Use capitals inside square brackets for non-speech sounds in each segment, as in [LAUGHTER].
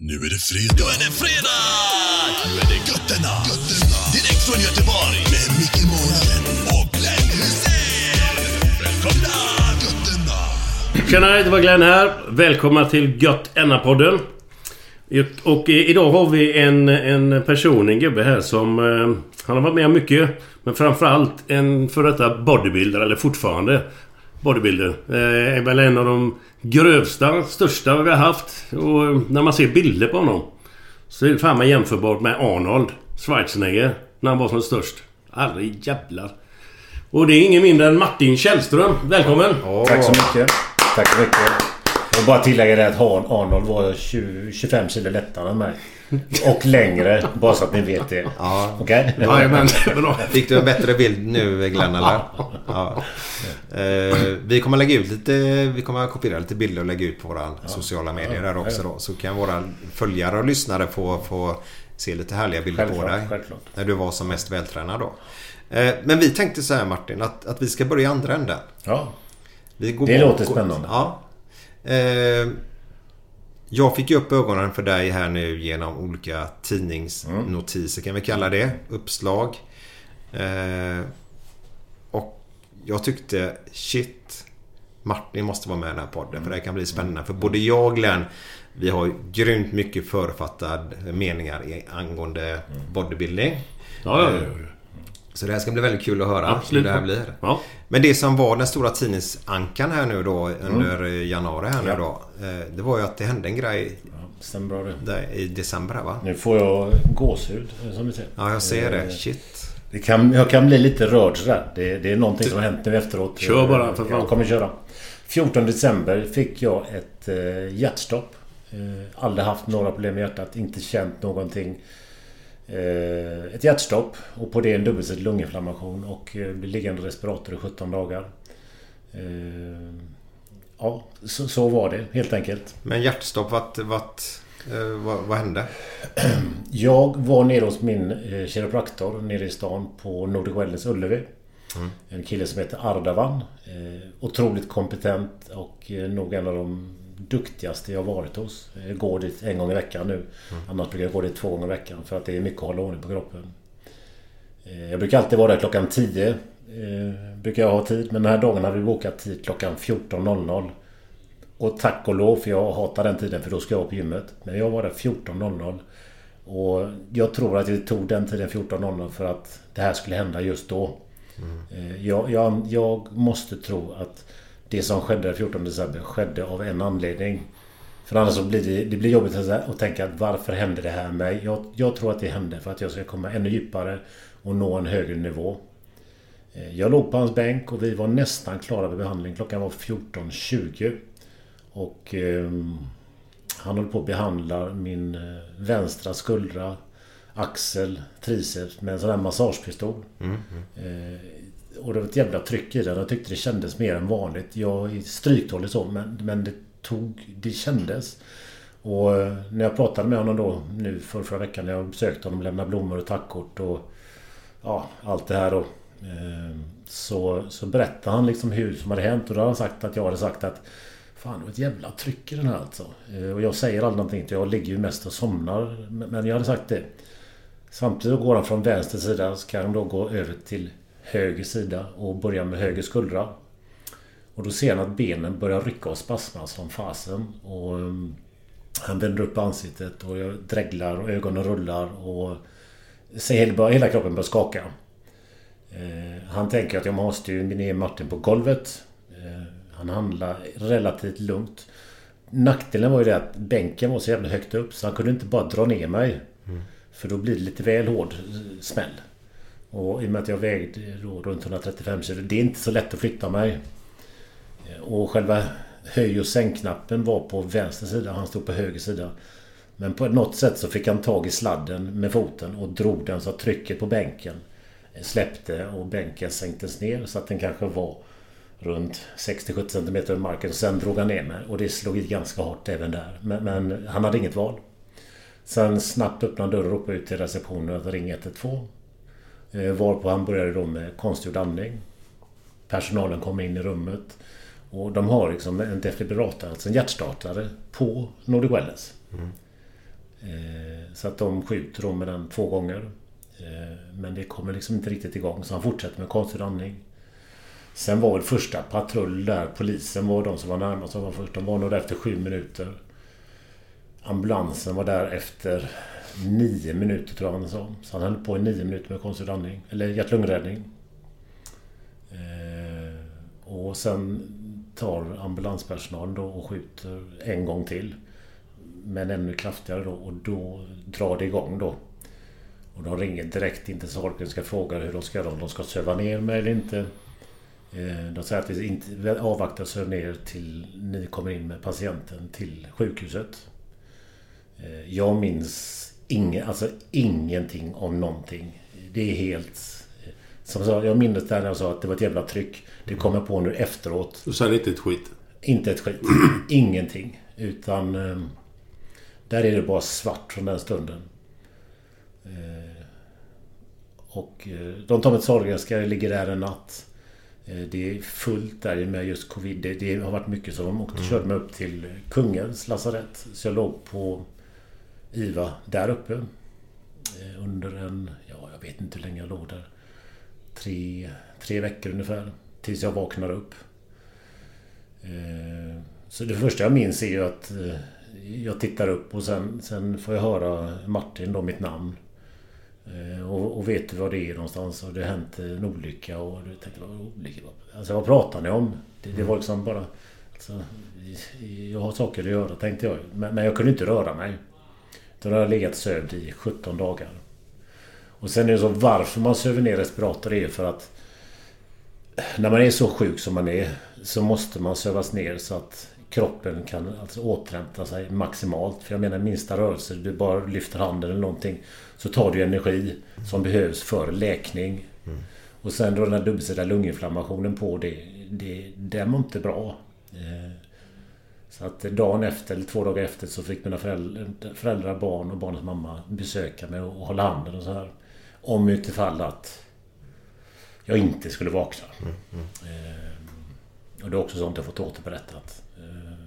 Nu är det fredag. Nu är det fredag! Nu är det götterna. götterna. Direkt från Göteborg. Med Micke Månaden och Glenn Hysén. Välkomna! Götterna. Tjena, det var Glenn här. Välkomna till Gött Enna-podden. Och idag har vi en, en person, en gubbe här som... Eh, han har varit med om mycket. Men framförallt en för detta bodybuilder, eller fortfarande bodybuilder. Eh, är väl en av de grövsta, största vi har haft. Och när man ser bilder på honom så är det fan med jämförbart med Arnold Schwarzenegger när han var som störst. Aldrig jävlar. Och det är ingen mindre än Martin Källström. Välkommen! Tack så mycket. Tack så mycket. Och bara tillägga det att Arnold var 20, 25 kilo lättare än mig. Och längre. Bara så att ni vet det. Ja. Okej? Jajamän, det är bra. Fick du en bättre bild nu Glenn eller? Ja. Eh, vi kommer lägga ut lite, vi kommer kopiera lite bilder och lägga ut på våra sociala medier där också då. Så kan våra följare och lyssnare få, få se lite härliga bilder på Självklart, dig. självklart. När du var som mest vältränad då. Eh, men vi tänkte så här Martin, att, att vi ska börja i andra änden. Ja. Vi går Det låter spännande. Ja. Eh, jag fick ju upp ögonen för dig här nu genom olika tidningsnotiser kan vi kalla det. Uppslag. Eh, och jag tyckte shit. Martin måste vara med i den här podden för det här kan bli spännande. För både jag och Glenn vi har grymt mycket författad meningar angående bodybuilding. Ja, ja, ja, ja. Så det här ska bli väldigt kul att höra Absolut. hur det här blir. Ja. Men det som var den stora tidningsankan här nu då under januari här nu Ja. då. eh, Det var ju att det hände en grej Stämmer det. i december va? Nu får jag gåshud som du ser. Ja, jag ser det. Eh, Shit. Det kan, jag kan bli lite rörd sådär. Det, det är någonting som har hänt nu efteråt. Kör bara, för fan. Jag kommer köra. 14 december fick jag ett eh, hjärtstopp. Eh, aldrig haft några problem med hjärtat. Inte känt någonting. Eh, ett hjärtstopp. Och på det en dubbelsidig lunginflammation. Och eh, blev liggande respirator i 17 dagar. Eh, ja, så, så var det helt enkelt. Men hjärtstopp, vart, eh, vad, vad hände? [CLEARS THROAT] Jag var nere hos min kiropraktor nere i stan på Nordic Wellness Ullevi. En kille som heter Ardavan. Otroligt kompetent och nog en av de duktigaste jag varit hos. Jag går dit en gång i veckan nu. Annars brukar jag gå dit två gånger i veckan för att det är mycket att hålla ordning på kroppen. Eh, jag brukar alltid vara där klockan 10. Eh, brukar jag ha tid. Men den här dagen hade vi bokat tid klockan 14.00. Och tack och lov för jag hatar den tiden för då ska jag vara på gymmet. Men jag var där 14.00. Och jag tror att jag tog den tiden 14.00 för att det här skulle hända just då. Eh, Jag, jag, jag måste tro att det som skedde den 14 december skedde av en anledning. För annars så blir det, det blir jobbigt att tänka att varför hände det här mig? Jag, jag tror att det hände för att jag ska komma ännu djupare och nå en högre nivå. Eh, Jag låg på hans bänk och vi var nästan klara med behandling. Klockan var 14.20. Och ehm, han höll på att behandla min eh, vänstra skuldra, axel, triceps med en sån här massagepistol. Eh, och det var ett jävla tryck i den. Jag tyckte det kändes mer än vanligt. Jag är stryktålig så men, men det tog... Det kändes. Och eh, när jag pratade med honom då nu för förra veckan när jag besökte honom, lämnade blommor och tackkort och ja, allt det här då. Eh, så, så berättade han liksom hur som hade hänt och då hade han sagt att jag hade sagt att Fan det var ett jävla tryck i den här alltså. Eh, och jag säger aldrig någonting jag ligger ju mest och somnar. Men jag hade sagt det. Samtidigt går han från vänster sida så kan han då gå över till höger sida och börja med höger skuldra. Och då ser han att benen börjar rycka och spasma som fasen. Och um, han vänder upp ansiktet och jag dreglar och ögonen rullar och hela, hela kroppen börjar skaka. Eh, han tänker att jag måste ju ner Martin på golvet. Eh, han handlar relativt lugnt. Nackdelen var ju det att bänken var så jävla högt upp så han kunde inte bara dra ner mig. Mm. För då blir det lite väl hård smäll. Och i och med att jag vägde då runt 135 kilo. Det är inte så lätt att flytta mig. Eh, och själva höj och sänkknappen var på vänster sida. Han stod på höger sida. Men på något sätt så fick han tag i sladden med foten och drog den så att trycket på bänken eh, släppte och bänken sänktes ner så att den kanske var runt 60-70 cm över marken. Sen drog han ner mig och det slog i ganska hårt även där. Men, men han hade inget val. Sen snabbt öppnade dörren och ropade ut till receptionen att ring 112. Eh, varpå han började då med konstgjord andning. Personalen kom in i rummet. Och de har liksom en defibrillator, alltså en hjärtstartare, på Nordic Wellness. Mm. Eh, så att de skjuter då med den två gånger. Eh, men det kommer liksom inte riktigt igång så han fortsätter med konstgjord andning. Sen var väl första patrull där, polisen var de som var närmast. De var först. De var nog där efter sju minuter. Ambulansen var där efter nio minuter tror jag han sa. Så han höll på i nio minuter med konstgjord andning. Eller hjärt-lungräddning. Eh, och sen tar ambulanspersonalen då och skjuter en gång till. Men ännu kraftigare då och då drar det igång då. Och de ringer direkt in till Sahlgrenska och frågar hur de ska göra. Om de ska söva ner mig eller inte. Eh, de säger att vi inte avvaktar söv ner till ni kommer in med patienten till sjukhuset. Eh, jag minns ingen, alltså ingenting om någonting. Det är helt... Som jag sa, jag minns där när jag sa att det var ett jävla tryck. Det kom jag på nu efteråt. Och sen inte ett skit? Inte ett skit. [CLEARS THROAT] Ingenting. Utan... Eh, där är det bara svart från den stunden. Eh, och eh, de tar mig till Sahlgrenska, ligger där en natt. Det är fullt där med just covid. Det, det har varit mycket så de åkte, mm. körde mig upp till Kungens lasarett. Så jag låg på IVA där uppe. Eh, under en, ja jag vet inte hur länge jag låg där. Tre, tre veckor ungefär. Tills jag vaknar upp. Eh, så det första jag minns är ju att eh, jag tittar upp och sen, sen får jag höra Martin då, mitt namn. Och, och vet du vad det är någonstans? Och det har hänt en olycka och du tänkte vad olycka? Alltså vad pratar ni om? Det, det var liksom bara... Alltså, jag har saker att göra tänkte jag. Men, men jag kunde inte röra mig. Den har legat sövd i 17 dagar. Och sen är det så varför man söver ner respirator är för att när man är så sjuk som man är så måste man sövas ner så att kroppen kan alltså återhämta sig maximalt. För jag menar minsta rörelse, du bara lyfter handen eller någonting så tar du energi som behövs för läkning. Mm. Och sen då den här dubbelsidiga lunginflammationen på det, det, den var inte bra. Eh, så att dagen efter, eller två dagar efter, så fick mina föräldrar, föräldrar barn och barnets mamma besöka mig och hålla handen och så här. Om utifall att jag inte skulle vakna. Mm, mm. Eh, och det är också sånt jag fått återberättat. Eh,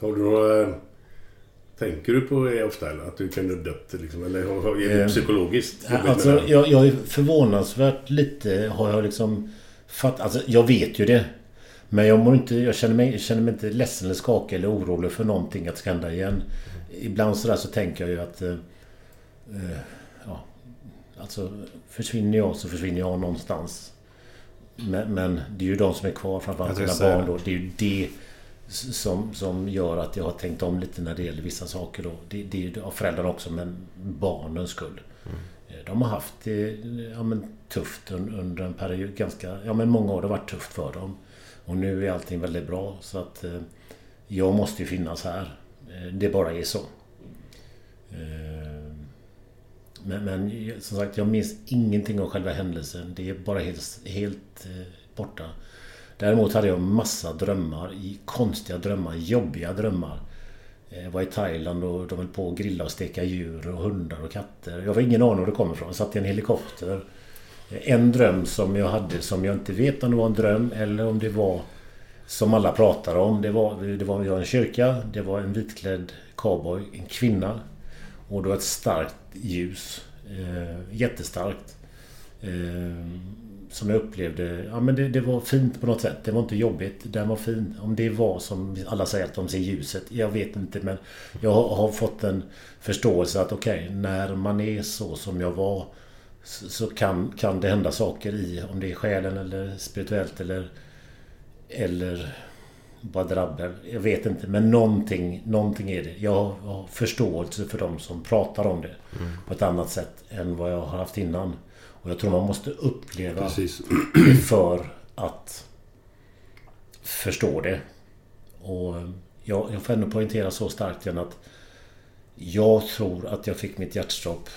har du några... Tänker du på det ofta eller? Att du kan ha dött liksom? Eller är det eh, psykologiskt? Alltså, jag, jag är förvånansvärt lite har jag liksom... Fatt, alltså, jag vet ju det. Men jag, mår inte, jag känner, mig, känner mig inte ledsen eller skakig eller orolig för någonting att ska hända igen. Ibland sådär så tänker jag ju att... Eh, eh, ja, alltså försvinner jag så försvinner jag någonstans. Men, men, det är ju de som är kvar, framförallt mina barn då. Det är ju det som, som gör att jag har tänkt om lite när det gäller vissa saker då. Det, det är ju av föräldrarna också, men barnens skull. Mm. De har haft det ja, men, tufft under en period. Ganska, ja men många år har det varit tufft för dem. Och nu är allting väldigt bra så att eh, jag måste ju finnas här. Eh, det bara är så. Eh, Men, men som sagt, jag minns ingenting av själva händelsen. Det är bara helt, helt eh, borta. Däremot hade jag massa drömmar. Konstiga drömmar, jobbiga drömmar. Eh, jag var i Thailand och de höll på att grilla och steka djur och hundar och katter. Jag har ingen aning var det kommer ifrån. Jag satt i en helikopter. En dröm som jag hade som jag inte vet om det var en dröm eller om det var som alla pratar om. Det var, det var, det var en kyrka, det var en vitklädd cowboy, en kvinna. Och det var ett starkt ljus. Eh, jättestarkt. Eh, som jag upplevde, ja men det, det var fint på något sätt. Det var inte jobbigt, den var fin. Om det var som alla säger att de ser ljuset, jag vet inte men jag har, har fått en förståelse att okej, när man är så som jag var så, så kan, kan det hända saker i, om det är själen eller spirituellt eller eller bara drabbel. Jag vet inte men någonting, någonting är det. Jag har förståelse för de som pratar om det. På ett annat sätt än vad jag har haft innan. Och jag tror man måste uppleva Precis. det för att förstå det. Och jag, jag får ändå poängtera så starkt igen att jag tror att jag fick mitt hjärtstopp.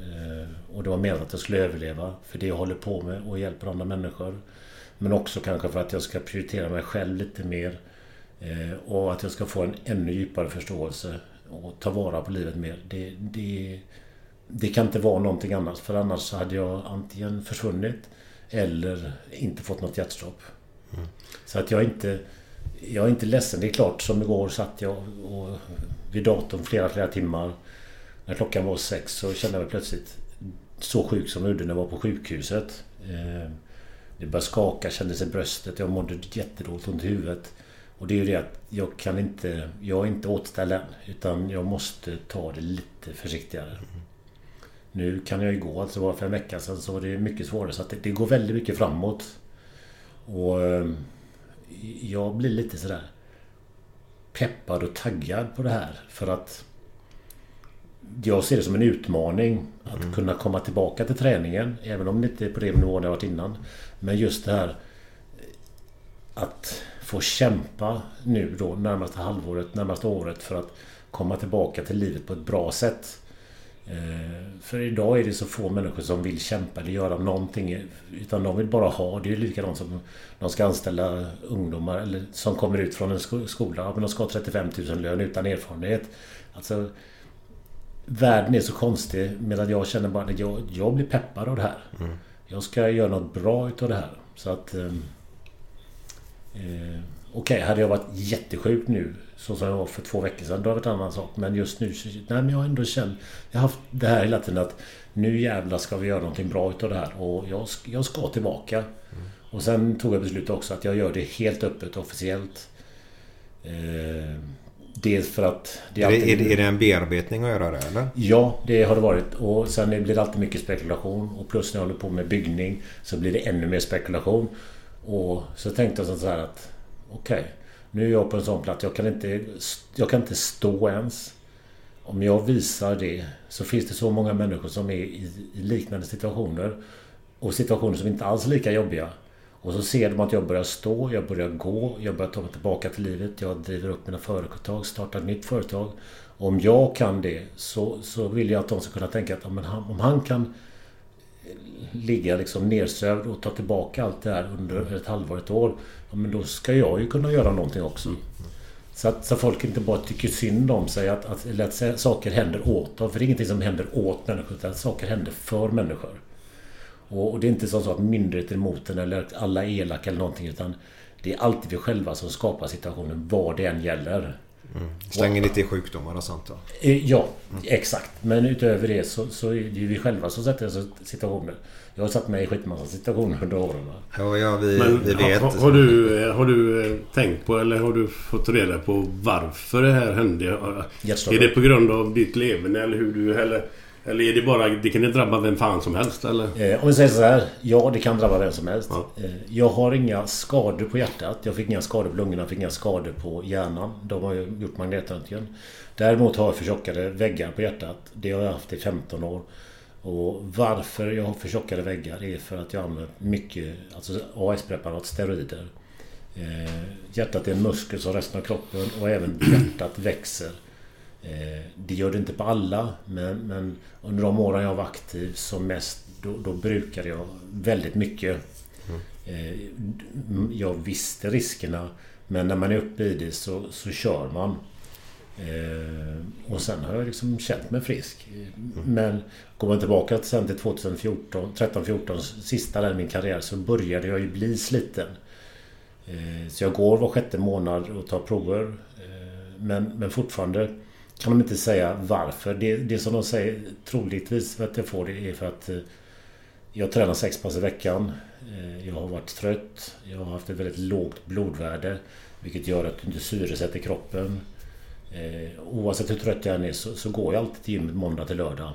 eh, Och det var menat att jag skulle överleva. För det jag håller på med och hjälper andra människor. Men också kanske för att jag ska prioritera mig själv lite mer. eh, Och att jag ska få en ännu djupare förståelse. Och ta vara på livet mer. Det, det, det kan inte vara någonting annat. För annars hade jag antingen försvunnit. Eller inte fått något hjärtstopp. Så att jag är inte... Jag är inte ledsen. Det är klart, som igår satt jag och, vid datorn flera, flera timmar. När klockan var sex så kände jag mig plötsligt så sjuk som jag gjorde när jag var på sjukhuset. Eh, det började skaka, kändes i bröstet. Jag mådde jättedåligt, ont i huvudet. Och det är ju det att jag kan inte... Jag är inte återställd än. Utan jag måste ta det lite försiktigare. Nu kan jag ju gå, alltså bara för en vecka sedan så var det mycket svårare. Så att det, det går väldigt mycket framåt. Och eh, jag blir lite sådär peppad och taggad på det här. För att jag ser det som en utmaning att kunna komma tillbaka till träningen. Även om det inte är på den nivån jag varit innan. Men just det här att få kämpa nu då närmaste halvåret, närmaste året för att komma tillbaka till livet på ett bra sätt. Eh, För idag är det så få människor som vill kämpa eller göra någonting. Utan de vill bara ha. Det är ju likadant som de ska anställa ungdomar eller som kommer ut från en sko- skola. Men de ska ha 35 000 lön utan erfarenhet. Alltså Världen är så konstig medan jag känner bara att jag, jag blir peppad av det här. Jag ska göra något bra utav det här. Så att... ehm, Eh, Okej, hade jag varit jättesjuk nu så som jag var för två veckor sedan, då hade det varit en annan sak. Men just nu, nej men jag har ändå känt... Jag har haft det här hela tiden att nu jävlar ska vi göra någonting bra utav det här. Och jag, jag ska tillbaka. Och sen tog jag beslut också att jag gör det helt öppet officiellt. Eh, dels för att... Är alltid- det, är, det, är det en bearbetning att göra det eller? Ja, det har det varit. Och sen blir det alltid mycket spekulation. Och plus när jag håller på med byggning så blir det ännu mer spekulation. Och så tänkte jag så här att okej, nu är jag på en sån plats. Jag kan inte, jag kan inte stå ens. Om jag visar det så finns det så många människor som är i, i liknande situationer. Och situationer som inte alls är lika jobbiga. Och så ser de att jag börjar stå, jag börjar gå, jag börjar ta mig tillbaka till livet. Jag driver upp mina företag, startar ett nytt företag. Om jag kan det så, så vill jag att de ska kunna tänka att men han, om han kan ligga liksom nersövd och ta tillbaka allt det här under ett halvår, ett år. Ja, men då ska jag ju kunna göra någonting också. Så att så folk inte bara tycker synd om sig att, att, eller att saker händer åt dem. För det är ingenting som händer åt människor utan saker händer för människor. Och, och det är inte så att myndigheter är emot en eller alla är elaka eller någonting utan det är alltid vi själva som skapar situationen vad det än gäller. Slänger lite i sjukdomar och sånt då? Eh, Ja, exakt. Men utöver det så, så är det ju vi själva som sätter oss i situationer. Jag har satt mig i skitmassa situationer under åren. Ja, ja vi, Men vi vet. har, har, du, eh, har du eh, tänkt på eller har du fått reda på varför det här hände? Är det på grund av ditt leverne eller hur du... Eller, eller är det bara... Det kan det drabba vem fan som helst eller? Eh, om vi säger så här. Ja, det kan drabba vem som helst. Ja. Eh, jag har inga skador på hjärtat. Jag fick inga skador på lungorna. Jag fick inga skador på hjärnan. De har ju gjort magnetröntgen. Däremot har jag förtjockade väggar på hjärtat. Det har jag haft i 15 år. Och varför jag har förtjockade väggar är för att jag använt mycket alltså AS-preparat, steroider. Eh, hjärtat är en muskel som resten av kroppen och även hjärtat växer det gör det inte på alla men, men under de åren jag var aktiv som mest då, då brukade jag väldigt mycket. Eh, jag visste riskerna men när man är uppe i det så, så kör man. Eh, och sen har jag liksom känt mig frisk. Men går man tillbaka sen till 2014, 13-14, sista där i min karriär så började jag ju bli sliten. Eh, så jag går var sjätte månad och tar prover. Eh, men, men fortfarande kan de inte säga varför. Det, det som de säger troligtvis för att jag får det är för att eh, jag tränar sex pass i veckan. Eh, jag har varit trött. Jag har haft ett väldigt lågt blodvärde. Vilket gör att du inte syresätter kroppen. Eh, oavsett hur trött jag än är så, så går jag alltid till gymmet måndag till lördag.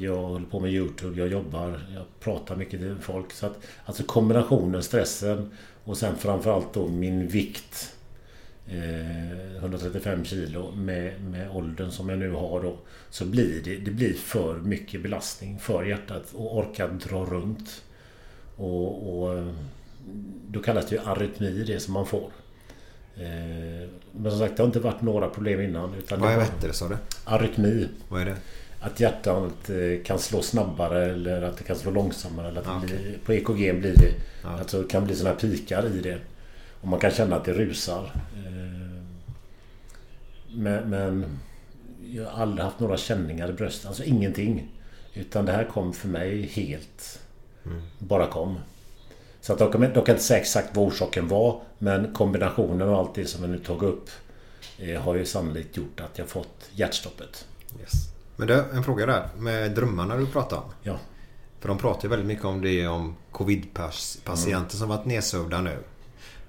Jag håller på med Youtube, jag jobbar, jag pratar mycket till folk. Så att, alltså kombinationen stressen och sen framförallt då min vikt. Eh, 135 kilo med, med åldern som jag nu har då. Så blir det, det blir för mycket belastning för hjärtat och orka dra runt. Och, och då kallas det ju arytmi det som man får. Eh, men som sagt det har inte varit några problem innan. Utan Vad hette det sa du? arytmi. Vad är det? Att hjärtat eh, kan slå snabbare eller att det kan slå långsammare. Eller att Ah, okej. blir, på EKG blir det... Ja. Alltså det kan bli sådana pikar i det. Och man kan känna att det rusar. Eh, Men, men jag har aldrig haft några känningar i bröstet. Alltså ingenting. Utan det här kom för mig helt... Bara kom. Så att de kan, de kan inte säga exakt vad orsaken var. Men kombinationen av allt det som jag nu tagit upp eh, har ju sannolikt gjort att jag fått hjärtstoppet. Yes. Men du, en fråga där. Med drömmarna du pratar om. Ja. För de pratar ju väldigt mycket om det om covid-patienter som varit nedsövda nu.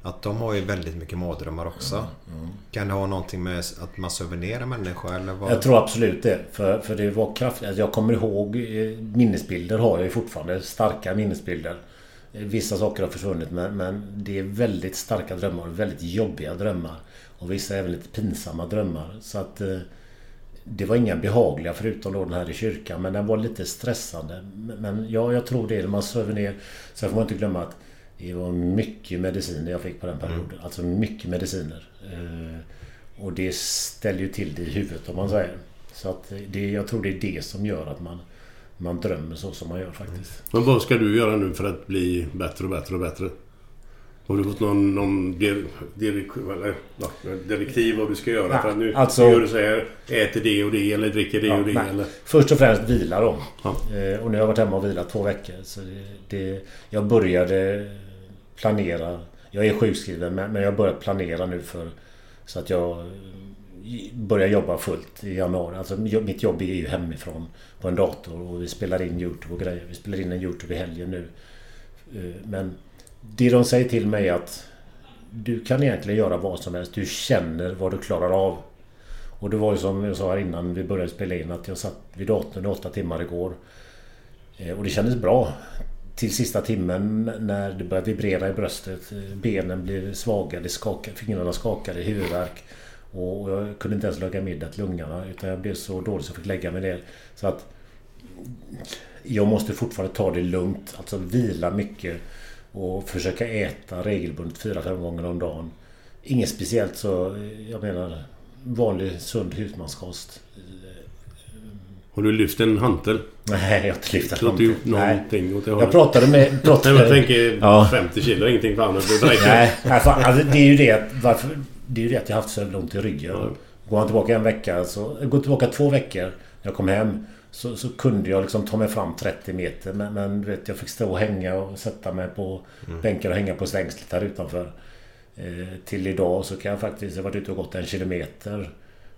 Att de har ju väldigt mycket mardrömmar också. Kan det ha någonting med att man söver ner en människa eller vad? Jag tror absolut det. För, för det var kraftigt. Alltså jag kommer ihåg eh, minnesbilder har jag ju fortfarande. Starka minnesbilder. Eh, Vissa saker har försvunnit men, men det är väldigt starka drömmar. Väldigt jobbiga drömmar. Och vissa även lite pinsamma drömmar. Så att eh, det var inga behagliga förutom då den här i kyrkan. Men den var lite stressande. Men- ja, jag tror det. Man söver ner. Sen får man inte glömma att det var mycket mediciner jag fick på den perioden. Alltså mycket mediciner. Eh, och det ställer ju till det i huvudet om man säger. Så att det, jag tror det är det som gör att man, man drömmer så som man gör faktiskt. Men vad ska du göra nu för att bli bättre och bättre och bättre? Har du fått någon, någon dir, dir, eller, ja, direktiv vad du ska göra? Ja, för att nu alltså- gör du så här, äter det och det eller dricker det Ja, och det nej. eller... Först och främst vila då. Ja. Eh, och nu har jag varit hemma och vilat två veckor. Så det, det, jag började Planerar. Jag är sjukskriven men, jag börjar planera nu för så att jag eh, börjar jobba fullt i januari. Alltså mitt jobb är ju hemifrån på en dator och vi spelar in Youtube och grejer. Vi spelar in en Youtube i helgen nu. Eh, men det de säger till mig är att du kan egentligen göra vad som helst. Du känner vad du klarar av. Och det var ju som jag sa här innan vi började spela in att jag satt vid datorn i åtta timmar igår. Eh, och det kändes bra. Till sista timmen när det börjar vibrera i bröstet. Benen blir svaga, det skakar, fingrarna skakade, huvudvärk. Och jag kunde inte ens laga middag till lungorna utan jag blev så dålig så jag fick lägga mig ner. Så att jag måste fortfarande ta det lugnt. Alltså vila mycket. Och försöka äta regelbundet fyra fem gånger om dagen. Inget speciellt så, jag menar vanlig sund husmanskost. Har du lyft en hantel? Nej, jag har inte lyft Du har inte en gjort någonting åt det Jag hållet? pratade med... [LAUGHS] Nej Pratade men jag tänker Ja. 50 kilo ingenting för räcker. Nej, nej alltså, det är ju det. Varför, det är ju det att jag har haft så jävla ont i ryggen. Ja. Går man tillbaka en vecka så... Går tillbaka två veckor. När jag kom hem. Så, så kunde jag liksom ta mig fram 30 meter. Men, men du vet, jag fick stå och hänga och sätta mig på bänken och hänga på stängslet här utanför. Eh, till idag så kan jag faktiskt... Jag har varit ute och gått en kilometer.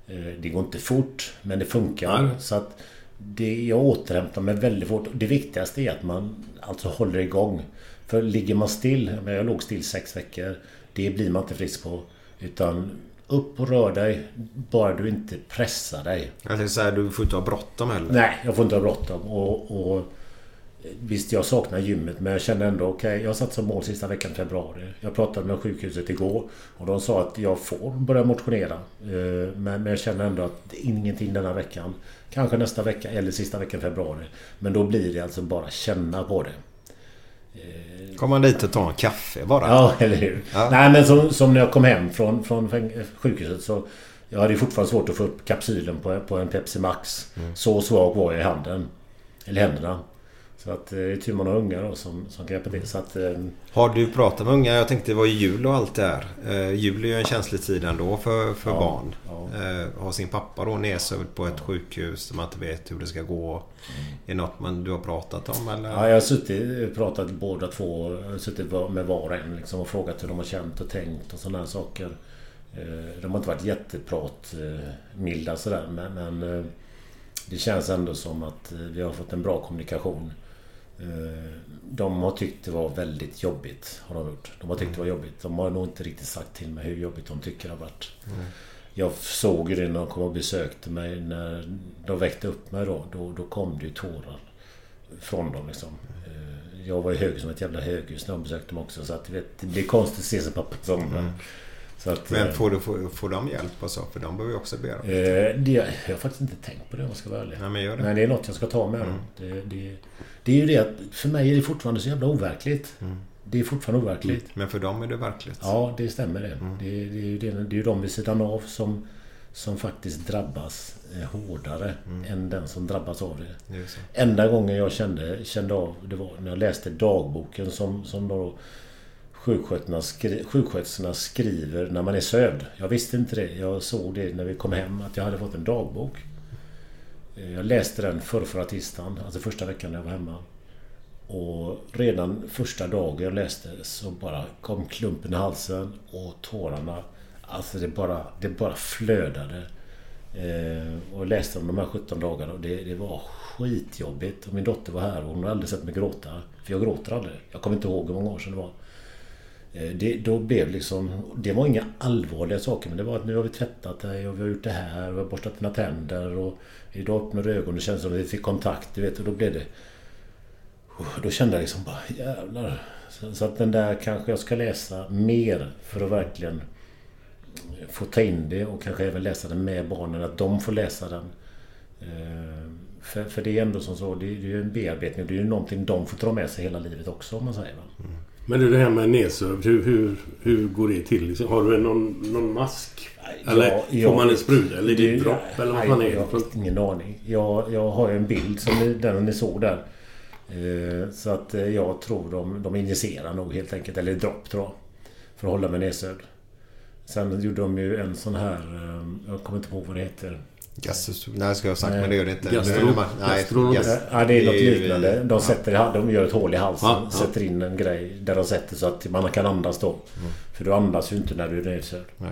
Eh, det går inte fort, men det funkar. Nej. Så att det, jag återhämtar mig väldigt fort. Det viktigaste är att man alltså håller igång. För ligger man still, jag låg still sex veckor. Det blir man inte frisk på. Utan upp och rör dig. Bara du inte pressar dig. Jag tänkte säga, du får inte ha bråttom heller. Nej, jag får inte ha bråttom. Och, och Visst, jag saknar gymmet men jag kände ändå okej. jag satt som mål sista veckan i februari. Jag pratade med sjukhuset igår och de sa att jag får börja motionera. Eh, Men, jag känner ändå att det är ingenting denna veckan. Kanske nästa vecka eller sista veckan i februari. Men då blir det alltså bara känna på det. Kom man dit och ta en kaffe bara? Ja, eller hur? Ja. Nej, men som, som när jag kom hem från, från fäng- sjukhuset så... Jag hade fortfarande svårt att få upp kapsylen på, på en Pepsi Max. Så svag var jag i handen. Eller händerna. Så att eh, det är tur man har ungar då som, som kan hjälpa till. Så att, eh, Har du pratat med unga? Jag tänkte det var ju jul och allt det här. Eh, jul är ju en känslig tid ändå för, för Ja, barn. ja. Eh, har sin pappa då nedsövd på ett sjukhus där man inte vet hur det ska gå. Är det något man, du har pratat om eller? Ja, jag har suttit pratat båda två. Suttit med var och en liksom, och frågat hur de har känt och tänkt och sådana här saker. Eh, De har inte varit jätteprat eh, milda sådär men, men det känns ändå som att vi har fått en bra kommunikation. Eh, De har tyckt det var väldigt jobbigt. Har de gjort. De har tyckt det var jobbigt. De har nog inte riktigt sagt till mig hur jobbigt de tycker det har varit. Jag såg ju det när de kom och besökte mig. När de väckte upp mig då. Då, då kom det ju tårar från dem liksom. Eh, Jag var ju hög som ett jävla höghus när de besökte mig också. Så att, vet, det blir konstigt att se sin pappa som... Så att, Men eh, får, du, får, får de hjälp och så? För de behöver ju också be dem. Eh, det, jag har faktiskt inte tänkt på det om jag ska vara ärlig. Nej, men gör det. Men det är något jag ska ta med dem. Det, det, det är ju det att för mig är det fortfarande så jävla overkligt. Det är fortfarande overkligt. Men för dem är det verkligt. Ja, det stämmer det. Det, det, är ju det, det är ju de vid sidan av som, som faktiskt drabbas eh, hårdare än den som drabbas av det. Det. Enda gången jag kände, kände av det var när jag läste dagboken som, som då sjuksköterskorna, skri, sjuksköterskorna skriver när man är sövd. Jag visste inte det. Jag såg det när vi kom hem att jag hade fått en dagbok. Eh, jag läste den förra, förra tisdagen, alltså första veckan när jag var hemma. Och redan första dagen jag läste så bara kom klumpen i halsen och tårarna. Alltså det bara, det bara flödade. Eh, och jag läste om de här 17 dagarna och det, det var skitjobbigt. Och min dotter var här och hon har aldrig sett mig gråta. För jag gråter aldrig. Jag kommer inte ihåg hur många år sedan det var. Eh, det, då blev liksom... Det var inga allvarliga saker men det var att nu har vi tvättat dig och vi har gjort det här och vi har borstat dina tänder och idag öppnade du ögonen och det kändes som att vi fick kontakt. Du vet och då blev det... Då kände jag liksom bara jävlar. Så, så att den där kanske jag ska läsa mer för att verkligen få ta in det och kanske även läsa den med barnen. Att de får läsa den. Eh, för, för det är ändå som så, det är ju en bearbetning. Det är ju någonting de får dra med sig hela livet också om man säger. Va? Mm. Men du det här med nedsövd. Hur, hur, hur går det till? Liksom? Har du någon, någon mask? Eller Ja, får man en spruta? Eller är det Det- ett dropp? Eller vad fan är det? Jag har ingen aning. Jag, jag har ju en bild som ni, den ni såg där. Eh, Så att eh, jag tror de, de injicerar nog helt enkelt. Eller dropp tror jag. För att hålla mig nedsövd. Sen gjorde de ju en sån här... eh, Jag kommer inte på vad det heter. Gastos... Nej, ska jag ha sagt, men det gör det inte. Gastro- det man- Nej, gastro- gas- Ja, det är något liknande. De, sätter, de gör ett hål i halsen. Ja, ja. Sätter in en grej där de sätter så att man kan andas då. För du andas ju inte när du är nedsövd. Nej.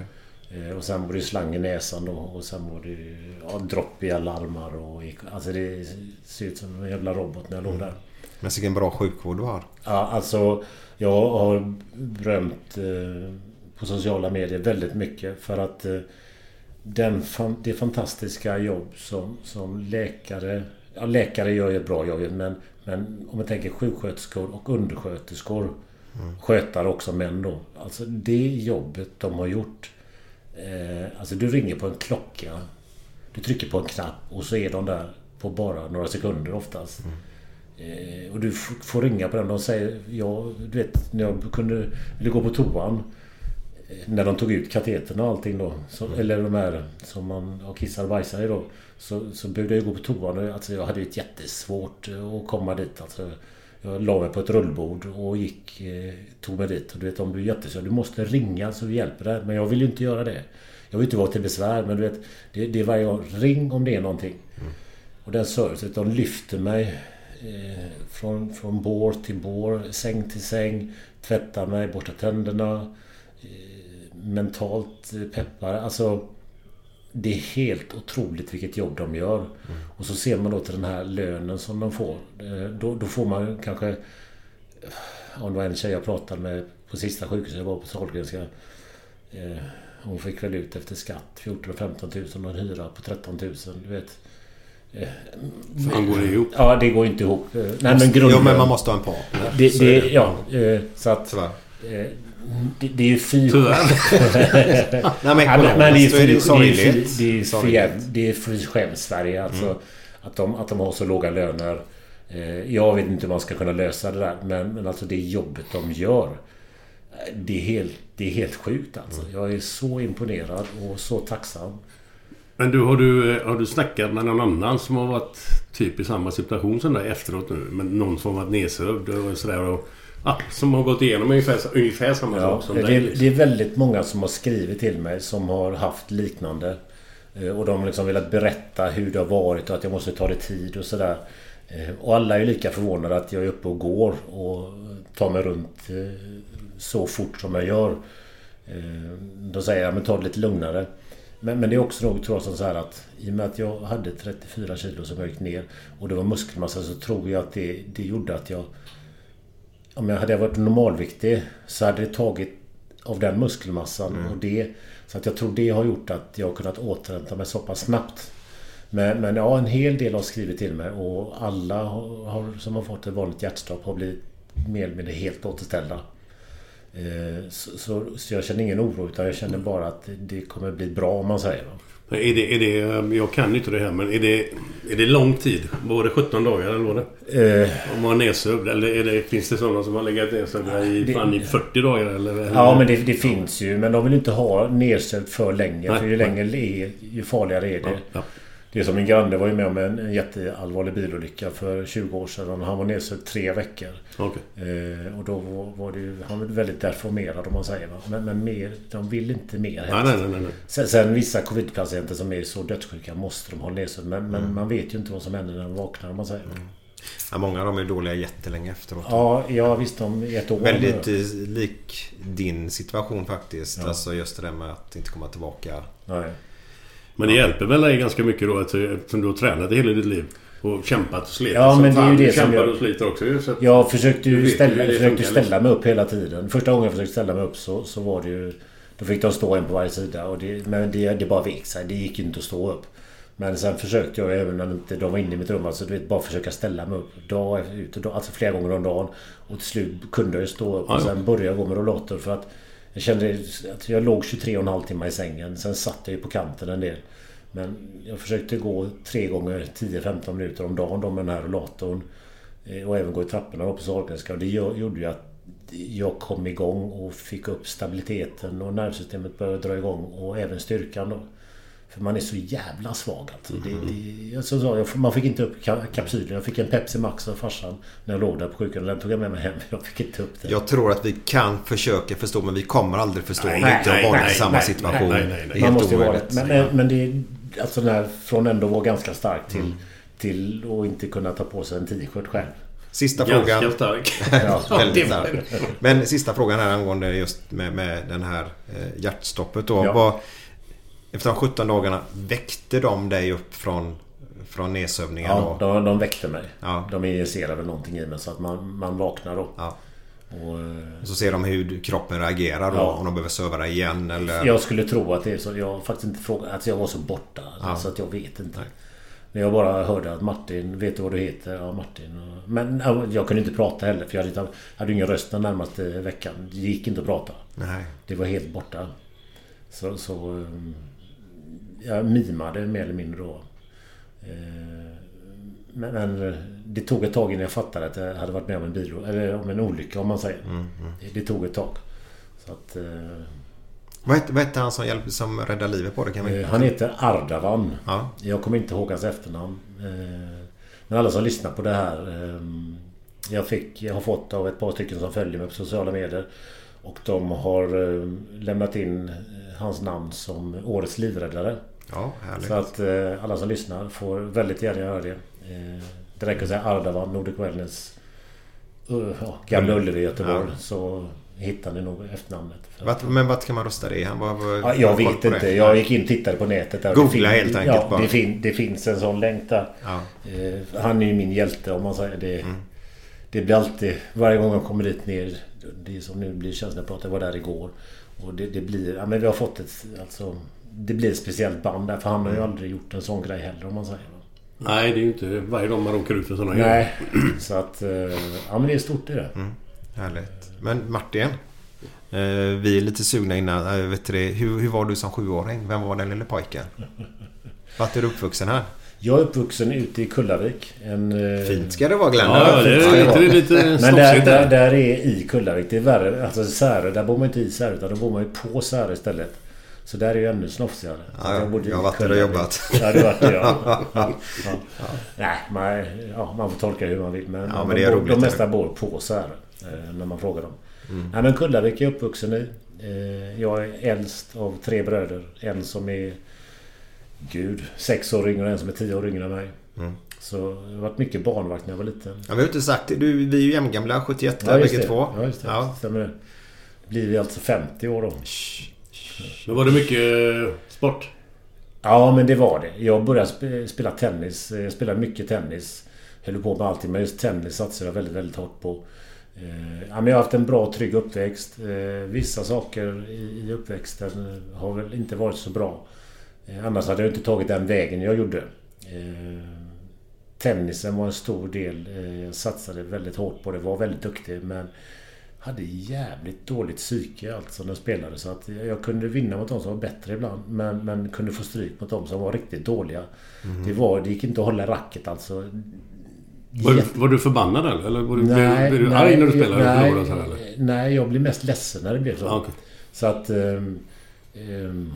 Eh, Och sen var det slang i näsan då och sen var det ja, dropp i alla armar och Alltså det ser ut som en jävla robot när jag låg där. Men vilken bra sjukvård du har. Ja, alltså jag har berömt eh, på sociala medier väldigt mycket för att eh, den, det fantastiska jobb som, som läkare... Ja, läkare gör ju ett bra jobb men, men om man tänker sjuksköterskor och undersköterskor Skötare också män då. Alltså det jobbet de har gjort. Eh, alltså du ringer på en klocka. Du trycker på en knapp och så är de där på bara några sekunder oftast. Eh, och du får ringa på den. De säger, ja, du vet, när jag kunde, ville gå på toan. När de tog ut katetern och allting då. Så, Eller de här som man har kissar och bajsar i då. Så, så behövde jag gå på toan. och, Alltså jag hade ju jättesvårt eh, att komma dit. Alltså, jag la mig på ett rullbord och gick, eh, tog mig dit. Och du vet du är jättesur, du måste ringa så vi hjälper dig. Men jag vill ju inte göra det. Jag vill inte vara till besvär men du vet, det, det är varje gång. Ring om det är någonting. Och den servicen, de lyfter mig eh, från, från bår till bår, säng till säng, tvättar mig, borstar tänderna, mentalt eh, peppar. Alltså, det är helt otroligt vilket jobb de gör. Och så ser man då till den här lönen som de får. Eh, Då, då får man kanske... eh, Om det var en tjej jag pratade med på sista sjukhuset jag var på Sahlgrenska. Eh, Hon fick väl ut efter skatt 14 15 000 och en hyra på 13 000. Du vet. Eh, Fan går det ihop? Ja, det går inte ihop. Eh, Nej, men grund... Jo, men man måste ha en partner. Det, är det, ja, eh, så att... Tyvärr. Eh, Det, det är ju fy... [LAUGHS] Nej, men Ja, men, det är ju sorgligt. det är för skäms-Sverige alltså. Att, de, att de har så låga löner. Eh, Jag vet inte hur man ska kunna lösa det där. Men, men alltså det jobbet de gör. Det är helt, det är helt sjukt alltså. Jag är så imponerad och så tacksam. Men du, har du, har du snackat med någon annan som har varit typ i samma situation som dig efteråt nu? Men någon som har varit nedsövd och sådär och... Ja, som har gått igenom ungefär, ungefär samma Ja, sak som det, dig. är, det är väldigt många som har skrivit till mig som har haft liknande. Eh, Och de har liksom velat berätta hur det har varit och att jag måste ta det tid och sådär. Eh, Och alla är lika förvånade att jag är uppe och går och tar mig runt eh, så fort som jag gör. Då säger jag men ta det lite lugnare. Men, men det är också nog tror jag som så här att i och med att jag hade 34 kilo som jag gick ner och det var muskelmassa så tror jag att det, det gjorde att jag om jag hade varit normalviktig så hade det tagit av den muskelmassan och det. Så att jag tror det har gjort att jag har kunnat återhämta mig så pass snabbt. Men, men ja, en hel del har skrivit till mig och alla har, som har fått ett vanligt hjärtstopp har blivit mer eller mindre helt återställda. Eh, Så, så, så jag känner ingen oro utan jag känner bara att det kommer bli bra om man säger. Är det, är det, jag kan inte det här men är det, är det lång tid? Var det 17 dagar eller var det? Eh, Om man är nedsövd? Eller är det, finns det sådana som har legat nedsövda i, Det- fan, i 40 dagar eller? eller Ja men det, det finns ju men de vill inte ha nedsövd för länge. Nej, för ju nej. längre det är ju farligare är det. Ja, ja. Det är som min granne var ju med om en, jätteallvarlig bilolycka för 20 år sedan. Han var nedsövd tre veckor. Okej. Eh, och då var, det ju, han var väldigt deformerad om man säger. Va? Men, men mer, de vill inte mer Nej, nej, nej, nej. Sen, sen vissa covid-patienter som är så dödssjuka måste de ha nedsövd. Men, men man vet ju inte vad som händer när de vaknar om man säger. Va? Ja, många av dem är dåliga jättelänge efteråt. Ja, ja visst om ett år. Väldigt lik din situation faktiskt. Alltså just det där med att inte komma tillbaka. Nej. Men det hjälper väl dig ganska mycket då att, eftersom du har tränat i hela ditt liv? Och kämpat och slitit Ja, men det är ju det som kämpar jag- och sliter också ju. Så Jag försökte ju ställa, det försökte ställa liksom. mig upp hela tiden. Första gången jag försökte ställa mig upp så, så var det ju... Då fick de stå en på varje sida. Och det, men det, det bara vek sig. Det gick ju inte att stå upp. Men sen försökte jag även när inte de var inne i mitt rum. Alltså du vet bara försöka ställa mig upp. Dag ut och dag, Alltså flera gånger om dagen. Och till slut kunde jag ju stå upp. Och sen började jag gå med rollator för att... Jag kände att jag låg 23,5 timmar i sängen. Sen satt jag ju på kanten en del. Men jag försökte gå tre gånger 10-15 minuter om dagen då med den här rullatorn. Eh, och även gå i trapporna upp på Sahlgrenska. Och det gjorde ju att jag kom igång och fick upp stabiliteten och nervsystemet började dra igång och även styrkan då. För man är så jävla svag alltså. Det, det, jag så man fick inte upp ka- kapsylen. Jag fick en Pepsi Max av farsan när jag låg där på sjukhuset. Den tog jag med mig hem. [LAUGHS] Jag fick inte upp den. Jag tror att vi kan försöka förstå men vi kommer aldrig förstå om vi Nej, inte har nej, varit nej, i samma nej, situation. nej, nej, nej. Det är Man helt måste vara omöjligt. det. Men, men, men det är alltså när, från ändå vara ganska stark till, till att inte kunna ta på sig en t-shirt själv. Sista ganska frågan. stark. [LAUGHS] Ja, Väldigt stark. Men sista frågan här angående just med, med den här eh, hjärtstoppet då. Ja. Vad, efter de 17 dagarna, väckte de dig upp från, från nedsövningen Ja, då? de, de väckte mig. Ja. De injicerade någonting i mig så att man, man vaknar då. Ja. Och, eh, så ser de hur kroppen reagerar då. Ja. Om de behöver söva dig igen eller... jag skulle tro att det är så. Jag har faktiskt inte frågat. Alltså jag var så borta. Ja. Så att jag vet inte. Men jag bara hörde att Martin, vet du vad du heter? Ja, Martin. Men ja, jag kunde inte prata heller för jag hade, hade ingen röst den närmaste veckan. Det gick inte att prata. Nej. Det var helt borta. Så, så um, jag mimade mer eller mindre då. Eh, Men, men det tog ett tag innan jag fattade att jag hade varit med om en bil, eller om en olycka om man säger. Det, det tog ett tag. Så att, eh, Vad hette, vad hette han som, hjälpte, som räddade livet på dig? Kan vi... eh, han heter Ardavan. Ja. Jag kommer inte ihåg hans efternamn. Eh, Men alla som lyssnar på det här. eh, Jag, fick, jag har fått av ett par stycken som följer mig på sociala medier. Och de har eh, lämnat in eh, hans namn som Årets livräddare. Ja, härligt. Så att eh, alla som lyssnar får väldigt gärna göra det. Eh, Det räcker att säga Ardavan, Nordic Wellness, uh, ja, Gamla Ullevi i Göteborg. Ja. Så hittar ni nog efternamnet. Vart, men vart kan man rösta det? Han var, var, Ja, jag vet inte. det. Jag gick in och tittade på nätet. Där. Googla Det fin- helt enkelt ja, bara. Det, fin, det finns en sån länk där. Ja. Eh, han är ju min hjälte om man säger det. Mm. Det blir alltid... Varje gång jag kommer dit ner. Det är som nu blir känslan jag pratar. Jag var där igår. Och det, det blir... Ja men vi har fått ett... Alltså, det blir ett speciellt band där. För han har ju aldrig gjort en sån grej heller om man säger. Nej, det är ju inte varje gång man råkar ut för sådana Nej. Så att... eh, Ja men det är stort det. Mm. Härligt. Men Martin. Eh, vi är lite sugna innan. Eh, vet du det, hur, hur var du som sjuåring? Vem var den lille pojken? Vart är du uppvuxen här? Jag är uppvuxen ute i Kullavik. En, Fint ska det vara Glenn. Ja, det är lite, lite Men där, där. där är i Kullavik. Det är värre. Alltså Särö, där bor man inte i Särö utan då bor man ju på Särö istället. Så där är ju ännu snofsigare. Så Ja, ja. bodde i Jag har varit där och jobbat. Ja, du har varit [LAUGHS] ja. ja. Nej, man, ja, man får tolka hur man vill. Men, Ja, men de de mesta bor på Särö. eh, När man frågar dem. Nej, men Kullavik är jag uppvuxen i. Eh, Jag är äldst av tre bröder. En som är Gud, sex år yngre och en som är tio år yngre än mig. Mm. Så jag har varit mycket barnvakt när jag var liten. Ja, vi har inte sagt det. Du, vi är ju jämngamla. 71 Ja, bägge två. Ja, just det. Ja. Stämmer det. Det blir vi alltså 50 år då. Men var det mycket eh, sport. Ja, men det var det. Jag började spela tennis. Jag spelade mycket tennis. Höll på med allting, men just tennis satsade jag väldigt, väldigt hårt på. Eh, ja, men jag har haft en bra, trygg uppväxt. Vissa saker i uppväxten har väl inte varit så bra. Annars hade jag inte tagit den vägen jag gjorde. Tennisen var en stor del. Jag satsade väldigt hårt på det. Var väldigt duktig, men hade jävligt dåligt psyke alltså när jag spelade. Så att jag kunde vinna mot de som var bättre ibland. Men, men kunde få stryk mot de som var riktigt dåliga. Det, var, det gick inte att hålla racket alltså. Var, du- var du förbannad eller? Eller var du, blev, blev du arg när du spelade och nej, så här, eller? nej, jag blev mest ledsen när det blev så. Ja, okej. Så att... ehm, ehm,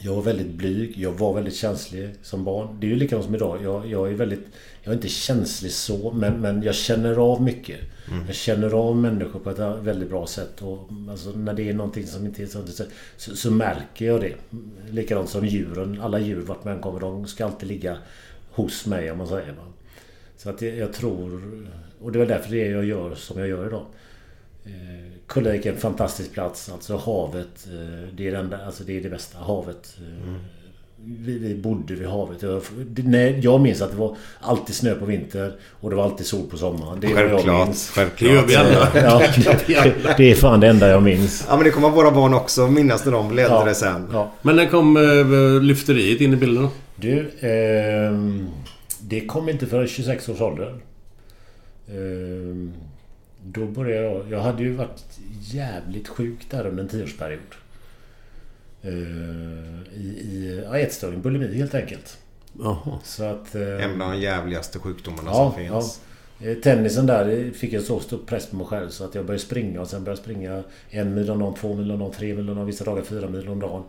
jag var väldigt blyg. Jag var väldigt känslig som barn. Det är ju likadant som idag. Jag, jag är väldigt... Jag är inte känslig så, men, men jag känner av mycket. Jag känner av människor på ett väldigt bra sätt. Och, alltså, när det är någonting som inte är så, så, så märker jag det. Likadant som djuren. Alla djur, vart man kommer, de ska alltid ligga hos mig om man säger. Så att jag, jag tror... Och det är väl därför det jag gör som jag gör idag. Eh, Kullavik är en fantastisk plats. Alltså havet. Eh, det, är det, enda, alltså det är det bästa. Havet. Eh, vi, vi bodde vid havet. Jag, det, nej, jag minns att det var alltid snö på vinter och det var alltid sol på sommaren. Det Självklart. minns. Självklart. Det gör vi alla. Ja, det, [LAUGHS] det är fan det enda jag minns. Ja men det kommer våra barn också minnas när de blir äldre Ja, sen. ja. Men när kom eh, lyfteriet in i bilden? Du, ehm, det kom inte förrän 26 års ålder. Ehm, då började jag... Jag hade ju varit jävligt sjuk där under en tioårsperiod. Ehm, I, i ja, ätstörning, bulimi helt enkelt. Jaha. Så att... ehm, En av de jävligaste sjukdomarna Ja, som ja. finns. Eh, Tennisen där fick jag så stor press på mig själv så att jag började springa och sen började jag springa en mil om dagen, två mil om dagen, tre mil om dagen, vissa dagar fyra mil om dagen.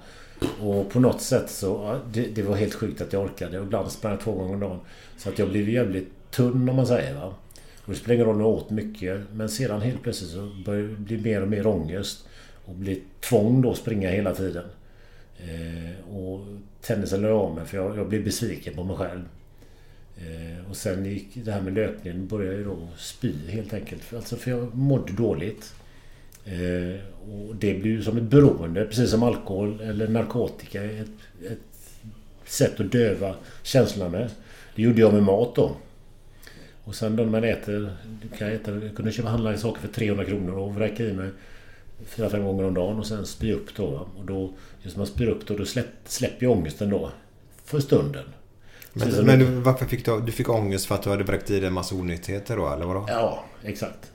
Och på något sätt så... ja, Det, det var helt sjukt att jag orkade. Och ibland sprang jag två gånger om dagen. Så att jag blev jävligt tunn om man säger va. Och det spelar ingen roll om jag åt mycket. Men sedan helt plötsligt så började det bli mer och mer ångest. Och bli tvång då att springa hela tiden. Eh, och tennisen la jag av mig för jag, jag blev besviken på mig själv. Eh, och sen gick det här med löpningen började jag då spy helt enkelt. För, alltså för jag mådde dåligt. Eh, och det blir ju som ett beroende, precis som alkohol eller narkotika. Ett, ett sätt att döva känslorna med. Det gjorde jag med mat då. Och sen då när man äter... du Kan äta, jag kunde köpa handla saker för 300 kronor och vräka i mig fyra, fem gånger om dagen och sen spy upp då. Och då, just när man spyr upp då, då släpp, släpper ju ångesten då. För stunden. Men, men du, varför fick du... Du fick ångest för att du hade vräkt i dig en massa onyttigheter då eller vadå? Ja, exakt.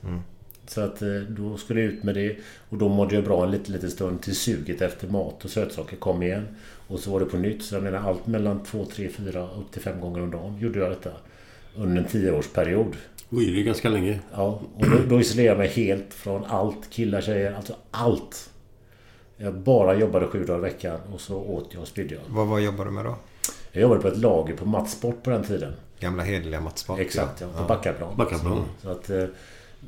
Så att eh, då skulle jag ut med det. Och då mådde jag bra en liten, liten stund till suget efter mat och sötsaker kom igen. Och så var det på nytt. Så jag menar allt mellan två, tre, fyra upp till fem gånger om dagen gjorde jag detta. Under en tioårsperiod. Oj, det är ganska länge. Ja, och då, då isolerade jag mig helt från allt. Killar, tjejer, alltså allt. Jag bara jobbade sju dagar i veckan och så åt jag och spydde jag. Vad, vad jobbar du med då? Jag jobbade på ett lager på Matsport på den tiden. Gamla hederliga Matsport? Exakt, ja. På Backaplan. Backaplan. Så att, eh,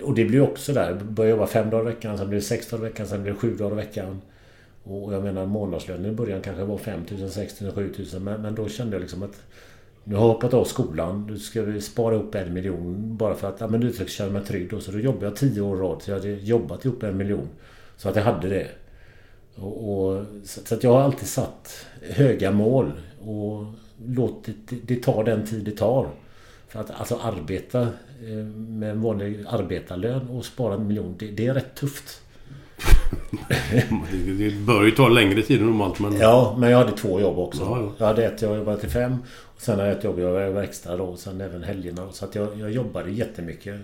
och det blir också där. Jag började jobba fem dagar i veckan, sen blir det sex dagar i veckan, sen blir det sju dagar i veckan. Och jag menar månadslönen i början kanske var 5 000, 6 000, 7 000. Men, men då kände jag liksom att nu har jag hoppat av skolan. Nu ska vi spara upp en miljon bara för att ja, men nu ska känna mig trygg. Då. Så då jobbade jag tio år i rad. Så jag hade jobbat ihop en miljon. Så att jag hade det. Och, och, så, så att jag har alltid satt höga mål. Och låtit det, det ta den tid det tar. För att alltså arbeta eh, med en vanlig arbetarlön och spara en miljon, det, det är rätt tufft. Det, bör ju ta längre tid än normalt men... Ja, men jag hade två jobb också. Ja, ja. Jag hade ett jag jobbade till fem. Och sen hade jag ett jobb jag var verkstad då. Och sen även helgerna. Så att jag, jag jobbade jättemycket.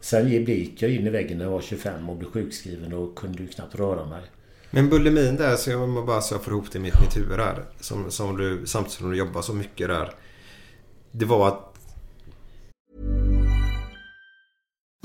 Sen gick jag in i väggen när jag var 25 och blev sjukskriven och kunde ju knappt röra mig. Men bulimin där, så jag bara så jag får ihop det i mitt, mitt huvud där. Som, som du, samtidigt som du jobbar så mycket där. Det var att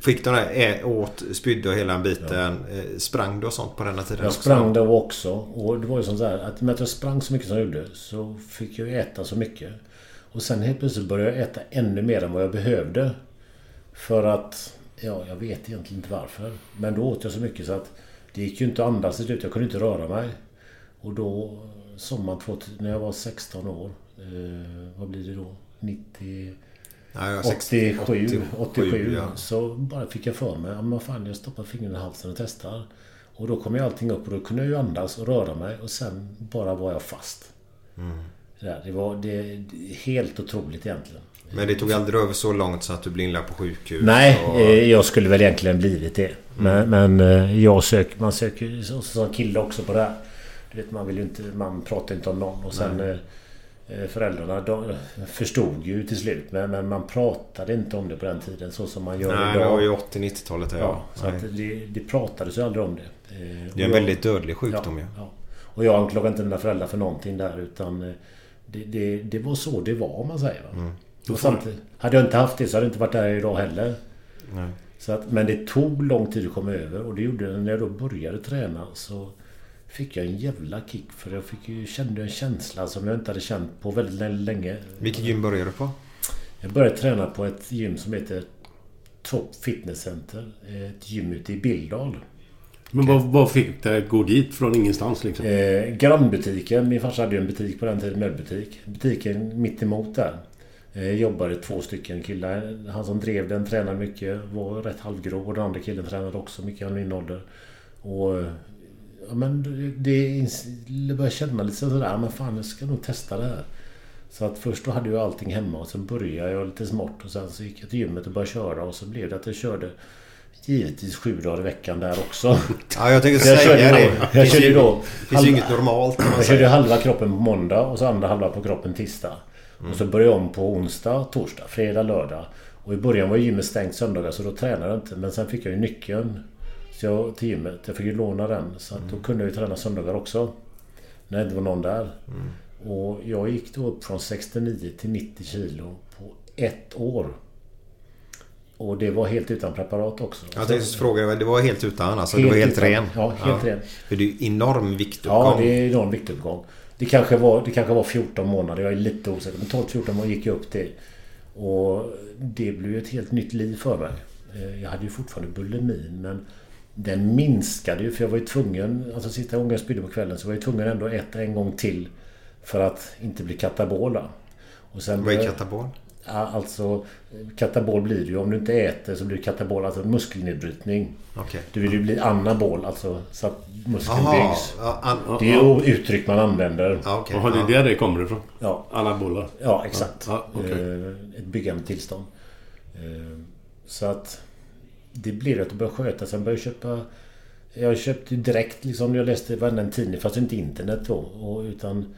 fick den där ä- åt, spydde och hela den biten. Eh, Sprang du och sånt på den här tiden Jag sprang då också. Och det var ju som så här att med att jag sprang så mycket som jag gjorde så fick jag äta så mycket. Och sen helt plötsligt började jag äta ännu mer än vad jag behövde. För att, ja, jag vet egentligen inte varför. Men då åt jag så mycket så att det gick ju inte att andas slut. Jag kunde inte röra mig. Och då, sommaren 2000, när jag var 16 år. Eh, vad blir det då? 90... Ja, jag är 87, 87, 87 ja. så bara fick jag för mig, ja men fan jag stoppar fingret i halsen och testar. Och då kom ju allting upp och då kunde jag ju andas och röra mig och sen bara var jag fast. Mm. Det, det var det, helt otroligt egentligen. Men det tog aldrig över så långt så att du blev inlagd på sjukhus? Nej, och... eh, jag skulle väl egentligen blivit det. Men, men eh, jag söker, man söker ju som kille också på det här. Du vet, man vill ju inte, man pratar inte om någon och sen eh, eh, Föräldrarna de förstod ju till slut men, men man pratade inte om det på den tiden så som man gör Nej, det idag. var ju 80-90-talet. Ja. Ja, så Nej. att det, det pratades ju aldrig om det. Eh, Det är en jag- väldigt dödlig sjukdom ja, ju. ja. Och jag anklagar inte mina föräldrar för någonting där utan eh, det, det, det var så det var om man säger. Va? Mm. Och samtidigt, hade jag inte haft det så hade jag inte varit där idag heller. Nej. Så att, men det tog lång tid att komma över och det gjorde det när jag då började träna så fick jag en jävla kick för jag fick ju, kände en känsla som jag inte hade känt på väldigt lä- länge. Vilket gym började du på? Jag började träna på ett gym som heter Top Fitness Center. Ett gym ute i Bildal. Men vad, vad fick dig att gå dit från ingenstans liksom? Eh, grannbutiken, min farsa hade ju en butik på den tiden, möbelbutik. Butiken mitt emot där. Eh, jobbade två stycken killar. Han som drev den tränade mycket, var rätt halvgrov. Och den andra killen tränade också mycket, han är min ålder. Och... Ja, men det, det började känna lite sådär, men fan jag ska nog testa det här. Så att först då hade jag allting hemma och sen började jag lite smått och sen så gick jag till gymmet och började köra och så blev det att jag körde givetvis sju dagar i veckan där också. [LAUGHS] Ja, jag tänkte Jag säga körde det. då- jag körde ju, då finns ju halva- inget normalt Jag körde halva kroppen på måndag och så andra halva på kroppen tisdag. Och så började jag om på onsdag, torsdag, fredag, lördag. Och i början var gymmet stängt söndagar så då tränade jag inte. Men sen fick jag ju nyckeln jag, till gymmet. Jag fick ju låna den. Så att då kunde jag ju träna söndagar också. När det inte var någon där. Och jag gick då upp från 69 till 90 kilo på ett år. Och det var helt utan preparat också. Jag tänkte fråga, det var helt utan alltså? Helt du var helt utan- ren? ja, helt ren. För det är ju enorm viktuppgång. Ja, det är enorm viktuppgång. Det kanske var, det kanske var 14 månader. Jag är lite osäker. Men 12-14 månader gick jag upp till. Och det blev ju ett helt nytt liv för mig. Eh, Jag hade ju fortfarande bulimin men den minskade ju för jag var ju tvungen, alltså sista gången jag spydde på kvällen så var jag tvungen ändå att äta en gång till för att inte bli katabola. Och sen Vad är katabol? Ja, Alltså katabol blir det ju. Om du inte äter så blir det katabol, alltså muskelnedbrytning. Okej. Du vill ju bli anabol, alltså så att muskeln Jaha. byggs. Det är ju uttryck man använder. okej. Jaha, det är där det kommer ifrån? Ja, Anabola? ja exakt. Ja, okej. Eh, Ett byggande tillstånd. Eh, Så att det blir att du börjar sköta. Sen börjar jag köpa... Jag köpte direkt liksom. Jag läste varenda en tidning. Fast inte internet då. Och, utan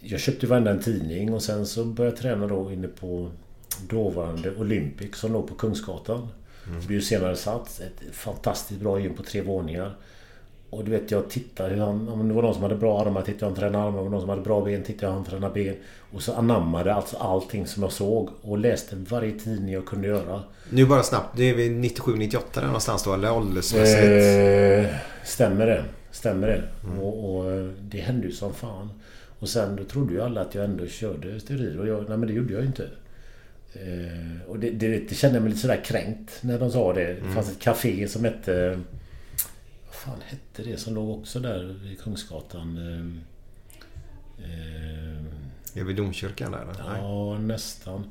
jag köpte varenda en tidning och sen så började jag träna då inne på dåvarande Olympic som låg på Kungsgatan. Det blev senare satt. Ett fantastiskt bra gym på tre våningar. Och du vet jag tittade hur han... Om det var någon som hade bra armar tittade jag han tränade armar. Om det var någon som hade bra ben tittade jag han tränade ben. Och så anammade alltså allting som jag såg. Och läste varje tidning jag kunde göra. Nu bara snabbt. Det är vi 97-98 där någonstans då? Eller åldersmässigt? Eh, stämmer det. Stämmer det. Och, och eh, det hände ju som fan. Och sen då trodde ju alla att jag ändå körde steroider. Och jag, nej men det gjorde jag ju inte. Eh, och det, det, det kände jag mig lite sådär kränkt när de sa det. Det fanns ett café som hette... Fan hette det som låg också där vid Kungsgatan? Eh, Är vi domkyrkan där? eller? Nej. Ja, nästan.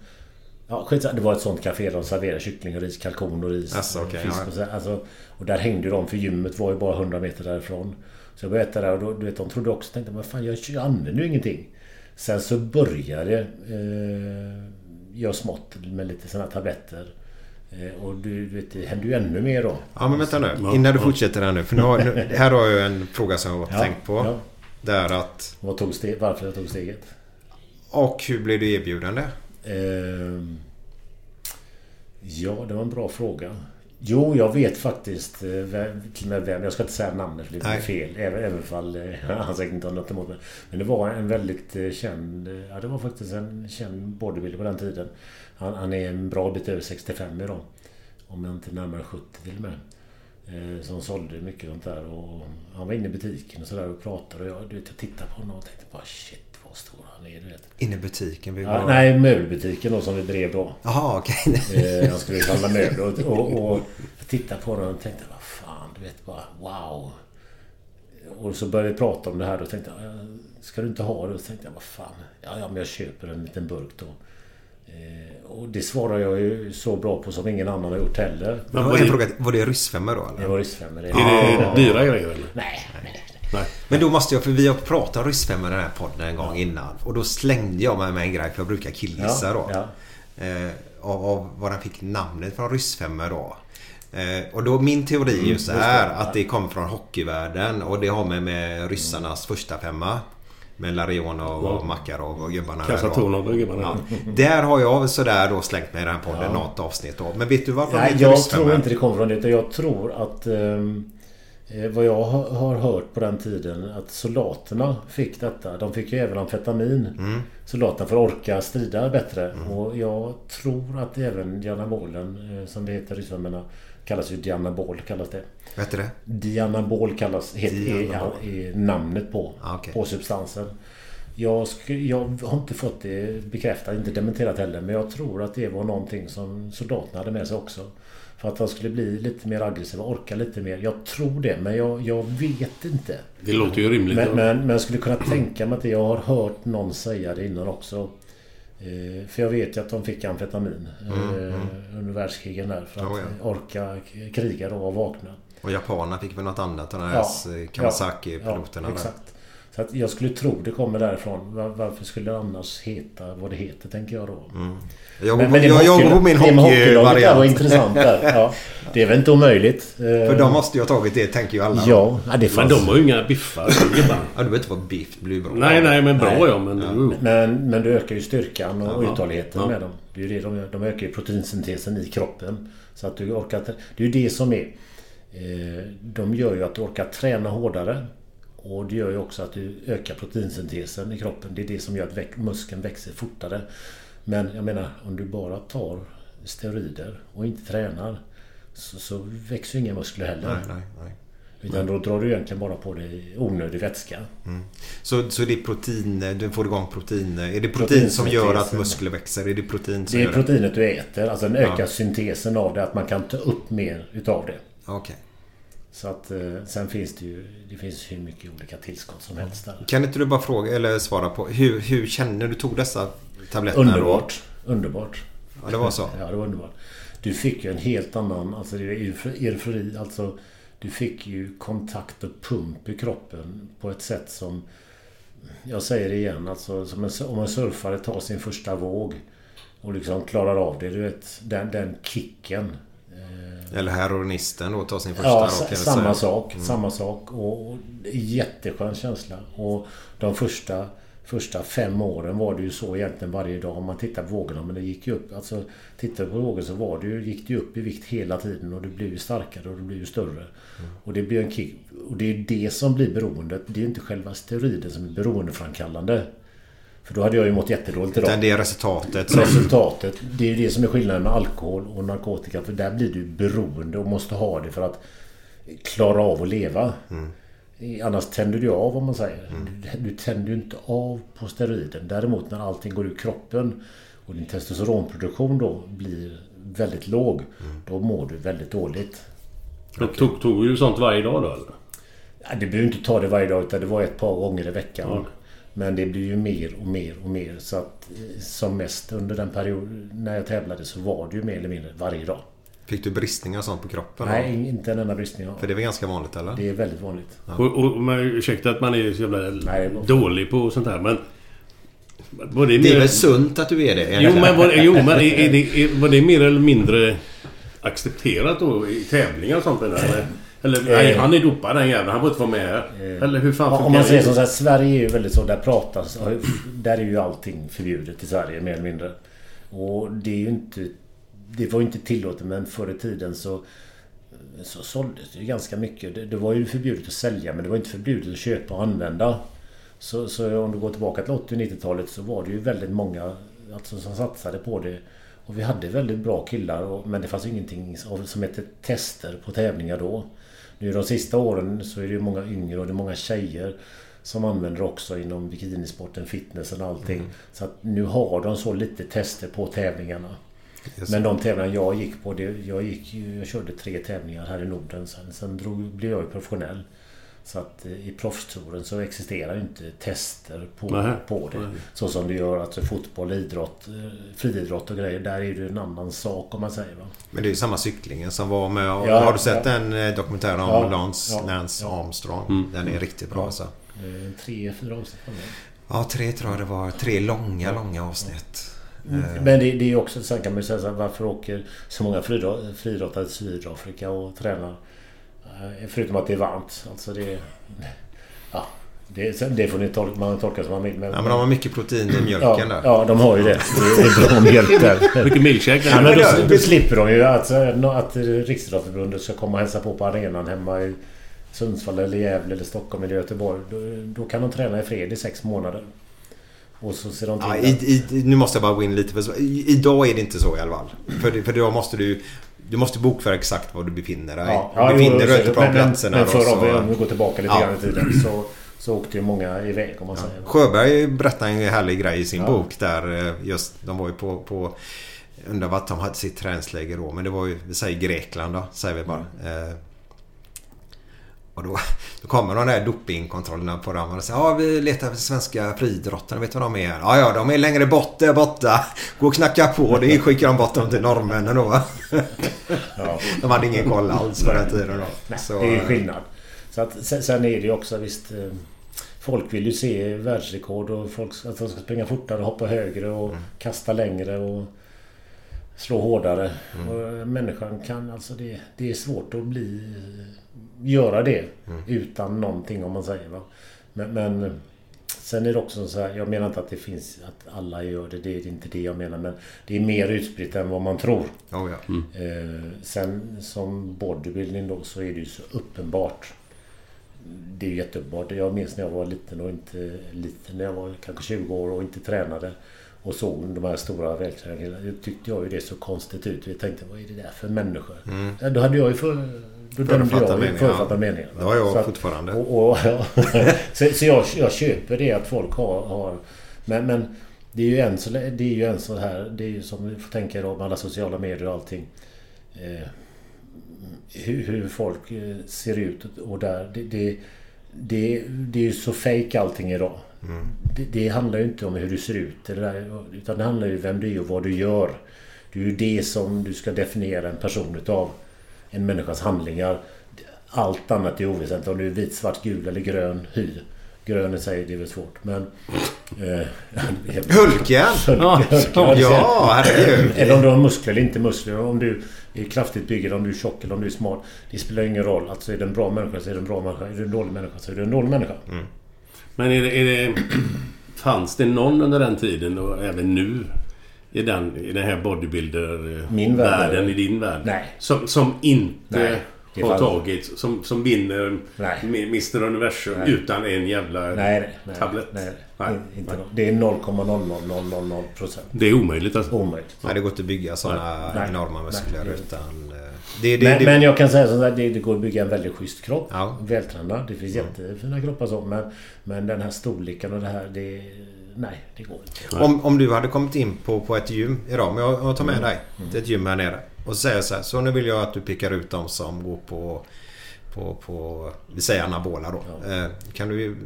Ja, skitsamma. Det var ett sånt café de serverade kyckling och ris, kalkon och ris. Alltså, okej, fisk ja. och, så, alltså, och där hängde de för gymmet var ju bara 100 meter därifrån. Så jag började äta där och då, du vet, de trodde också, tänkte men fan jag, jag använder ju ingenting. Sen så började eh, jag smått med lite sådana tabletter. Eh, och du, du vet, det hände ju ännu mer då. Ja men vänta nu. Innan du fortsätter här nu. För nu har, nu, [LAUGHS] här har jag en fråga som jag har Ja, tänkt på. ja. Där att... Vad tog steg, varför jag tog steget? Och hur blev du erbjudande? Ehm, ja, det var en bra fråga. Jo, jag vet faktiskt eh, till och med vem. Jag ska inte säga namnet för det blir Nej. fel. Även, även fall eh, [LAUGHS] han säkert inte har något emot mig. Men det var en väldigt eh, känd... eh, Ja, det var faktiskt en känd bodybuilder på den tiden. Han, han är en bra bit över 65 idag. Om jag inte närmare 70 till och med. Eh, Som sålde mycket sånt där. Och han var inne i butiken och sådär och pratade. Och jag, du vet, jag tittade på honom och tänkte bara shit vad stor han är. Du vet. Inne i butiken? Ja, bara... nej, möbelbutiken då som vi drev då. Jaha okej. Eh, Han skulle handla [LAUGHS] möbler och, och, och jag tittade på den och tänkte vad fan, du vet bara wow. Och så började vi prata om det här och tänkte jag, "Ja, ska du inte ha det? Och så tänkte jag, vad fan, ja, ja men jag köper en liten burk då. Eh, Och det svarar jag ju så bra på som ingen annan har gjort heller. Men Var det, det, fråga, var det ryssfemmor då Det eller? var ryssfemmor det. är det dyra grejer eller? Nej, nej. Nej. Men då måste jag, för vi har pratat om ryssfemmor i den här podden en gång innan. Och då slängde jag mig med en grej för jag brukar killgissa då. Ja, Eh, av, av var den fick namnet från ryssfemmor då. Eh, och då min teori är ju så här att det kommer från hockeyvärlden och det har med, med ryssarnas första femma. Med Larionov och Makarov och gubbarna. Kassatornov och gubbarna. Ja. Där har jag sådär då slängt mig i den här podden något avsnitt då. Men vet du vad? Nej, jag tror inte det kommer från det. utan Jag tror att... ehm, Eh, vad jag har, hört på den tiden att soldaterna fick detta. De fick ju även amfetamin. Soldaterna för att orka strida bättre. Och jag tror att även dianabolen, eh, som det heter i ryssarna, kallas ju dianabol. Kallas det. Vad heter det? Dianabol kallas het, är, Dianabol. är namnet på, Ah, okej. på substansen. Jag, sk- jag har inte fått det bekräftat, inte dementerat heller. Men jag tror att det var någonting som soldaterna hade med sig också. För att de skulle bli lite mer aggressiva, orka lite mer. Jag tror det, men jag, jag vet inte. Det låter ju rimligt. Men, men, men jag skulle kunna tänka mig att det, jag har hört någon säga det innan också. Eh, för jag vet ju att de fick amfetamin eh, under världskrigen där. För att Oh, ja. orka kriga då och vakna. Och japanerna fick väl något annat. De här ja, Kawasaki-piloterna ja, exakt. Så att jag skulle tro det kommer därifrån. Var, varför skulle det annars heta vad det heter, tänker jag då. Jag, Men- går- men jag, jag går på min där var hockeyvariant. intressant där. Ja, det är väl inte omöjligt. [LAUGHS] För de måste ju ha tagit det, tänker ju alla. Ja, ja, det Men fanns. de har ju inga biffar. Ja, du behöver inte vara biff. Blir bra. nej, nej, men bra Nej. ja. Men, jo. Men, men du ökar ju styrkan och Ja. uthålligheten Ja. med dem. Det är ju det de gör. De ökar ju proteinsyntesen i kroppen. Så att du orkar... Det är ju det som är... Eh, de gör ju att du orkar träna hårdare. Och det gör ju också att du ökar proteinsyntesen i kroppen. Det är det som gör att muskeln växer fortare. Men jag menar, om du bara tar steroider och inte tränar så, så växer ju inga muskler heller. nej, nej, nej. Utan då drar du egentligen bara på dig onödig vätska. Så, så det är protein, du får igång protein. Är det protein som gör att muskler växer? Är det protein som Det är gör det? proteinet du äter. Alltså den ökar Ja. syntesen av det. Att man kan ta upp mer utav det. Okej. Så att eh, sen finns det ju Det finns hur mycket olika tillskott som helst där. Kan inte du bara fråga eller svara på hur, hur känner du tog dessa tabletterna? Underbart. Underbart. Ja, det var så. Ja, det var underbart. Du fick ju en helt annan... Alltså det är eufori-. Alltså du fick ju kontakt och pump i kroppen på ett sätt som... Jag säger det igen. Alltså en, om en surfare tar sin första våg och liksom klarar av det. Du vet, den, den kicken. Eller heroinisten då tar sin första Ja, rock, samma sak. Mm. Samma sak. Och, jätteskön känsla. Och de första, första fem åren var det ju så egentligen varje dag. Om man tittar på vågorna. Men det gick ju upp. Alltså, tittar du på vågor så var det ju, gick det ju upp i vikt hela tiden. Och det blev ju starkare och det blev ju större. Mm. Och det blir en kick. Och det är det som blir beroendet. Det är inte själva steroiden som är beroendeframkallande. För då hade jag ju mått jättedåligt idag. Utan det är resultatet som... Resultatet. Det är ju det som är skillnaden med alkohol och narkotika. För där blir du beroende och måste ha det för att klara av att leva. Annars tänder du av om man säger. Du, du tänder ju inte av på steroiden. Däremot när allting går ur kroppen och din testosteronproduktion då blir väldigt låg. Då mår du väldigt dåligt. Men tog, tog du sånt varje dag då eller? Ja, du behöver inte ta det varje dag utan det var ett par gånger i veckan. Ja. Men det blir ju mer och mer och mer. Så att eh, som mest under den perioden när jag tävlade så var det ju mer eller mindre varje dag. Fick du bristningar och sånt på kroppen? Nej, då? inte en enda bristning. För det är ganska vanligt eller? Det är väldigt vanligt. Och, och, men, ursäkta att man är så jävla Nej, dålig på sånt här men... Var det, Det är mer- väl sunt att du är det? Jo men, var, jo, men är, är det, [LAUGHS] är, var det mer eller mindre accepterat då i tävlingar och sånt eller? Eller nej, han är dopad den jäveln. Han får inte vara med här. Eller hur fan Om man säger så här, Sverige är ju väldigt så, där pratas... Där är ju allting förbjudet i Sverige mer eller mindre. Och det är ju inte... Det var ju inte tillåtet men förr i tiden så... Så såldes det ju ganska mycket. Det, det var ju förbjudet att sälja men det var inte förbjudet att köpa och använda. Så, så om du går tillbaka till 80 och 90-talet så var det ju väldigt många alltså, som satsade på det. Och vi hade väldigt bra killar och, men det fanns ingenting som- som hette tester på tävlingar då. Nu de sista åren så är det ju många yngre och det är många tjejer som använder också inom bikinisporten, fitnessen och allting. Så att nu har de så lite tester på tävlingarna. Yes. Men de tävlingar jag gick på, det, jag, gick, jag körde tre tävlingar här i Norden. Sen, sen drog, blev jag ju professionell. Så att eh, i proffstouren så existerar ju inte tester på, Nähä. på det. Nej. Så som det gör alltså fotboll, idrott, eh, friidrott och grejer. Där är det en annan sak om man säger. Va? Men det är ju samma cyklingen som var med... Ja, har du sett ja. den eh, dokumentären om Ja, Lance, ja, Lance ja. Armstrong? Den är riktigt bra Ja. alltså. Tre, fyra avsnitt. Ja, tre tror jag det var. Tre långa, långa avsnitt. Eh, Men det, det är också, sen kan man ju säga så här, varför åker så många friidrott- friidrottare till Sydafrika och tränar? Eh, Förutom att det är varmt. Alltså det... Ja, det, det får ni tolka, man tolka som man vill. Men, Ja, men de har mycket protein i mjölken ja, där. ja, de har ju det. Det är bra mjölk där. [LAUGHS] Mycket milkshake Ja, men då, då slipper de ju att, att Riksidrottsförbundet ska komma och hälsa på på arenan hemma i Sundsvall eller Gävle eller Stockholm eller Göteborg. Då, då kan de träna i fred i sex månader. Och så ser de till Ja, i, i, nu måste jag bara gå in lite. För, idag är det inte så i alla fall. För, för då måste du... Du måste bokföra exakt var du befinner dig. Ja, du befinner jo, dig på men- platserna. Men då, förr så- om vi, går tillbaka lite Ja. grann i tiden så, så åkte ju många iväg om man säger. Sjöberg berättade en härlig grej i sin Ja. bok där eh, just de var ju på, på undrar vart de hade sitt träningsläger då men det var ju, vi säger Grekland då, säger vi bara. Eh, och då, då kommer de där dopingkontrollerna på dem och säger ja vi letar efter svenska friidrottare, vet du vad de är? Ja ja de är längre bort där borta. Gå och knacka på, det skickar de bort dem till norrmännen då? Ja. De hade ingen koll alls på den tiden då. Nej, Så, det är skillnad. Så att, sen, är det ju också visst... eh, Folk vill ju se världsrekord och folk att de ska springa fortare och hoppa högre och Mm. kasta längre och slå hårdare. Mm. Och eh, människan kan alltså det, det är svårt att bli... Göra det Mm. utan någonting om man säger va. Men, men sen är det också så här, jag menar inte att det finns att alla gör det, det är inte det jag menar. Men det är mer utspritt än vad man tror. Oh, ja. Eh, sen som bodybuilding då så är det ju så uppenbart. Det är ju jätteuppenbart. Jag minns när jag var liten och inte liten. När jag var kanske 20 år och inte tränade. Och såg de här stora vältränade killarna. Då tyckte jag ju det så konstigt ut. Jag tänkte vad är det där för människor? Ja, Då hade jag ju för... Då dömde Förutfattad jag ju mening, förutfattad ja. meningar. Det har jag Så att- fortfarande. Och, och, ja. [LAUGHS] så så jag, jag köper det att folk har... har men, men det är ju en så, det är ju en så här... Det är ju som vi får tänka då med alla sociala medier och allting. Eh, hur, hur folk eh, ser ut och där. Det, det, det, det är ju så fake allting idag. Det, det handlar ju inte om hur du ser ut. där, Utan det handlar ju om vem du är och vad du gör. Det är ju det som du ska definiera en person utav. En människas handlingar. Allt annat är oväsentligt. Om du är vit, svart, gul eller grön hy. Grön i sig, det är väl svårt. Men... Eh, [LAUGHS] Hulken! Hulken. Ja, herregud. Eller om du har muskler eller inte muskler. Om du är kraftigt byggd om du är tjock eller om du är smal. Det spelar ingen roll. Alltså är du en bra människa så är du en bra människa. Är du en dålig människa så är du en dålig människa. Men är det, är det... [CLEARS THROAT] Fanns det någon under den tiden och även nu i den, i den här bodybuilder Min värld. världen i din värld? Nej. Som, som inte Nej, har fanns- tagit... Som, som vinner Nej. Mr Universum Nej. utan en jävla Nej, nej. tablett? Nej, Nej. nej. Inte nå- Det är 0,00000 procent. Det är omöjligt alltså. Omöjligt. Nej, det går inte att bygga sådana Nej. enorma muskler Nej, utan... eh, Det, det, Men, det, men jag kan säga så det, det går att bygga en väldigt schysst kropp. Ja. Vältränad. Det finns jättefina kroppar så. Men, men den här storleken och det här, det... Nej, det går inte. Om, om du hade kommit in på, på ett gym idag. Om jag, jag tar med dig till ett gym här nere. Och säger så här. Så nu vill jag att du pickar ut de som går på... På, på vi säger anabola då. Eh, kan du...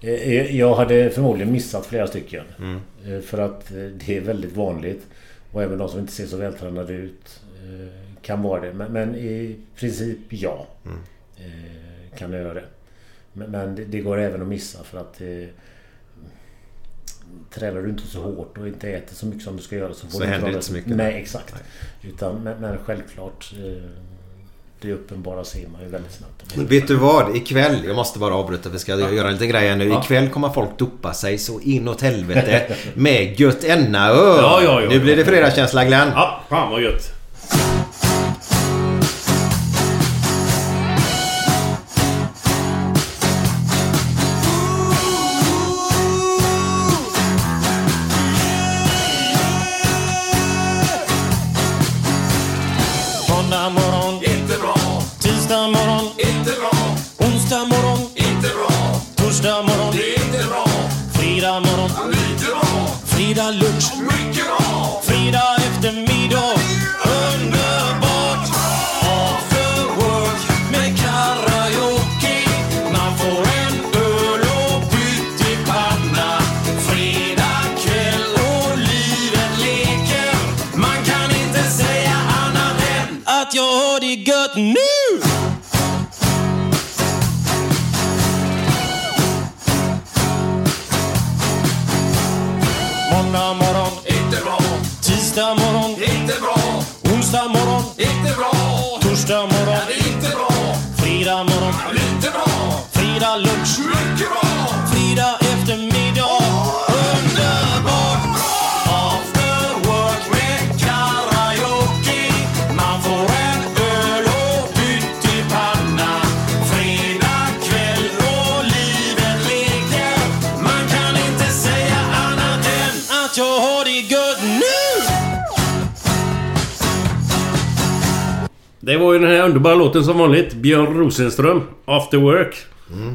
Eh, Jag hade förmodligen missat flera stycken. Mm. Eh, För att eh, det är väldigt vanligt. Och även de som inte ser så vältränade ut eh, kan vara det. Men, men i princip ja. Mm. Eh, Kan jag göra det. Men, men det, det går även att missa för att eh, Tränar du inte så hårt och inte äter så mycket som du ska göra så får Så du inte så mycket. Nej, exakt. Utan, men, men självklart eh, Det uppenbara ser man ju väldigt snabbt. Vet du vad? Ikväll, jag måste bara avbryta för vi ska göra en liten grej nu. Ja. Ikväll kommer folk dopa sig så inåt helvete [LAUGHS] med gött enna Ja, ja, ja. Nu blir det fredagskänsla Glenn. Ja, fan vad gött. Låten som vanligt. Björn Rosenström, After Work.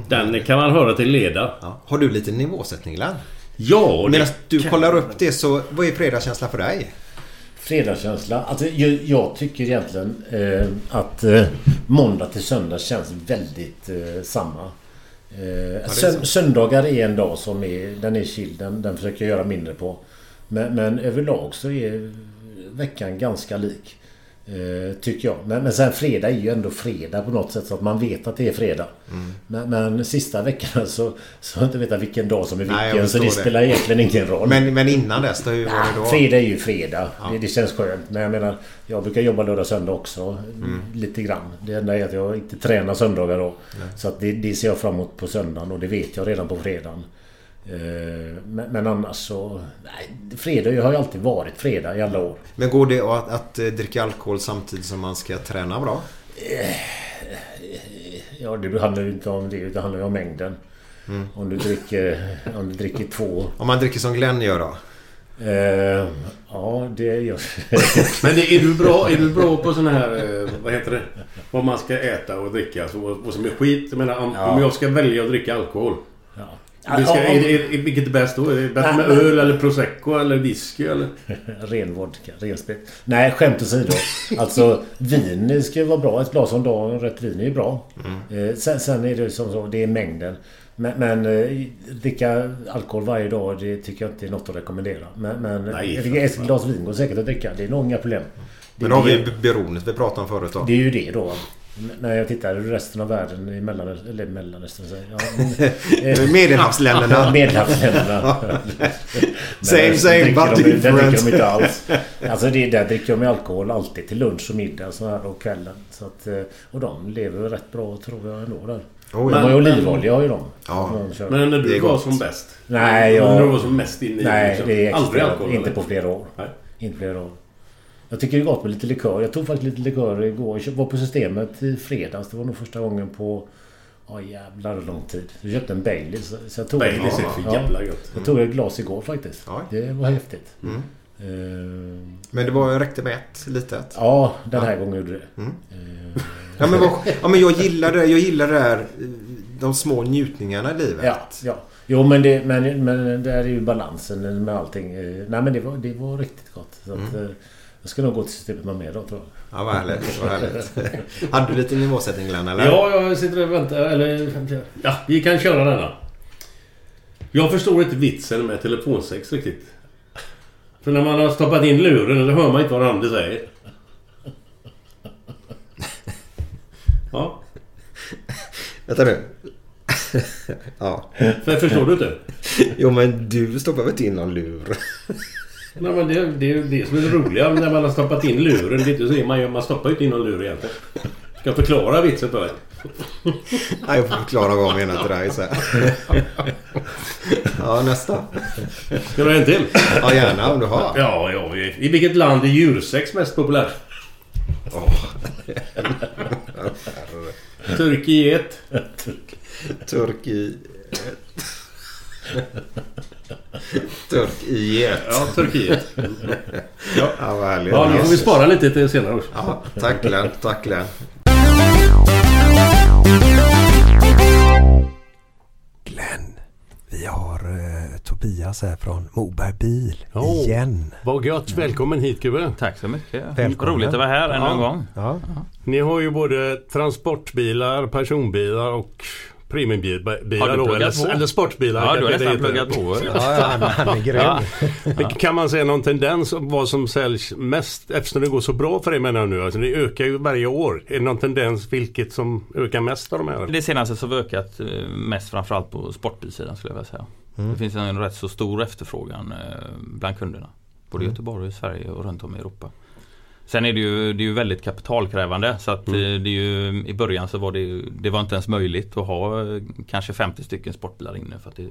Den kan man höra till leda. Ja. Har du lite nivåsättning Glenn? Ja, Medan du kan- kollar upp det så vad är fredagskänsla för dig? Fredagskänsla. Alltså, jag, jag tycker egentligen eh, att eh, måndag till söndag känns väldigt eh, samma. Eh, sön, söndagar är en dag som är, den är chill. Den, den försöker jag göra mindre på. Men, men överlag så är veckan ganska lik. Eh, tycker jag. Men, men sen fredag är ju ändå fredag på något sätt så att man vet att det är fredag. Men, men sista veckan [LAUGHS] så, så har jag inte vetat vilken dag som är Nej, vilken. så det det. spelar egentligen ingen roll. Men, men innan dess då? Hur var det då? Fredag är ju fredag. Det, det känns skönt. Men jag menar, jag brukar jobba lördag söndag också. Mm. Lite grann. Det enda är att jag inte tränar söndagar då. Så att det, det ser jag fram emot på söndagen och det vet jag redan på fredagen. Eh, Men, men annars så... Nej, fredag har ju alltid varit fredag i alla år. Men går det att, att eh, dricka alkohol samtidigt som man ska träna bra? Ja, det handlar ju inte om det. utan Det handlar ju om mängden. Mm. Om du dricker... Om du dricker två... Om man dricker som Glenn gör då? Eh, ja, det gör... [LAUGHS] Men det, är, du bra, är du bra på sån här... eh, Vad heter det? Vad man ska äta och dricka så, och, och som är skit. Jag menar om, Ja. om jag ska välja att dricka alkohol. ja. Det ska, är, är, vilket är bäst då? Är det bättre med öl eller prosecco eller whisky eller? [LAUGHS] Ren vodka, ren sprit. Nej, skämt åsido. [LAUGHS] Alltså vin ska ju vara bra. Ett glas om dagen rätt vin är ju bra. Eh, sen, sen är det som så, det är mängden. Men, men eh, dricka alkohol varje dag det tycker jag inte är något att rekommendera. Men, men Nej, ett, glas vin går säkert att dricka. Det är nog inga problem. Det, Men då har vi det, beroendet vi pratade om förut då. det är ju det då. När jag tittar resten av världen i Mellanöstern, eller Mellanöstern säger jag. Ja, [LAUGHS] Medelhavsländerna. [LAUGHS] Medelhavsländerna. [LAUGHS] Same, same, but de, Där dricker different. de inte alls. Alltså det, där dricker de alkohol alltid till lunch och middag så här och kvällen. Så att, eh, och de lever rätt bra tror jag ändå där. Oh, De ja. har ju olivolja har ju de. Ja. De. Men när Det du var gott. som bäst? Nej, När jag... du var som mest inne i Nej, liksom. det är Aldrig extra, alkohol? Inte eller? på flera år. Nej. Inte flera år. Jag tycker det är gott med lite likör. Jag tog faktiskt lite likör igår. Jag var på Systemet i fredags. Det var nog första gången på... Ja jävlar hur lång tid. Jag köpte en Baileys. så- Så jag tog Baileys är för jävla gott. Jag tog ett glas igår faktiskt. Oj. Det var häftigt. Mm. Eh, Men det var, räckte med ett litet. ja, den här gången gjorde det. Mm. Eh, Ja men, vad, ja, men jag gillar det. Jag gillar det här. eh, De små njutningarna i livet. ja, ja. Jo men det, men, men där är ju balansen med allting. Nej men det var, det var riktigt gott. Så att, Mm. Jag ska nog gå till Systemet med mer då tror jag. Ja, vad härligt. Vad härligt. [LAUGHS] Hade du lite nivåsättning Glenn eller? Ja, jag sitter och väntar. Eller... Ja, vi kan köra denna. Jag förstår inte vitsen med telefonsex riktigt. För när man har stoppat in luren, då hör man inte vad andra säger. Ja, Vänta nu. ja. för förstår du inte? Jo men du stoppar väl inte in någon lur? Nej, men det, det är det som är det roliga när man har stoppat in luren. Det är inte så, man, man stoppar ju inte in någon lur egentligen. Ska jag förklara vitsen för dig? Nej, jag får förklara vad jag menar till dig sen. Ja, nästa. Ska du ha en till? Ja, gärna om du har. Ja, ja. I vilket land är djursex mest populärt? Turkiet. Turki... [LAUGHS] Turkiet. Ja, Turkiet. [LAUGHS] Ja, vad härligt. Ja, nu får vi spara lite till senare också. Ja, tack Glenn. Tack Glenn. Glenn, vi har eh, Tobias här från Moberg Bil Oh. igen. Vad gött. Välkommen hit gubbe. Tack så mycket. Välkommen. Roligt att vara här ännu en Ja. gång. Ja. Ni har ju både transportbilar, personbilar och premiumbilar då, eller, eller sportbilar. Ja, du har nästan pluggat på. Ja, ja, han, han är grym. Ja. [LAUGHS] Kan man se någon tendens om vad som säljs mest eftersom det går så bra för er menar jag nu? Alltså det ökar ju varje år. Är det någon tendens vilket som ökar mest av de här? Det senaste så har ökat eh, mest framförallt på sportbilsidan skulle jag vilja säga. Mm. Det finns en rätt så stor efterfrågan eh, bland kunderna. Både i Göteborg, och i Sverige och runt om i Europa. Sen är det ju, det är ju väldigt kapitalkrävande så att eh, det är ju, i början så var det det var inte ens möjligt att ha eh, kanske 50 stycken sportbilar inne för att det,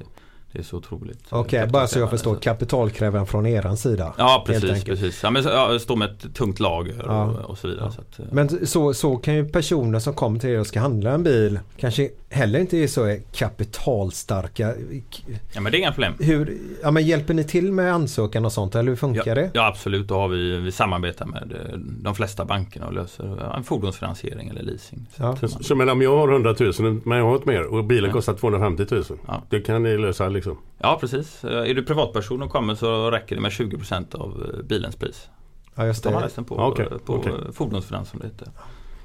det är så otroligt eh, Okej, bara så jag förstår. Kapitalkrävaren från eran sida. Ja precis, precis. Ja, men, ja, stå med ett tungt lager Ja. och, och så vidare. Så att, eh, Men så, så kan ju personer som kommer till er och ska handla en bil kanske heller inte är så kapitalstarka. ja men det är inga problem. Hur, ja, men hjälper ni till med ansökan och sånt eller hur funkar Ja, det? ja absolut, då har vi, vi samarbetar med eh, de flesta bankerna och löser ja, en fordonsfinansiering eller leasing. Så Ja. Så, så men om jag har 100 000 men jag har ett mer och bilen Ja. kostar 250 000. Ja. Det kan ni lösa liksom. Ja precis. Eh, Är du privatperson och kommer så räcker det med 20% av eh, bilens pris. Ja, just Tar man det. resten på, okej, på eh, fordonsfinans som det heter.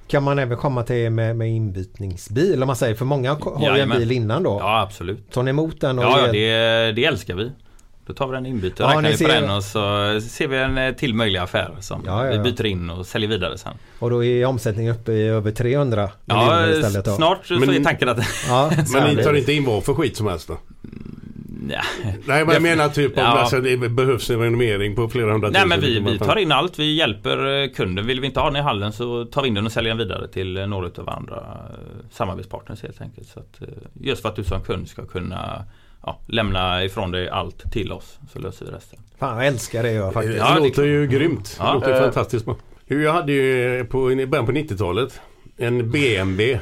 Kan man även komma till er med, med inbytningsbil om man säger? För många har ju en bil innan då. Ja absolut. Tar ni emot den? Och Ja, ja ger- det, det älskar vi. Då tar vi den inbyte, Ja, räknar vi på ser- den och så ser vi en eh, till möjlig affär som Ja, ja, ja. vi byter in och säljer vidare sen. Och då är omsättningen uppe i över 300 Ja, miljoner istället då. snart så Men- är tanken att... Ja, Men [LAUGHS] ni tar inte in vad för skit som helst då? Ja. Nej men jag menar typ om Ja. alltså, det behövs en renovering på flera hundra Nej men vi, vi tar in allt. Vi hjälper eh, kunden. Vill vi inte ha den i hallen så tar vi in den och säljer den vidare till eh, några av andra eh, samarbetspartners helt enkelt. Så att, just för att du som kund ska kunna ja, lämna ifrån dig allt till oss så löser vi resten. Fan jag älskar det jag faktiskt. Det Ja, det är låter ju grymt. Det Ja. låter Eh. fantastiskt bra. Jag hade ju på, i början på 90-talet en BMW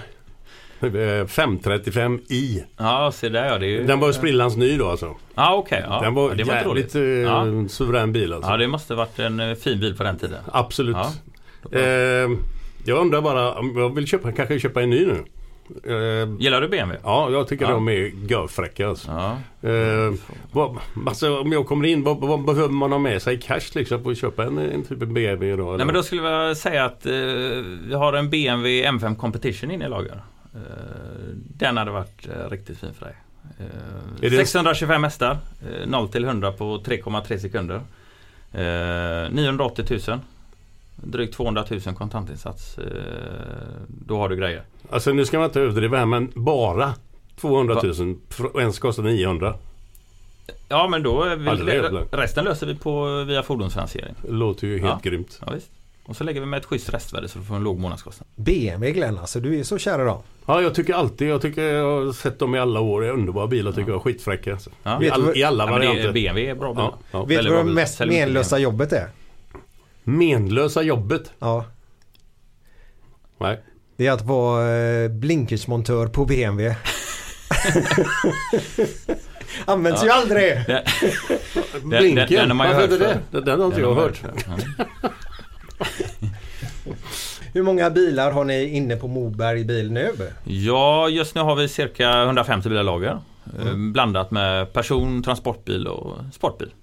535i. Ja, se där ja. Ju... Den var sprillans ny då alltså. Ja, okej. ja. Den var ja, det var jävligt eh, Ja. suverän bil alltså. ja, det måste varit en eh, fin bil på den tiden. Absolut. Ja. Eh, jag undrar bara jag vill köpa, kanske köpa en ny nu. Eh, Gillar du BMW? ja, jag tycker Ja. de är görfräcka alltså. Ja. Eh, vad, alltså, om jag kommer in, vad, vad behöver man ha med sig i cash liksom för att köpa en, en typ av BMW då? eller? Nej men då skulle jag säga att eh, vi har en BMW M5 Competition inne i lager. Eh, den hade varit eh, riktigt fin för dig. Eh, Är det- 625 hästar. Eh, 0 till 100 på 3,3 sekunder. Eh, 980 000. Drygt 200 000 kontantinsats. Då har du grejer. Alltså nu ska man inte överdriva här men bara 200 000 och en ska kosta 900. Ja men då vi, resten löser vi på via fordonsfinansiering. Låter ju helt Ja. grymt. Ja, visst. Och så lägger vi med ett schysst restvärde så du får en låg månadskostnad. BMW Glenn alltså, du är så kär i dem. Ja, jag tycker alltid, jag tycker jag har sett dem i alla år. Det är underbara bilar tycker jag. Skitfräcka. Alltså. Ja. I, all, I alla Ja, är- varianter. BMW är bra bilar. Ja, ja. Vet du vad det mest menlösa jobbet är? Menlösa jobbet? Ja. Nej. Det är att vara eh, blinkersmontör på BMW. [LAUGHS] Används ju aldrig! Det- Blinken? den- den förr. Den har inte jag hört. Ja. [LAUGHS] Hur många bilar har ni inne på Moberg bil nu? Ja, just nu har vi cirka 150 bilar lager. Eh, Mm. Blandat med person, transportbil och sportbil.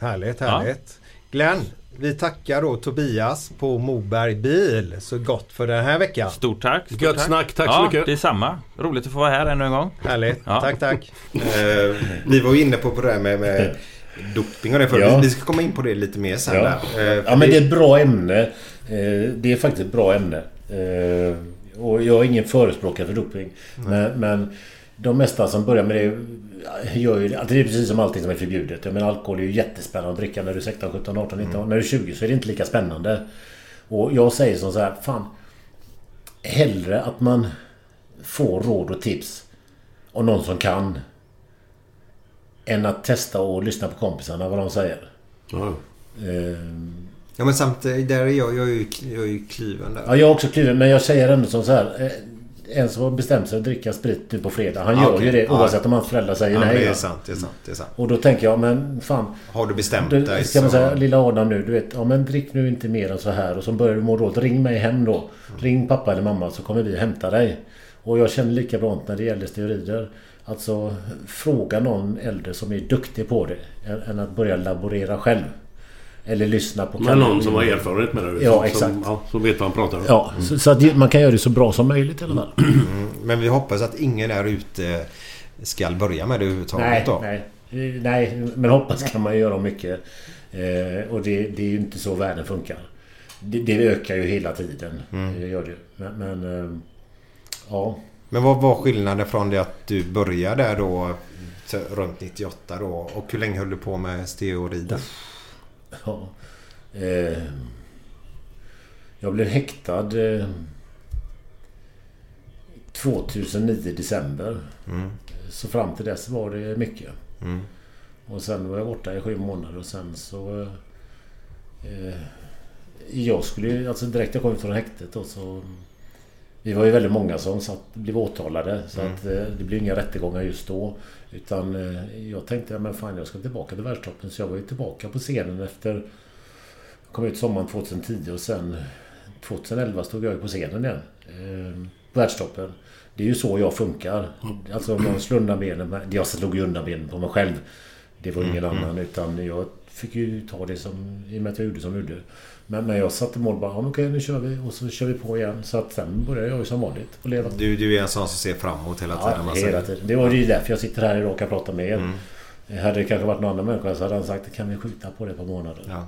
Härligt, härligt. Glenn, vi tackar då Tobias på Moberg bil så gott för den här veckan. Stort tack. Stort Gött tack. snack, tack så ja, mycket. det är samma. Roligt att få vara här ännu en gång. Härligt, Ja. tack tack. Eh, vi var inne på, på det här med, med [LAUGHS] doping och det förut. Ja. Vi ska komma in på det lite mer sen. Ja. Där. Eh, för ja men det är ett bra ämne. Eh, Det är faktiskt ett bra ämne. Eh, Och jag är ingen förespråkare för doping. Men, men de mesta som börjar med det gör ju det. Det är precis som allting som är förbjudet. Jag menar alkohol är ju jättespännande att dricka när du är 16, 17, 18, 19. När du är 20 så är det inte lika spännande. Och jag säger som så här, fan. Hellre att man får råd och tips av någon som kan. Än att testa och lyssna på kompisarna vad de säger. Ja. Ehm, Ja men samtidigt, där är jag, jag är ju, jag är ju kliven där. Ja, jag är också kluven. Men jag säger ändå som så här. eh, En som har bestämt sig att dricka sprit nu på fredag. Han Ja, gör okej. ju det Ja. oavsett om hans föräldrar säger Ja, nej. det är sant, det är sant, det är sant. Och då tänker jag, men fan. Har du bestämt Du, dig ska man så- säga, lilla Adam nu, du vet. Ja men drick nu inte mer än så här. Och så börjar du må dåligt. Ring mig hem då. Ring pappa eller mamma så kommer vi hämta dig. Och jag känner likadant när det gäller steroider. Alltså fråga någon äldre som är duktig på det. Än, att börja laborera själv. Eller lyssna på Men någon som har erfarenhet med det. Ja, som, exakt. Som, ja, som vet vad han pratar om. Ja, så, så att man kan göra det så bra som möjligt i alla fall. Mm, men vi hoppas att ingen där ute ska börja med det överhuvudtaget Nej, då. nej. Eh, Nej, men hoppas kan man göra mycket. Eh, och det, det är ju inte så världen funkar. Det, det ökar ju hela tiden. Mm. Det gör det. Men, men eh, ja. Men vad var skillnaden från det att du började där då runt 98 då? Och hur länge höll du på med steroider? ja. Eh, jag blev häktad eh, 2009 december. Mm. Så fram till dess var det mycket. Mm. Och sen var jag borta i sju månader och sen så... Eh, jag skulle ju, alltså direkt jag kom ut från häktet då så... Vi var ju väldigt många som satt, blev åtalade så Mm. att eh, det blev inga rättegångar just då. Utan eh, jag tänkte, ja, men fan jag ska tillbaka till världstoppen. Så jag var ju tillbaka på scenen efter... Jag kom ut sommaren 2010 och sen 2011 stod jag ju på scenen igen. Eh, på världstoppen. Det är ju så jag funkar. Alltså om man slår undan benen. Jag slog ju undan benen på mig själv. Det var ingen Mm, mm. annan utan jag fick ju ta det som... I och med att jag gjorde som jag gjorde. Men, men jag satte mål bara, ja, okej nu kör vi och så kör vi på igen. Så att sen började jag ju som vanligt att leva. Du, du är en sån som ser framåt hela tiden. Ja, hela tiden. Det var ju därför jag sitter här idag och kan prata med er. Mm. Hade det kanske varit någon annan människa så hade han sagt kan vi skjuta på det på månader. Ja.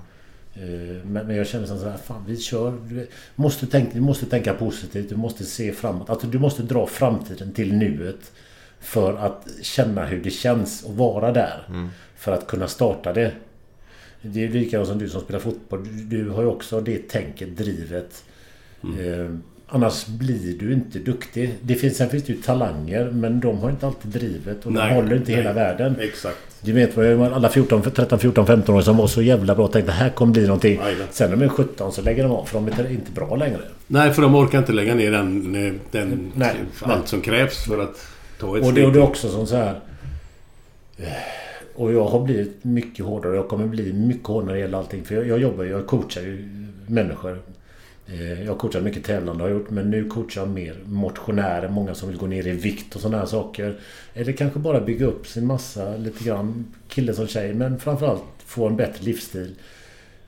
Eh, Men, jag känner så här, fan vi kör. Du måste tänka, du måste tänka positivt. Du måste se framåt. Alltså, du måste dra framtiden till nuet. För att känna hur det känns att vara där. Mm. För att kunna starta det. Det är likadant som du som spelar fotboll. Du, du har ju också det tänket, drivet. Eh, annars blir du inte duktig. Det finns, sen finns det ju talanger men de har inte alltid drivet och Nej, de håller inte nej. hela världen. Exakt. Du vet vad jag alla 14, 13, 14, 15 år som var så jävla bra och tänkte det här kommer bli någonting. Jajamän. Sen när de är 17 så lägger de av för de är inte bra längre. Nej, för de orkar inte lägga ner den, eh, den Nej, allt nej. som krävs för att ta ett Och steg. och det är också som så här. Och jag har blivit mycket hårdare. Jag kommer bli mycket hårdare när det gäller allting. För jag, jag jobbar ju, jag coachar ju människor. Eh, jag har coachat mycket tävlande har jag gjort. Men nu coachar jag mer motionärer. Många som vill gå ner i vikt och sådana här saker. Eller kanske bara bygga upp sin massa lite grann. Kille som tjej. Men framförallt få en bättre livsstil.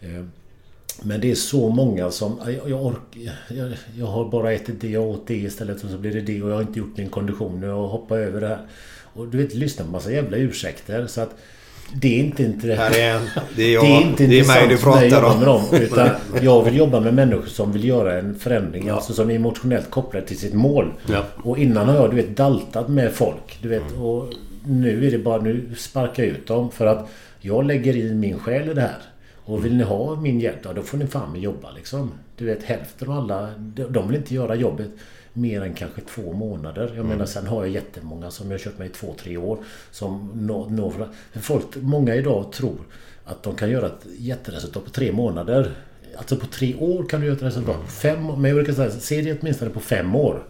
Eh, men det är så många som... Jag, orkar jag, jag har bara ätit det, jag åt det istället och så blir det det och jag har inte gjort min kondition nu och hoppar över det här. Och du vet, lyssna på massa jävla ursäkter. Så att det är inte inte Här är en. Det är jag. [LAUGHS] Det är inte Det är mig intressant du pratar jobba om. med dem. Utan [LAUGHS] jag vill jobba med människor som vill göra en förändring. Alltså som är emotionellt kopplade till sitt mål. Ja. Och innan har jag du vet daltat med folk. Du vet, och nu är det bara nu sparka ut dem. För att jag lägger i min själ i det här. Och vill ni ha min hjälp, ja, då får ni fan med jobba liksom. Du vet hälften av alla, de vill inte göra jobbet mer än kanske två månader. Jag menar sen har jag jättemånga som jag har kört med i två, tre år. Som når, når folk, många idag tror att de kan göra ett jätteresultat på tre månader. Alltså på tre år kan du göra ett resultat. På Fem, men jag brukar säga, se det åtminstone på fem år.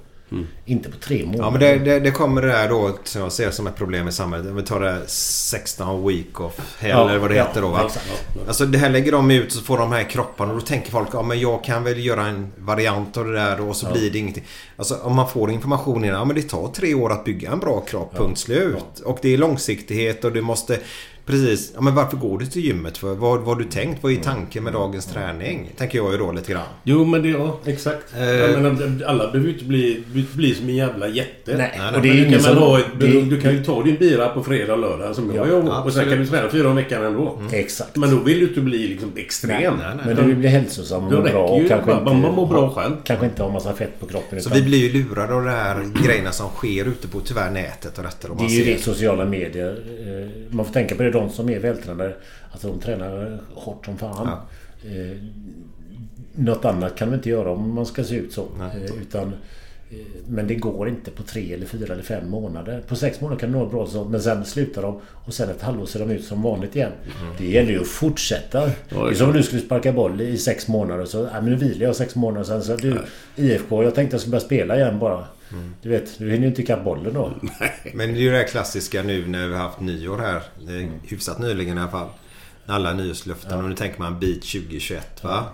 Inte på tre månader. Ja men det, det, det kommer det där då som jag ser som ett problem i samhället. Om vi tar det här 16 week of hell Ja, eller vad det ja, heter då va? exakt. Alltså det här lägger de ut så får de här kropparna och då tänker folk ja men jag kan väl göra en variant av det där då och så Ja. blir det ingenting. Alltså om man får information innan, ja men det tar tre år att bygga en bra kropp, punkt slut. Och det är långsiktighet och du måste Precis. Ja, men varför går du till gymmet för? Vad vad har du tänkt? Vad är tanken med dagens träning? Tänker jag ju då lite grann. Jo men det, ja exakt. Eh. Jag menar, alla behöver ju inte bli, bli som en jävla jätte. Nej, och det är du ingen som- ha ett, det- du, du kan ju ta din bira på fredag och lördag som jag Ja, gör. Och sen kan du träna fyra om veckan ändå. Exakt. Men då vill du inte bli liksom extrem. Nej, nej. Men du vill bli hälsosam och bra. Och ju kanske bara- inte, man mår bra själv. Kanske inte ha massa fett på kroppen. Så utan- vi blir ju lurade av det här grejerna som sker ute på tyvärr nätet och detta. Och Det är ju det, sociala medier. Eh, Man får tänka på det, de som är vältränade. Alltså de tränar hårt som fan. Eh, Något annat kan de inte göra om man ska se ut så. Eh, Utan, men det går inte på tre eller fyra eller fem månader. På sex månader kan det nå bra men sen slutar de och sen ett halvår ser de ut som vanligt igen. Det gäller ju att fortsätta. det det är som om du skulle sparka boll i sex månader så, nej men nu vilar jag sex månader sen så du IFK, jag tänkte jag skulle börja spela igen bara. Du vet, du hinner ju inte ikapp bollen då. [LAUGHS] Men det är ju det här klassiska nu när vi har haft nyår här. Det är hyfsat nyligen i alla fall. Alla nyårslöften och nu tänker man bit 2021 va.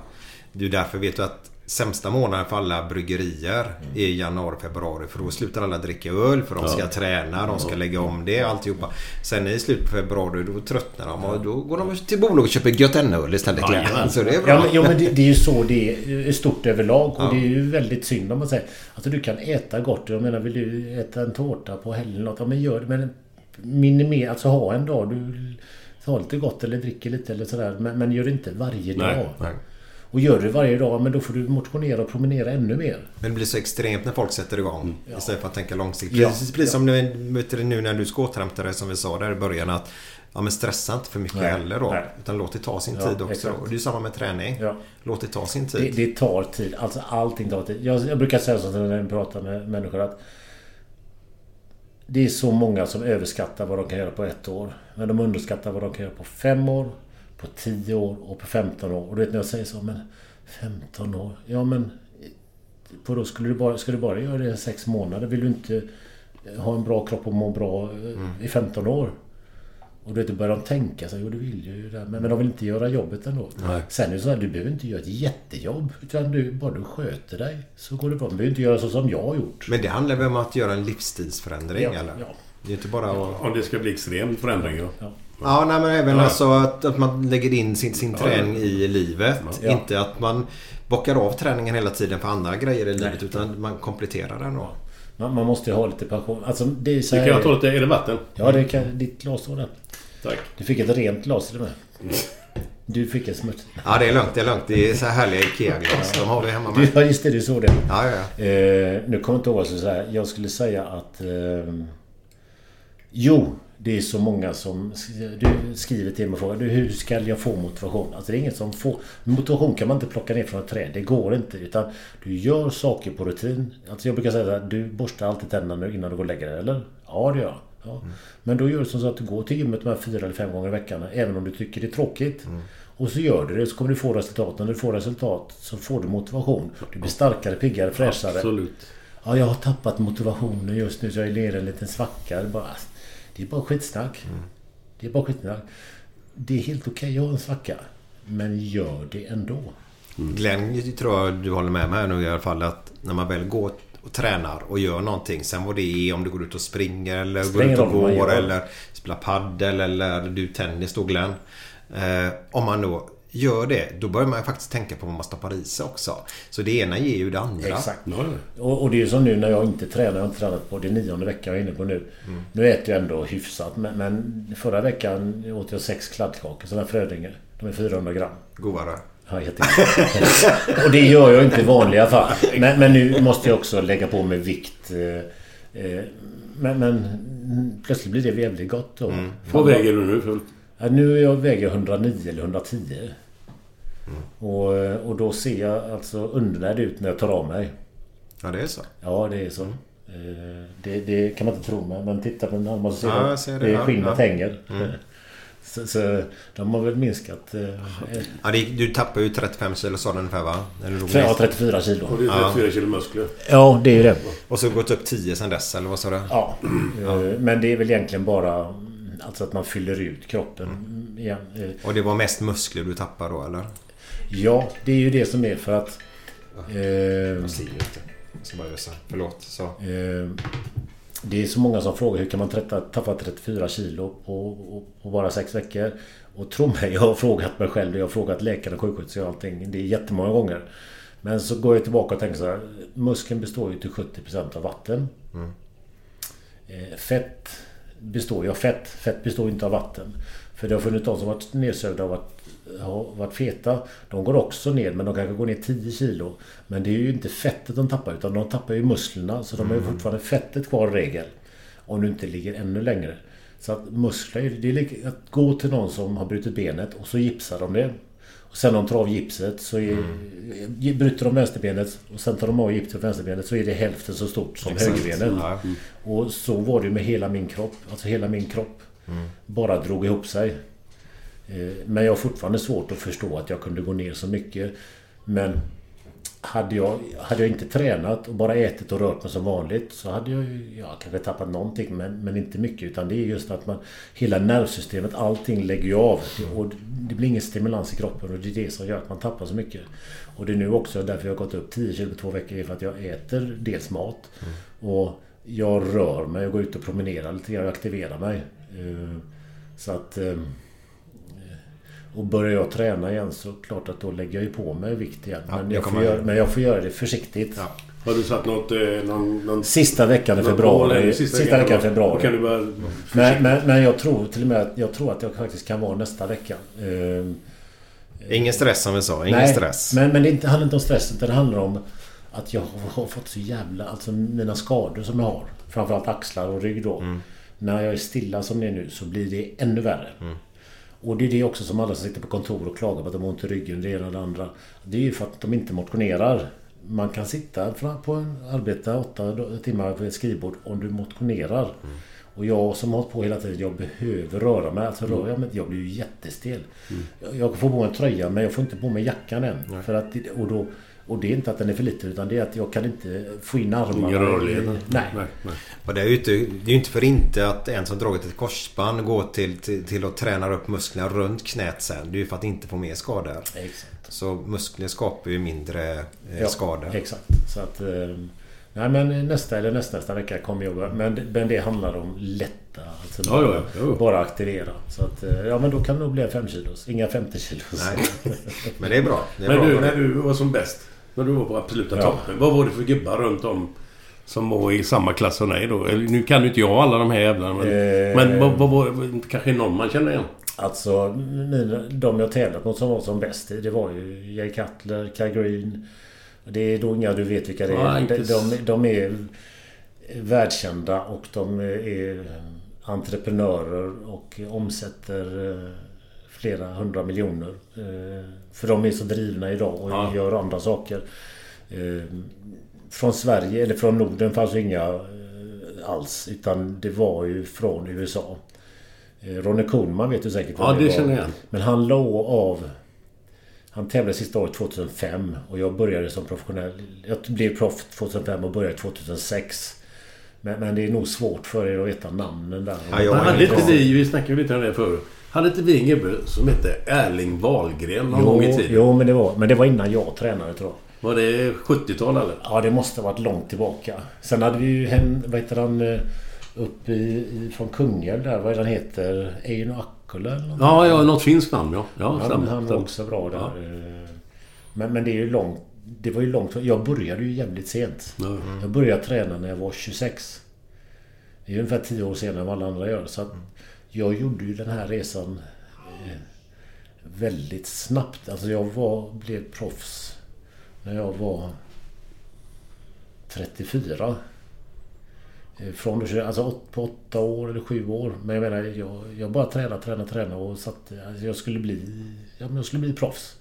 Det är därför vet du att sämsta månaden för alla bryggerier är januari, februari. För då slutar alla dricka öl för de ska träna, de ska lägga om det alltihopa. Sen i slutet på februari då tröttnar de och då går de till bolag och köper Gött öl istället. Jajamän. så det är bra. Ja men, ja, men det, det är ju så det är stort överlag. Och Ja. det är ju väldigt synd om man säger. Alltså du kan äta gott. Jag menar vill du äta en tårta på helgen eller något. Ja men gör det. Men minimera. Alltså ha en dag du tar lite gott eller dricker lite eller sådär. Men, men gör det inte varje Nej, dag. nej. Och gör det varje dag. Men då får du motionera och promenera ännu mer. Men det blir så extremt när folk sätter igång. Istället för att tänka långsiktigt. Ja. Precis, precis som nu, vet du, nu när du dig som vi sa där i början. att Ja men stressa inte för mycket Nej, heller då. nej. Utan låt det ta sin Ja, tid också. exakt. Och det är samma med träning. Ja. Låt det ta sin tid. Det, det tar tid. Alltså allting tar tid. Jag, jag brukar säga så när jag pratar med människor att det är så många som överskattar vad de kan göra på ett år. Men de underskattar vad de kan göra på fem år, på tio år och på 15 år. Och du vet när jag säger så, men 15 år? Ja men... För då skulle du bara, ska du bara göra det i sex månader? Vill du inte ha en bra kropp och må bra eh, i 15 år? Och du vet, då börjar de tänka sig, jo du vill ju det. Men, men de vill inte göra jobbet ändå. Nej. Sen är det så här, du behöver inte göra ett jättejobb. Utan du, bara du sköter dig så går det bra. Du behöver inte göra så som jag har gjort. Men det handlar väl om att göra en livsstilsförändring Ja, eller? ja. Det är inte bara att... Om det ska bli extrem förändring ja. Ja. Ja, nej, men även Ja. alltså att, att man lägger in sin, sin Ja, träning ja. i livet. Ja. Inte att man bockar av träningen hela tiden för andra grejer i livet. Nej. Utan man kompletterar den då. Man, man måste ju ha lite passion. Alltså det är så Du här... kan jag ta lite, är det vatten? Ja, det kan, ditt glas står där. Tack. Du fick ett rent glas till med. Du fick ett smutsigt. Ja, det är lugnt. Det är lugnt. Det är så här härliga IKEA-glas. De har vi hemma Du, med. ja, just det. Du såg det. Ja, ja, ja. Eh, nu kommer jag inte ihåg vad jag skulle säga. Jag skulle säga att... Eh, jo, det är så många som du skriver till mig och frågar hur ska jag få motivation? Alltså det är ingen som får... Motivation kan man inte plocka ner från ett träd. Det går inte. Utan du gör saker på rutin. Alltså jag brukar säga här, du borstar alltid tänderna nu innan du går och lägger dig, eller? Ja, det gör jag. Ja. Men då gör du som så att du går till gymmet de här fyra eller fem gånger i veckan. Även om du tycker det är tråkigt. Och så gör du det så kommer du få resultat. När du får resultat så får du motivation. Du blir starkare, piggare, fräschare. Absolut. Ja, jag har tappat motivationen just nu så jag är nere i en liten svacka. Bara, det är bara skitsnack. Det är bara skitsnack. Det är helt okej att ha en svacka. Men gör det ändå. Glenn tror jag du håller med mig här nu i alla fall. Att när man väl går och tränar och gör någonting. Sen vad det är om du går ut och springer eller går Spelar ut och går eller spelar paddel eller du tennis då Glenn. Eh, om man då gör det, då börjar man faktiskt tänka på vad man stoppar i sig också. Så det ena ger ju det andra. Exakt. Och, och det är ju som nu när jag inte tränar. Jag har inte tränat på det nionde veckan jag är inne på nu. Mm. Nu äter jag ändå hyfsat. Men, men förra veckan åt jag sex kladdkakor. Sådana här Frödinge. De är 400 gram. Godare. Ja, jättegott. och det gör jag inte i vanliga fall. Men, men nu måste jag också lägga på mig vikt. eh, eh, Men, men plötsligt blir det väldigt gott då. Mm. Vad väger du nu? Ja, nu är jag väger 109 eller 110. Och, och då ser jag alltså undernärd ut när jag tar av mig. Ja, det är så. Ja, det är så. Eh, Det, det kan man inte tro med. Men titta på den. Man måste se Ja, ser det. det är Ja, skinnet ja. hänger. Mm. [LAUGHS] Så, så de har väl minskat... eh, Ja, det, du tappar ju 35 kilo sa du ungefär va? Drog Ja, ner. 34 kilo. Och det är 34 kilo muskler. Ja, det är ju det. Och så gått upp 10 sen dess eller vad sa du? [CLEARS THROAT] Ja. Eh, Men det är väl egentligen bara Alltså att man fyller ut kroppen igen. Eh, Och det var mest muskler du tappade då eller? Ja, det är ju det som är för att... Eh, Jag ser ju inte. Jag ska bara ösa. Förlåt. Så. Eh, det är så många som frågar hur kan man trätta, tappa 34 kilo på, på bara sex veckor? Och tro mig, jag har frågat mig själv, jag har frågat läkare, sjuksköterskor och allting. Det är jättemånga gånger. Men så går jag tillbaka och tänker så här. Muskeln består ju till 70% av vatten. Mm. Eh, Fett består ju av fett. Fett består inte av vatten. För det har funnits de som varit nedsövda och varit, har varit feta. De går också ner men de kanske går ner 10 kilo. Men det är ju inte fettet de tappar utan de tappar ju musklerna. Så de har ju Mm. fortfarande fettet kvar i regel. Om du inte ligger ännu längre. Så att muskler, det är att gå till någon som har brutit benet och så gipsar de det. Och sen när de tar av gipset så är, Mm. bryter de vänsterbenet och sen tar de av gipset på vänsterbenet så är det hälften så stort som Exakt. högerbenet. Mm. Och så var det med hela min kropp. Alltså hela min kropp Mm. bara drog ihop sig. Eh, Men jag har fortfarande svårt att förstå att jag kunde gå ner så mycket. Men hade jag, hade jag inte tränat och bara ätit och rört mig som vanligt så hade jag ju, ja, kanske tappat någonting men, men inte mycket. Utan det är just att man... Hela nervsystemet, allting lägger ju av. Och det blir ingen stimulans i kroppen och det är det som gör att man tappar så mycket. Och det är nu också därför jag gått upp 10 kilo på två veckor. För att jag äter dels mat och jag rör mig och går ut och promenerar lite grann och aktiverar mig. Eh, Så att... eh, och börjar jag träna igen så klart att då lägger jag ju på mig vikt igen. Ja, men, jag får kommer- göra, men jag får göra det försiktigt. Har du satt något... Eh, någon, någon... Sista veckan i februari. mål, Sista, veckan i februari. Kan du bara... Men, men, men jag tror till och med att jag tror att jag faktiskt kan vara nästa vecka. Ehm, Ingen stress som vi sa. Ingen nej, stress. Men, men det inte- handlar inte om stress utan det handlar om att jag har fått så jävla... Alltså mina skador som jag har. Framförallt axlar och rygg då. Mm. När jag är stilla som det är nu så blir det ännu värre. Mm. Och det är det också som alla som sitter på kontor och klagar på att de har ont i ryggen, det ena och det andra. Det är ju för att de inte motionerar. Man kan sitta på en, arbeta åtta timmar på ett skrivbord om du motionerar. Mm. Och jag som har hållit på hela tiden, jag behöver röra mig. Alltså rör jag mig jag blir ju jättestel. Jag- Jag får på mig en tröja men jag får inte på mig jackan än. För att, och, då, och det är inte att den är för liten utan det är att jag kan inte få in armarna. Ingen rörlighet. Nej. Nej, nej. Och det är ju inte, det är inte för inte att en som dragit ett korsband går till, till, till att träna upp musklerna runt knät sen. Det är ju för att inte få mer skador. Exakt. Så muskler skapar ju mindre eh, Ja, skador. Exakt. Så att... Eh, nej men nästa eller nästnästa vecka kommer jag. Men, men det handlar om lätta. Alltså Ja, bara, ja, ja. bara aktivera. Så att... eh, Ja men då kan det nog bli en 5 kilos. Inga 50 kilos. Nej. Men det är bra. Det är Men bra. du, när du var som bäst. När du var på absoluta Ja. toppen. Vad var det för gubbar runt om? Som var i samma klass som dig då? Nu kan ju inte jag alla de här jävlarna men... Eh. Men vad, vad var Kanske någon man känner igen? Alltså mina, de jag tävlat mot som var som bäst det var ju Jay Cutler, Kai Green. Det är då inga du vet vilka det är. Inte de, de, de är världskända och de är entreprenörer och omsätter eh, flera hundra miljoner. För de är så drivna idag och Ja. gör andra saker. Eh, Från Sverige, eller från Norden fanns ju inga eh, alls. Utan det var ju från USA. Eh, Ronny Kohlman vet du säkert Ja, vem det var. känner jag. Men han låg av... Han tävlade sista året 2005 och jag började som professionell. Jag blev proff 2005 och började 2006. Men, men det är nog svårt för er att veta namnen där. Ja, jag hade ingen inte vi, vi snackade lite om det förr. Hade inte vi en gubbe som hette Erling Wahlgren någon gång i Jo, tiden? jo men, det var, men det var innan jag tränade tror jag. Var det 70-tal eller? Ja, det måste ha varit långt tillbaka. Sen hade vi ju hem, vad heter han, eh, upp i, från Kungälv där, vad är han heter? Eino Vakkola eller något? Ja, ja, något finskt namn ja. Ja, Ja, han var också bra där. Ja. Eh, Men, men det är ju långt. Det var ju långt. Jag började ju jävligt sent. Ja. Jag började träna när jag var 26. Det är ju ungefär 10 år senare än vad alla andra gör. Så att jag gjorde ju den här resan eh, väldigt snabbt. Alltså jag var, blev proffs när jag var 34. Eh, från alltså på åtta år eller sju år. Men jag menar, jag, jag bara tränade, tränade, tränade och satte... Alltså jag skulle bli... Ja, men jag skulle bli proffs.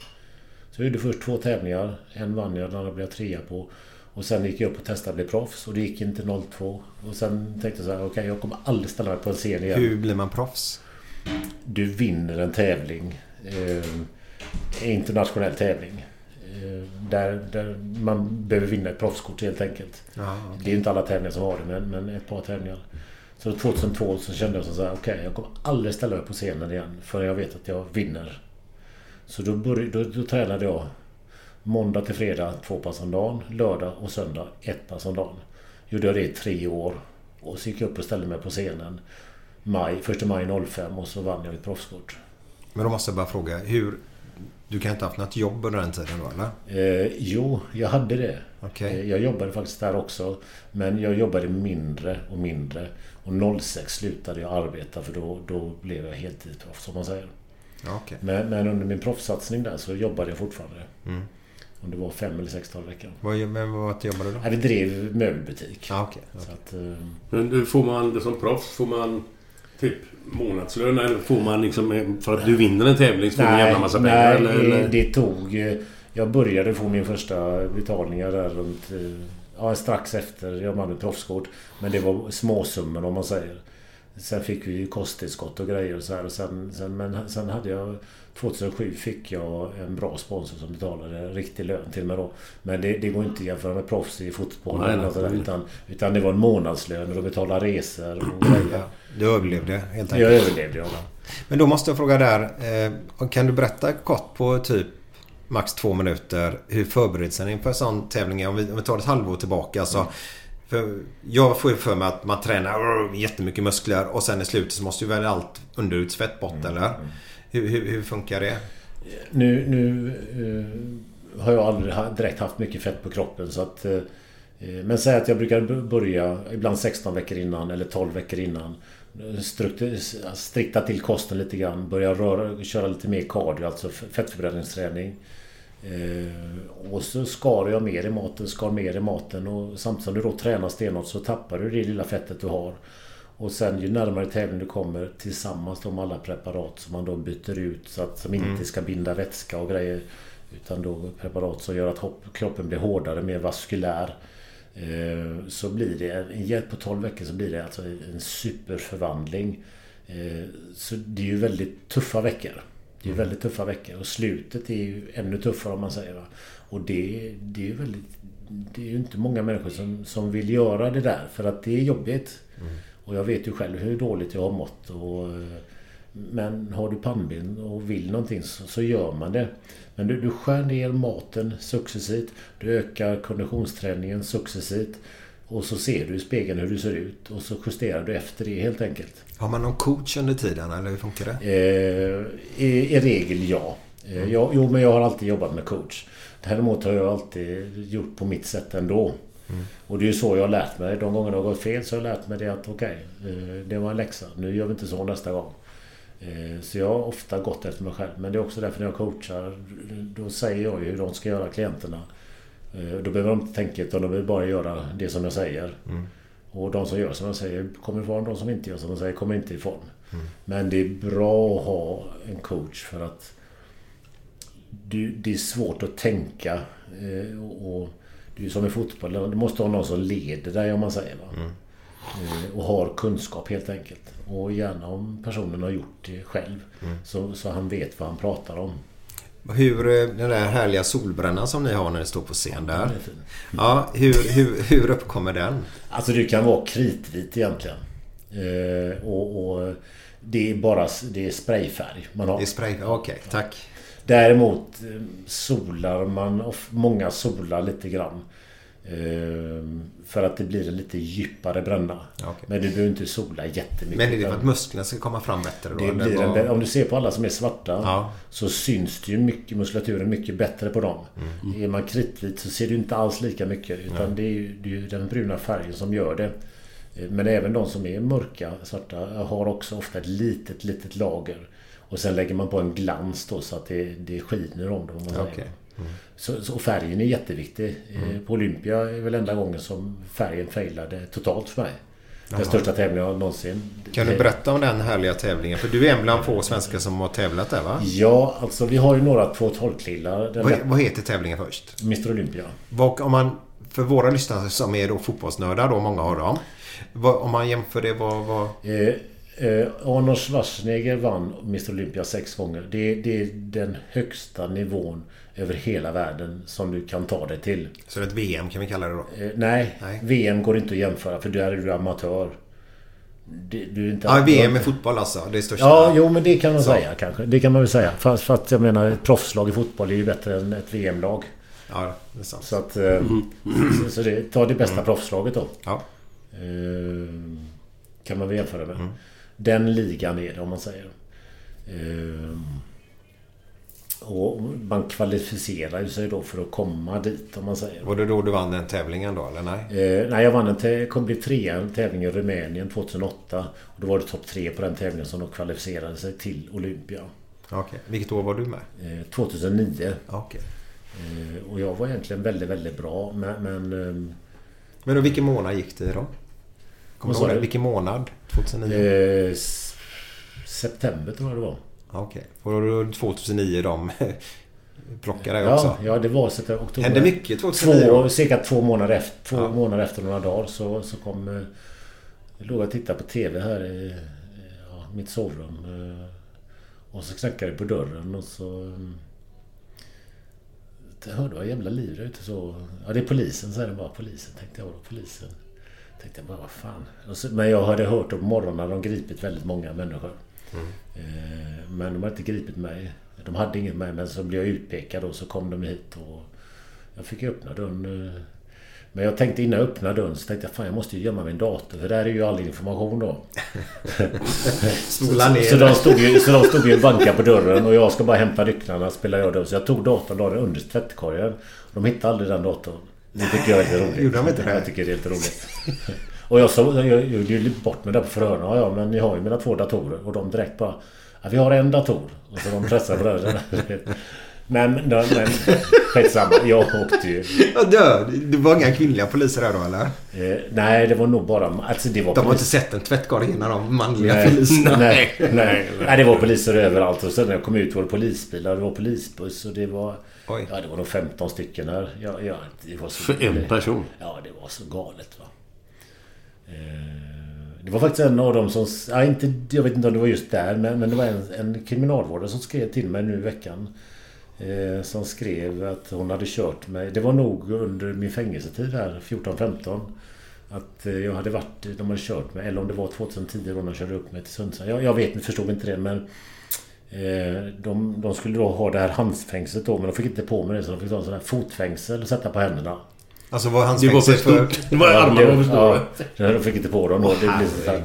Så jag gjorde först två tävlingar. En vann jag, den andra blev jag trea på. Och sen gick jag upp och testade att bli proffs och det gick inte 02. Och sen tänkte jag så här, okej jag kommer aldrig ställa mig på en scen igen. Hur blir man proffs? Du vinner en tävling. Eh, internationell tävling. Eh, där, där man behöver vinna ett proffskort helt enkelt. Ja, Det är inte alla tävlingar som har det, men, men ett par tävlingar. Så 2002 så kände jag så här, okej jag kommer aldrig ställa mig på scenen igen förrän jag vet att jag vinner. Så då, började, då, då tränade jag måndag till fredag två pass om dagen, lördag och söndag ett pass om dagen. Gjorde jag det i tre år. Och så gick jag upp och ställde mig på scenen maj, 1 maj 05 och så vann jag ett proffskort. Men då måste jag bara fråga, hur... Du kan inte ha haft något jobb under den tiden då eller? Eh, jo, jag hade det. Okej. Eh, jag jobbade faktiskt där också. Men jag jobbade mindre och mindre. Och 06 slutade jag arbeta för då, då blev jag heltidsproffs som man säger. Okej. Men, men under min proffssatsning där så jobbade jag fortfarande. Mm. Om det var fem eller sex dagar i veckan. Vad, men vad jobbade du då? Nej, vi drev möbelbutik. Ja, okej. Så att, eh, Men du, får man det som proffs, får man typ månadslön eller får man liksom eh, för att du vinner en tävling så får du en jävla massa pengar? nej eller, eller? det tog... eh, Jag började få min första betalningar där runt... Ja, strax efter jag ett proffskort. Men det var småsummor om man säger. Sen fick vi ju kosttillskott och grejer och så här. Och sen, sen, men sen hade jag... 2007 fick jag en bra sponsor som betalade riktig lön till mig då. Men det, det går inte att jämföra med proffs i fotboll. Nej, eller något sådär, utan, utan det var en månadslön och de betalade resor och grejer. Du överlevde helt enkelt. Jag överlevde, ja. Men då måste jag fråga där. Eh, kan du berätta kort på typ max två minuter hur förberedelsen inför en sån tävling är? Om vi, om vi tar ett halvår tillbaka. Så, för jag får ju för mig att man tränar jättemycket muskler och sen i slutet så måste ju väl allt underutsvett bort eller? Hur, hur, hur funkar det? Nu, nu eh, har jag aldrig direkt haft mycket fett på kroppen så att... Eh, eh men säg att jag brukar börja ibland 16 veckor innan eller 12 veckor innan. Strikta till kosten lite grann. Börja röra, köra lite mer cardio, alltså fettförbränningsträning. Eh, och så skar jag mer i maten, skar mer i maten och samtidigt som du då tränar stenhårt så tappar du det lilla fettet du har. Och sen ju närmare tävling du kommer tillsammans med alla preparat som man då byter ut så att som inte Mm. ska binda vätska och grejer. Utan då preparat som gör att hopp, kroppen blir hårdare, mer vaskulär. Eh, så blir det, en hjälp på 12 veckor så blir det alltså en superförvandling. Eh, så det är ju väldigt tuffa veckor. Det är ju väldigt tuffa veckor och slutet är ju ännu tuffare om man säger. Va? Och det, det är ju väldigt... Det är ju inte många människor som, som vill göra det där för att det är jobbigt. Och jag vet ju själv hur dåligt jag har mått. Och, men har du pannben och vill någonting så, så gör man det. Men du, du skär ner maten successivt. Du ökar konditionsträningen successivt. Och så ser du i spegeln hur du ser ut. Och så justerar du efter det helt enkelt. Har man någon coach under tiden eller hur funkar det? Eh, i, I regel ja. Eh, jag, jo, men jag har alltid jobbat med coach. Däremot har jag alltid gjort på mitt sätt ändå. Och det är ju så jag har lärt mig. De gånger det har gått fel så har jag lärt mig det att okej, eh, det var en läxa. Nu gör vi inte så nästa gång. Eh, Så jag har ofta gått efter mig själv. Men det är också därför när jag coachar, då säger jag ju hur de ska göra klienterna. Eh, Då behöver de inte tänka utan de behöver bara göra det som jag säger. Och de som gör som jag säger kommer ifrån. De som inte gör som jag säger kommer inte ifrån. Men det är bra att ha en coach för att det är svårt att tänka. och det är ju som i fotboll. Du måste ha någon som leder dig om man säger. Va? Eh, Och har kunskap helt enkelt. Och gärna om personen har gjort det själv. Så, så han vet vad han pratar om. Hur, eh, den där härliga solbrännan som ni har när ni står på scen där. Ja, hur, hur, hur uppkommer den? Alltså det kan vara kritvit egentligen. Eh, och, och det är bara det är sprayfärg man har. Det är spray. Okej, tack. Däremot eh, solar man, och många solar lite grann. Ehm, För att det blir en lite djupare bränna. Ja, okej. Men du behöver inte sola jättemycket. Men är det för att musklerna ska komma fram bättre då? det blir en, vad- om du ser på alla som är svarta Ja. så syns det ju mycket, muskulaturen mycket bättre på dem. Mm. Är man kritvit så ser du inte alls lika mycket. Utan det är, ju, det är ju den bruna färgen som gör det. Eh, Men även de som är mörka, svarta, har också ofta ett litet, litet lager. Och sen lägger man på en glans då så att det, det skiner om dem. Om man. Mm. Så, så färgen är jätteviktig. Eh, På Olympia är väl enda gången som färgen failade totalt för mig. Den Jaha. största tävlingen jag någonsin. Kan du berätta om den härliga tävlingen? För du är en bland få svenskar som har tävlat där va? Ja, alltså vi har ju några 212-killar. Den Vad, där- vad heter tävlingen först? Mr Olympia. Vad, om man, för våra lyssnare som är då fotbollsnördar då, många av dem. Vad, om man jämför det, vad... vad Eh, eh, Arnold Schwarzenegger vann Mr Olympia sex gånger. Det, det är den högsta nivån över hela världen som du kan ta dig till. så det är ett VM kan vi kalla det då? Eh, nej, Nej. VM går inte att jämföra för där är du amatör. Det, du är inte Ja, VM i fotboll alltså. Det är största. Ja, jo men det kan man Så. säga kanske. Det kan man väl säga. Fast för att jag menar ett proffslag i fotboll är ju bättre än ett VM-lag. Ja, det är sant. Så att... eh, Så, så det, ta det bästa proffslaget då. Ja. Eh, kan man väl jämföra med. Den ligan är det om man säger. Eh, och man kvalificerar sig då för att komma dit om man säger. Var det då du vann den tävlingen då, eller nej? Eh, nej, jag vann en kom bli trea en tävling i Rumänien 2008. Och då var det topp tre på den tävlingen som då kvalificerade sig till Olympia. Okej. Vilket år var du med? Eh, 2009. Okej. Eh, och jag var egentligen väldigt, väldigt bra. Men... men ehm, Men vilken månad gick det då? Kommer du ihåg det? Vilken månad? 2009? eh, september tror jag det var. Okej. Och då 2009 de [LAUGHS] plockade dig också? Ja, ja, det var september, oktober. Hände mycket 2009 Två, då? cirka två månader efter, två Ja. månader efter några dagar så, så kom... eh, Jag låg och tittade på TV här i ja, mitt sovrum. eh, Och så knackade det på dörren och så... mm, Jag hörde vad jävla liv ute så... Ja, det är polisen, så är det bara. Polisen, tänkte jag. Vadå polisen? Tänkte jag bara, vad fan. Så, men jag hade hört om morgonen hade de gripit väldigt många människor. Eh, Men de hade inte gripit mig. De hade ingen med men så blev jag utpekad och så kom de hit och jag fick öppna dörren. eh. Men jag tänkte innan jag öppnade dörren så tänkte jag fan jag måste ju gömma min dator för där är ju all information då. [LAUGHS] Spola ner. så, de stod ju, så de stod ju och bankade på dörren och jag ska bara hämta nycklarna spelar jag då. Så jag tog datorn och la den under tvättkorgen. De hittade aldrig den datorn. Det tycker jag är lite roligt. Gjorde de inte det? Jag tycker det är lite roligt. Och jag sa, jag jag gjorde ju bort mig där på förhören. Ja, ja, men ni har ju mina två datorer. Och de direkt bara... Ja, vi har en dator. Och så de pressade den. [LAUGHS] Men, men, skitsamma. Jag åkte ju. Ja. Det var inga kvinnliga poliser där då eller? Eh, nej, det var nog bara... Alltså det var De har inte sett en tvättkorg innan de manliga Nej, poliserna. nej, nej, [LAUGHS] nej, det var poliser överallt. Och sen när jag kom ut var det polisbilar, det var polisbuss och det var... Oj. Ja, det var nog 15 stycken här. Ja, ja, det var så, För en person? Ja, det var så galet va. Eh, Det var faktiskt en av dem som... Ja, inte, jag vet inte om det var just där, men, men det var en, en kriminalvårdare som skrev till mig nu i veckan. Eh, som skrev att hon hade kört mig. Det var nog under min fängelsetid här, 14-15. Att eh, jag hade varit... De hade kört mig. Eller om det var 2010 då de körde upp mig till Sundsvall. Jag, jag vet inte, förstod inte det men... Eh, de, de skulle då ha det här handfängslet då men de fick inte på mig det så de fick ta en sån här fotfängsel och sätta på händerna. Alltså var hans Det var för fängsel för... stort. Det var armarna var för stora. Ja, de fick inte på dem då. Det blev så här.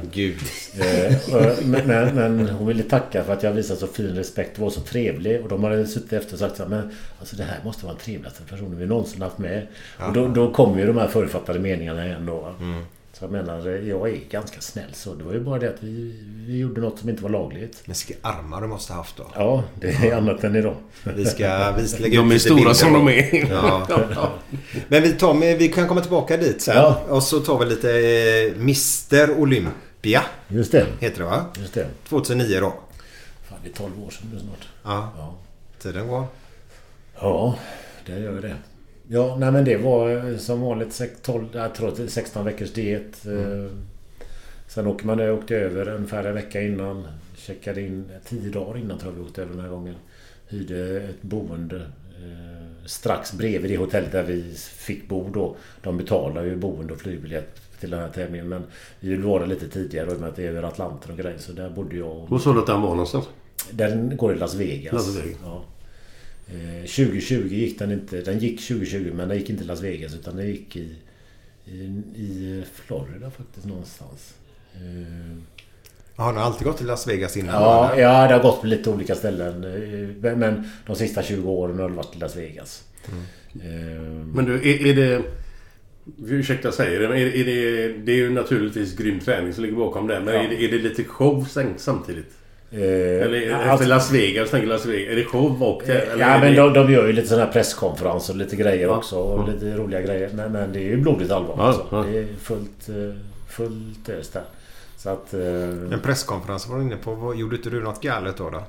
Eh, men, men, men hon ville tacka för att jag visade så fin respekt och var så trevlig. Och de hade suttit efter och sagt så här, men alltså det här måste vara den trevligaste personen vi någonsin haft med. Och då, då kommer ju de här förutfattade meningarna igen då. va. Jag menar, jag är ganska snäll så. Det var ju bara det att vi, vi gjorde något som inte var lagligt. Men vilka armar du måste ha haft då. Ja, det är annat än idag. Vi ska, vi ska lägga De ut är stora bilder som de är. Ja. [LAUGHS] Men vi, tar vi kan komma tillbaka dit sen. Ja. Och så tar vi lite eh, Mr Olympia. Just det. Heter det va? Just det. 2009 då. Fan, det är 12 år sedan nu snart. Ja. Ja. Tiden går. Ja, det gör det. Ja, nej men det var eh, som vanligt sex- 12, jag tror att det är 16 veckors diet. Eh, Sen åker man, jag åkte över ungefär en vecka innan. Checkade in 10 dagar innan tror jag vi åkte över den här gången. Hyrde ett boende eh, strax bredvid det hotellet där vi fick bo då. De betalar ju boende och flygbiljett till den här tävlingen. Men vi ville vara lite tidigare i och med att det är över Atlanten och grejer. Så där bodde jag och Var sa du att den var någonstans? den går i Las Vegas. Las Vegas. Ja. Eh, 2020 gick den inte. Den gick 2020 men den gick inte i Las Vegas utan den gick i, i, i Florida faktiskt någonstans. Eh, Har han alltid gått till Las Vegas innan? Ja, eller? ja, det har gått på lite olika ställen. Eh, Men de sista 20 åren har det varit i Las Vegas. Eh, Men du, är, är det... Ursäkta jag säger det, men är, är det... Det är ju naturligtvis grym träning som ligger bakom det. Men Ja. är, det, är det lite show samtidigt? Eh, Eller efter alltså- Las Vegas, tänker Las Vegas. Är det show och... Eller Ja men det... de, de gör ju lite sådana här presskonferenser och lite grejer Ja. också. Och Ja. lite roliga grejer. Men, men det är ju blodigt allvar. Ja, alltså. ja. Det är fullt, eh, fullt ös där. Så att... eh, En presskonferens var du inne på. Vad- Gjorde inte du något galet då? då?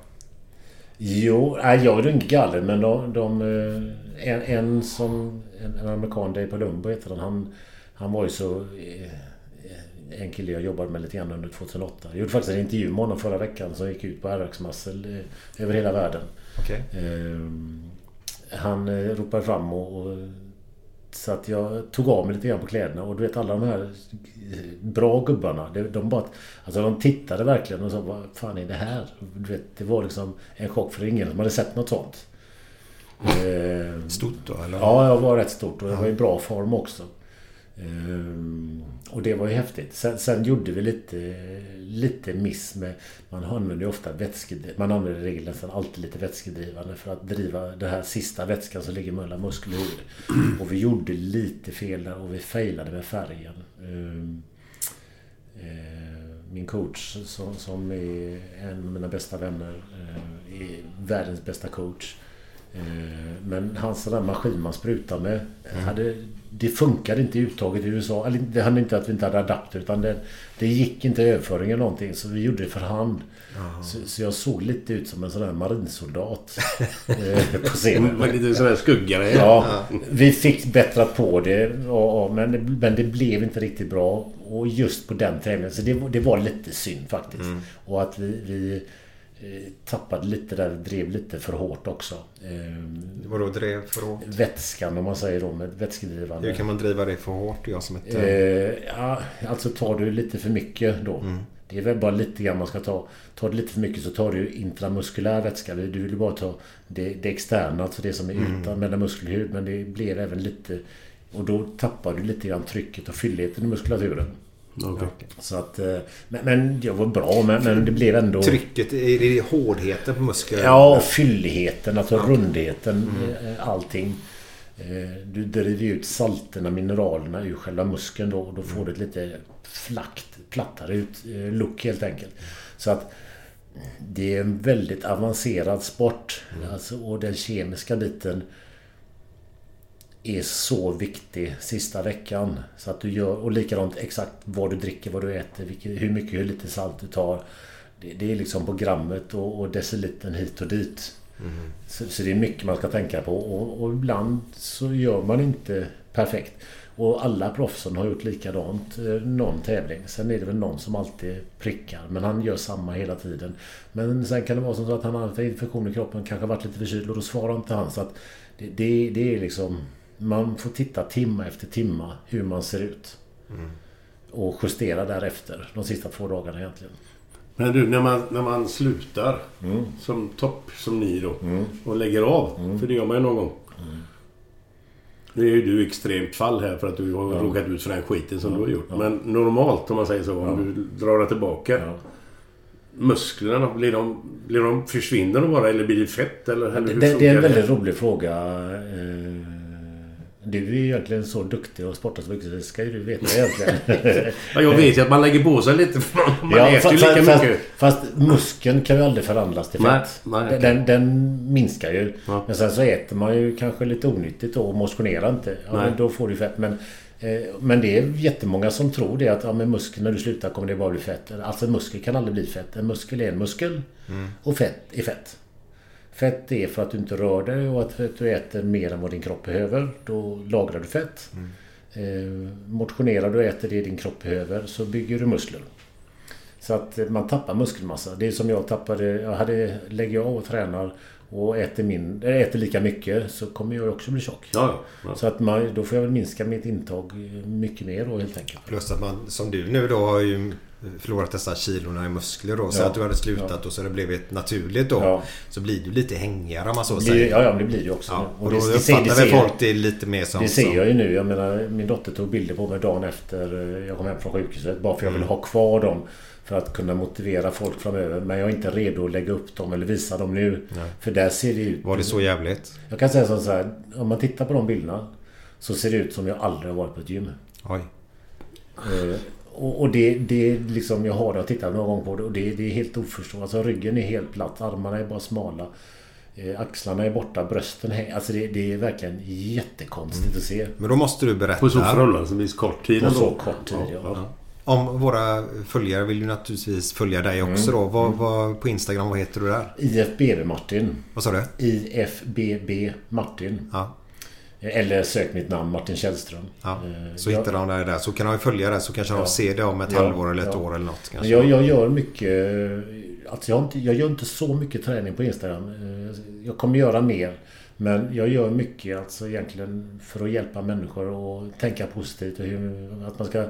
Jo, nej, jag ju inte galen men de... de eh, en, en som... En, en amerikan, Dave Palumbo heter han. Han, han var ju så... eh, En kille jag jobbade med lite grann under 2008. Jag gjorde faktiskt en intervju med honom förra veckan som gick ut på RX Muscle eh, över hela världen. Okej. Ehm, han eh, ropade fram och, och så att jag tog av mig lite grann på kläderna och du vet alla de här eh, bra gubbarna. De, bara... Alltså de tittade verkligen och sa vad fan är det här? Du vet, det var liksom en chock för ingen som hade sett något sånt. Ehm, Stort då eller? Ja, jag var rätt stort och jag var i bra form också. Ehm, och det var ju häftigt. Sen, sen gjorde vi lite, lite miss med... Man använder ju ofta vätskedrivande. Man använder i regel nästan alltid lite vätskedrivande för att driva den här sista vätskan som ligger mellan muskel och hud. Och vi gjorde lite fel där och vi failade med färgen. Ehm, eh, min coach som, som är en av mina bästa vänner. eh, är världens bästa coach. Eh, Men hans sån där maskin man sprutar med. Hade, det funkade inte uttaget i USA. Eller det hade inte att vi inte hade adapter. Utan det, det gick inte överföring eller någonting. Så vi gjorde det för hand. Så, så jag såg lite ut som en sån där marinsoldat. [LAUGHS] eh, på scenen. Med lite sån här skuggare. Ja, vi fick bättra på det. Ja, ja, men, det- men det blev inte riktigt bra. Och just på den tävlingen. Så det, det var lite synd faktiskt. Mm. Och att vi, vi tappade lite där. Drev lite för hårt också. Eh, Vadå drev för hårt? vätskan om man säger då med vätskedrivande. Hur kan man driva det för hårt? Jag som ett... Eh, ja, alltså tar du lite för mycket då. Mm. Det är väl bara lite grann man ska ta. Tar du lite för mycket så tar du intramuskulär vätska. Du vill ju bara ta det, det externa, alltså det som är Mm. utan mellan muskel och hud. Men det blev även lite... Och då tappar du lite grann trycket och fylligheten i muskulaturen. Okej. Så att... eh, Men, men det var bra men, men det blev ändå... Trycket, är det hårdheten på muskeln? Ja, fylligheten, alltså Ja. rundheten, Mm. eh, allting. Eh, Du driver ut salterna, mineralerna ur själva muskeln då och då får du ett lite flackt, plattare ut, look helt enkelt. Så att det är en väldigt avancerad sport. Alltså, och den kemiska biten är så viktig sista veckan. Så att du gör, och likadant exakt vad du dricker, vad du äter, vilket, hur mycket, hur lite salt du tar. Det, det är liksom programmet och, och decilitern hit och dit. Så, så det är mycket man ska tänka på och, och ibland så gör man inte perfekt. Och alla proffsen har gjort likadant eh, någon tävling. Sen är det väl någon som alltid prickar. Men han gör samma hela tiden. Men sen kan det vara så att han har haft infektion i kroppen. Kanske varit lite förkyld och då svarar inte han. Så att det, det, det är liksom... Man får titta timma efter timma hur man ser ut. Och justera därefter. De sista två dagarna egentligen. Men du, när man, när man slutar Mm. som topp, som ni då, och lägger av. För det gör man ju någon gång. Nu är ju du extremt fall här för att du har Ja. råkat ut för den skiten som Ja, du har gjort. ja. Men normalt, om man säger så, om du drar det tillbaka. Musklerna, blir de, blir de, försvinner de bara eller blir det fett? Eller, eller Det, det, är en väldigt rolig fråga. Eh, Du är ju egentligen så duktig och sportar så mycket så det ska ju du veta egentligen. [LAUGHS] Ja, jag vet ju att man lägger på sig lite. Man, man äter ju fast, lika fast, mycket. Fast muskeln kan ju aldrig förvandlas till fett. nej, den, den, minskar ju. Men sen så äter man ju kanske lite onyttigt och motionerar inte. Ja, men då får du fett. Men, eh, men det är jättemånga som tror det att ja, med muskeln när du slutar kommer det bara bli fett. Alltså en muskel kan aldrig bli fett. En muskel är en muskel. Mm. Och fett är fett. Fett är för att du inte rör dig och att du äter mer än vad din kropp behöver. Då lagrar du fett. Eh, motionerar du och äter det din kropp behöver så bygger du muskler. Så att eh, man tappar muskelmassa. Det är som jag tappade. Jag hade, lägger jag av och tränar och äter, min, äh, äter lika mycket så kommer jag också bli tjock. Ja, ja. Så att man, då får jag väl minska mitt intag eh, mycket mer då helt enkelt. Plus att man, som du nu då, har ju förlorat dessa kilorna i muskler då. Så Ja. att du hade slutat Ja. och så det blivit naturligt då. Ja. Så blir du lite hängigare om man så säger. ja, ja, det blir ju också. Ja, Och och det- då det uppfattar väl folk det lite mer som... Det ser som- jag ju nu. Jag menar, min dotter tog bilder på mig dagen efter eh, jag kom hem från sjukhuset. Bara för jag Mm. vill ha kvar dem. För att kunna motivera folk framöver. Men jag är inte redo att lägga upp dem eller visa dem nu. Nej. För där ser det ut... Var det så jävligt? Jag kan säga så här. Om man tittar på de bilderna. Så ser det ut som jag aldrig har varit på ett gym. Oj. Och och det, det är liksom, jag har det och tittat någon gång på det och det, det är helt oförståeligt. Alltså ryggen är helt platt, armarna är bara smala. Eh, axlarna är borta, brösten är... Alltså det, det är verkligen jättekonstigt att se. Men då måste du berätta. På så förhållandevis kort tid På så kort tid, ja. Om våra följare vill ju naturligtvis följa dig också Mm. då. Vad, vad, på Instagram, vad heter du där? IFBB Martin. Vad sa du? IFBB Martin. Ja. Eller sök mitt namn Martin Källström. Ja, Eh, så jag- hittar de dig där. Så kan de följa det så kanske de Ja. ser det om ett Ja, halvår eller ett ja. år eller något. Kanske. Jag, jag gör mycket... Alltså jag, inte, jag gör inte så mycket träning på Instagram. Eh, Jag kommer göra mer. Men jag gör mycket alltså egentligen för att hjälpa människor att tänka positivt. Och hur, att man ska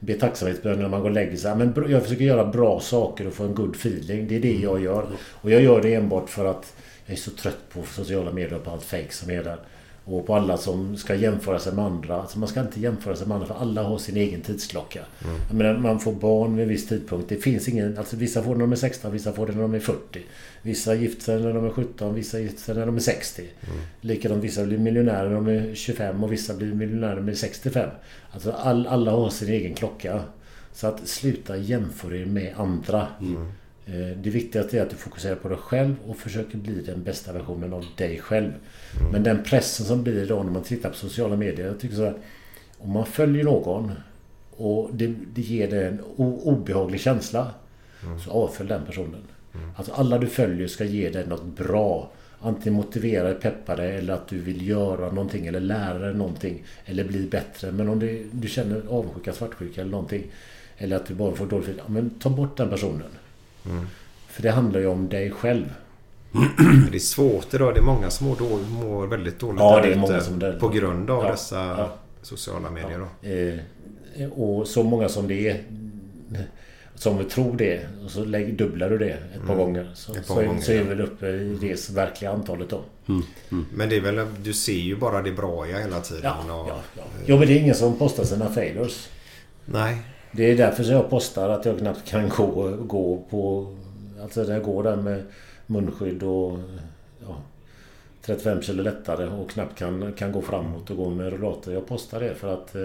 be tacksamhetsbön när man går och lägger sig. Men jag försöker göra bra saker och få en good feeling. Det är det jag gör. Och jag gör det enbart för att jag är så trött på sociala medier och på allt fake som är där. Och på alla som ska jämföra sig med andra. Alltså man ska inte jämföra sig med andra för alla har sin egen tidsklocka. Mm. Jag menar, man får barn vid en viss tidpunkt. Det finns ingen... Alltså vissa får det när de är 16, vissa får det när de är 40. Vissa gifter sig när de är 17, vissa gifter sig när de är 60. Mm. Likadant vissa blir miljonärer när de är 25 och vissa blir miljonärer när de är 65. Alltså all, alla har sin egen klocka. Så att sluta jämföra er med andra. Eh, Det viktigaste är att du fokuserar på dig själv och försöker bli den bästa versionen av dig själv. Men den pressen som blir idag när man tittar på sociala medier. Jag tycker så här, Om man följer någon och det, det ger dig en obehaglig känsla. Så avfölj den personen. Alltså alla du följer ska ge dig något bra. Antingen motivera dig, peppa dig eller att du vill göra någonting eller lära dig någonting. Eller bli bättre. Men om det, du känner avundsjuka, svartsjuka eller någonting. Eller att du bara får dåligt ja, men ta bort den personen. För det handlar ju om dig själv. Det är svårt idag. Det är många som mår, mår väldigt dåligt Ja, det är många som dör. På grund av Ja, dessa ja. sociala medier då. Eh, och så många som det är som vi tror det och så dubblar du det ett par Mm. gånger. Så, par så, är- gånger, så är ja. vi väl uppe i det verkliga antalet då. Men det är väl, du ser ju bara det bra hela tiden. Ja, och, ja, ja. Jo men det är ingen som postar sina failures. Nej. Det är därför som jag postar att jag knappt kan gå, gå på... Alltså jag går där med munskydd och... Ja, 35 kilo lättare och knappt kan, kan gå framåt och gå med rollator. Jag postar det för att eh,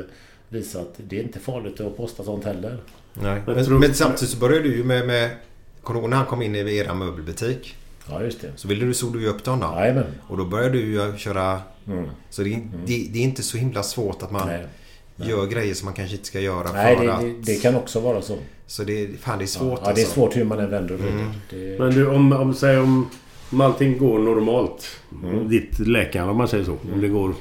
visa att det är inte farligt att posta sånt heller. Nej. Men, tror- men samtidigt så började du ju med... med Kommer när han kom in i era möbelbutik? Ja just det. Så ville du, såg du ju upp till honom. Jajamän. Och då började du ju köra... Mm. Så det, det, det är inte så himla svårt att man Nej. Gör grejer som man kanske inte ska göra Nej, för det, att... det, det kan också vara så. Så det, fan, det är svårt Ja, det är alltså. svårt hur man än vänder och vrider. Mm. Det, Men du, om, om, säg om, om allting går normalt. Mm. Ditt läkare om man säger så. Om det går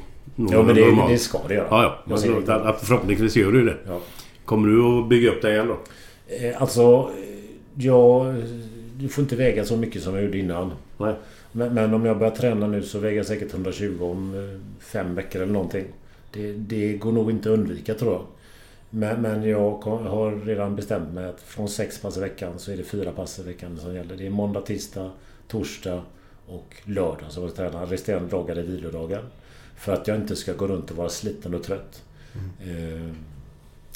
Ja, men det, det ska det göra. Ja, ja. Men, inte- att, förhoppningsvis gör du det. Ja. Kommer du att bygga upp det igen då? Eh, Alltså, jag... Du får inte väga så mycket som jag gjorde innan. Nej. Men, men om jag börjar träna nu så väger jag säkert 120 om eh, fem veckor eller någonting. Det, det går nog inte att undvika tror jag. Men, men jag har redan bestämt mig att från sex pass i veckan så är det fyra pass i veckan som gäller. Det är måndag, tisdag, torsdag och lördag som jag tränar. Resterande dagar är vilodagar. För att jag inte ska gå runt och vara sliten och trött. Eh,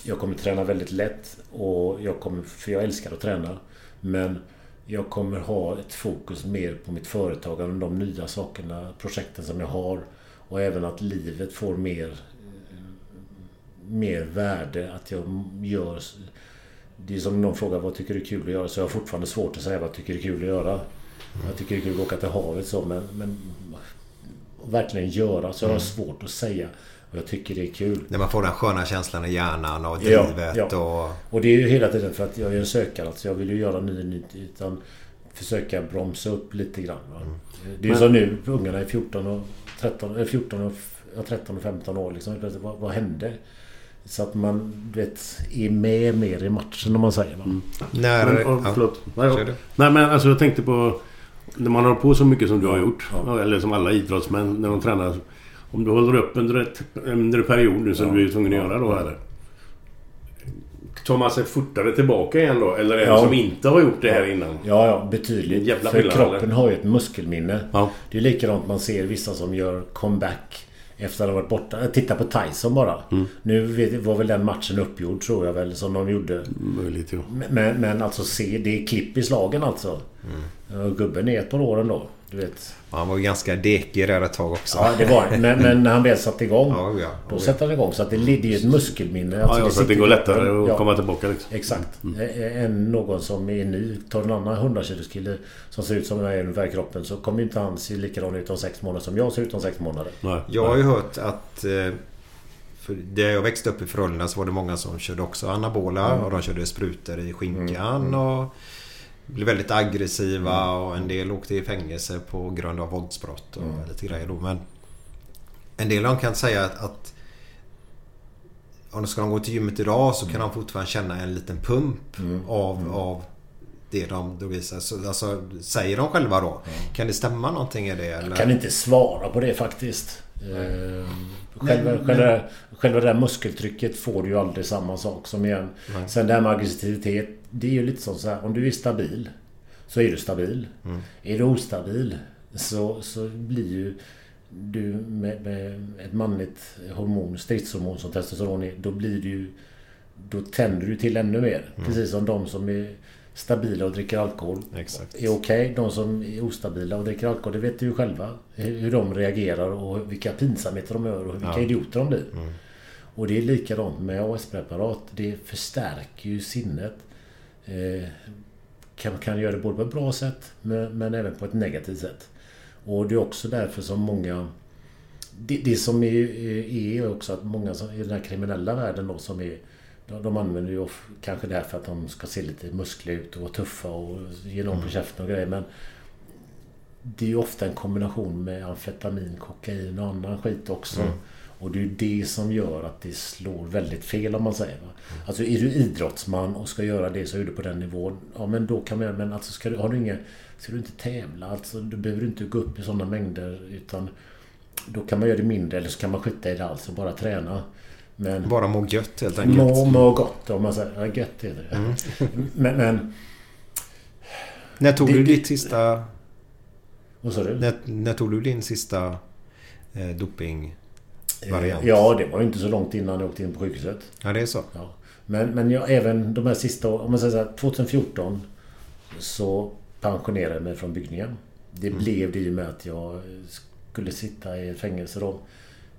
Jag kommer träna väldigt lätt och jag kommer, för jag älskar att träna. Men jag kommer ha ett fokus mer på mitt företagande och de nya sakerna, projekten som jag har. Och även att livet får mer, mer värde. Att jag gör... Det är som någon frågar vad tycker du är kul att göra? Så jag har fortfarande svårt att säga vad tycker är kul att göra. Jag tycker det är kul att åka till havet så men... men och verkligen göra. Så jag har svårt att säga vad jag tycker det är kul. När man får den sköna känslan i hjärnan och Ja, drivet ja. och... Och det är ju hela tiden för att jag är en sökare. Alltså jag vill ju göra ny nytt utan försöka bromsa upp lite grann. Va? Det är Men- som nu, ungarna är 14 och 13, eller 14 och, ja, 13 och 15 år. Liksom. Vad, vad hände? Så att man du vet, är med mer i matchen om man säger. Va? När... Men, oh, ja. förlåt. Nej. Nej men alltså jag tänkte på... När man har på så mycket som du har gjort. Ja. Eller som alla idrottsmän när de tränar. Om du håller upp under, ett, under en period nu som Ja. du är tvungen att göra då eller? Tar man sig fortare tillbaka igen då? Eller en Ja. som inte har gjort det här innan? Ja, ja betydligt. Jävla För skillnad, kroppen eller? har ju ett muskelminne. Ja. Det är likadant man ser vissa som gör comeback efter att ha varit borta. Titta på Tyson bara. Mm. Nu var väl den matchen uppgjord tror jag väl som de gjorde. Möjligt, ja. Men, men alltså se, det är klipp i slagen alltså. Mm. Gubben är ett par år ändå. Du vet. Han var ju ganska dekig där ett tag också. Ja, det var men, men när han väl satte igång. Ja, ja. Då sätter han igång. Så att det är ju ett muskelminne. Ja, ja, så att det går lättare att Ja. komma tillbaka liksom. Exakt. Eh, Än någon som är ny. Tar en annan 100 kilos kille som ser ut som jag är ungefär kroppen så kommer inte han se likadan ut om sex månader som jag ser ut om sex månader. Jag har ju hört att... eh, För där jag växte upp i Frölunda så var det många som körde också anabola Mm. och de körde sprutor i skinkan och blev väldigt aggressiva Mm. och en del åkte i fängelse på grund av våldsbrott och lite grejer då. Men en del av dem kan säga att, att om ska de gå till gymmet idag så kan de fortfarande känna en liten pump av, av det de då visar. Så, alltså, säger de själva då? Kan det stämma någonting i det? Eller? Jag kan inte svara på det faktiskt. Eh, Själva, Men- själva, själva det där muskeltrycket får du ju aldrig samma sak som igen. Nej. Sen det här med aggressivitet. Det är ju lite som så här. Om du är stabil. Så är du stabil. Mm. Är du ostabil. Så, så blir ju du med, med ett manligt hormon, stridshormon som testosteron är. Då blir du. Då tänder du till ännu mer. Mm. Precis som de som är stabila och dricker alkohol Exakt. är okej. De som är ostabila och dricker alkohol, det vet du ju själva. Hur hur de reagerar och vilka pinsamheter de gör och vilka Ja. idioter de blir. Mm. Och det är likadant med AS-preparat. Det förstärker ju sinnet. Eh, kan, kan göra det både på ett bra sätt men, men även på ett negativt sätt. Och det är också därför som många... Det, det som är, är också att många som, i den här kriminella världen då som är... De, de använder ju of, kanske det här för att de ska se lite muskliga ut och vara tuffa och ge någon på käften och grejer men... Det är ju ofta en kombination med amfetamin, kokain och annan skit också. Mm. Och det är det som gör att det slår väldigt fel om man säger. Va? Alltså är du idrottsman och ska göra det så är du på den nivån. Ja men då kan man Men alltså ska du, har du inga... Ska du inte tävla? Alltså du behöver inte gå upp i sådana mängder utan... Då kan man göra det mindre eller så kan man skita i det alls och bara träna. Men... Bara må gött helt enkelt. Må, må gott om man säger. Ja, gött är det. Mm. [LAUGHS] men, men... När tog Det- du ditt sista... Vad sa du? När, när tog du din sista eh, dopingvariant? Eh, Ja, det var ju inte så långt innan jag åkte in på sjukhuset. Ja, det är så. Ja. Men, men jag, även de här sista åren, om man säger så här, 2014 så pensionerade jag mig från byggningen. Det Mm. blev det i och med att jag skulle sitta i fängelse då.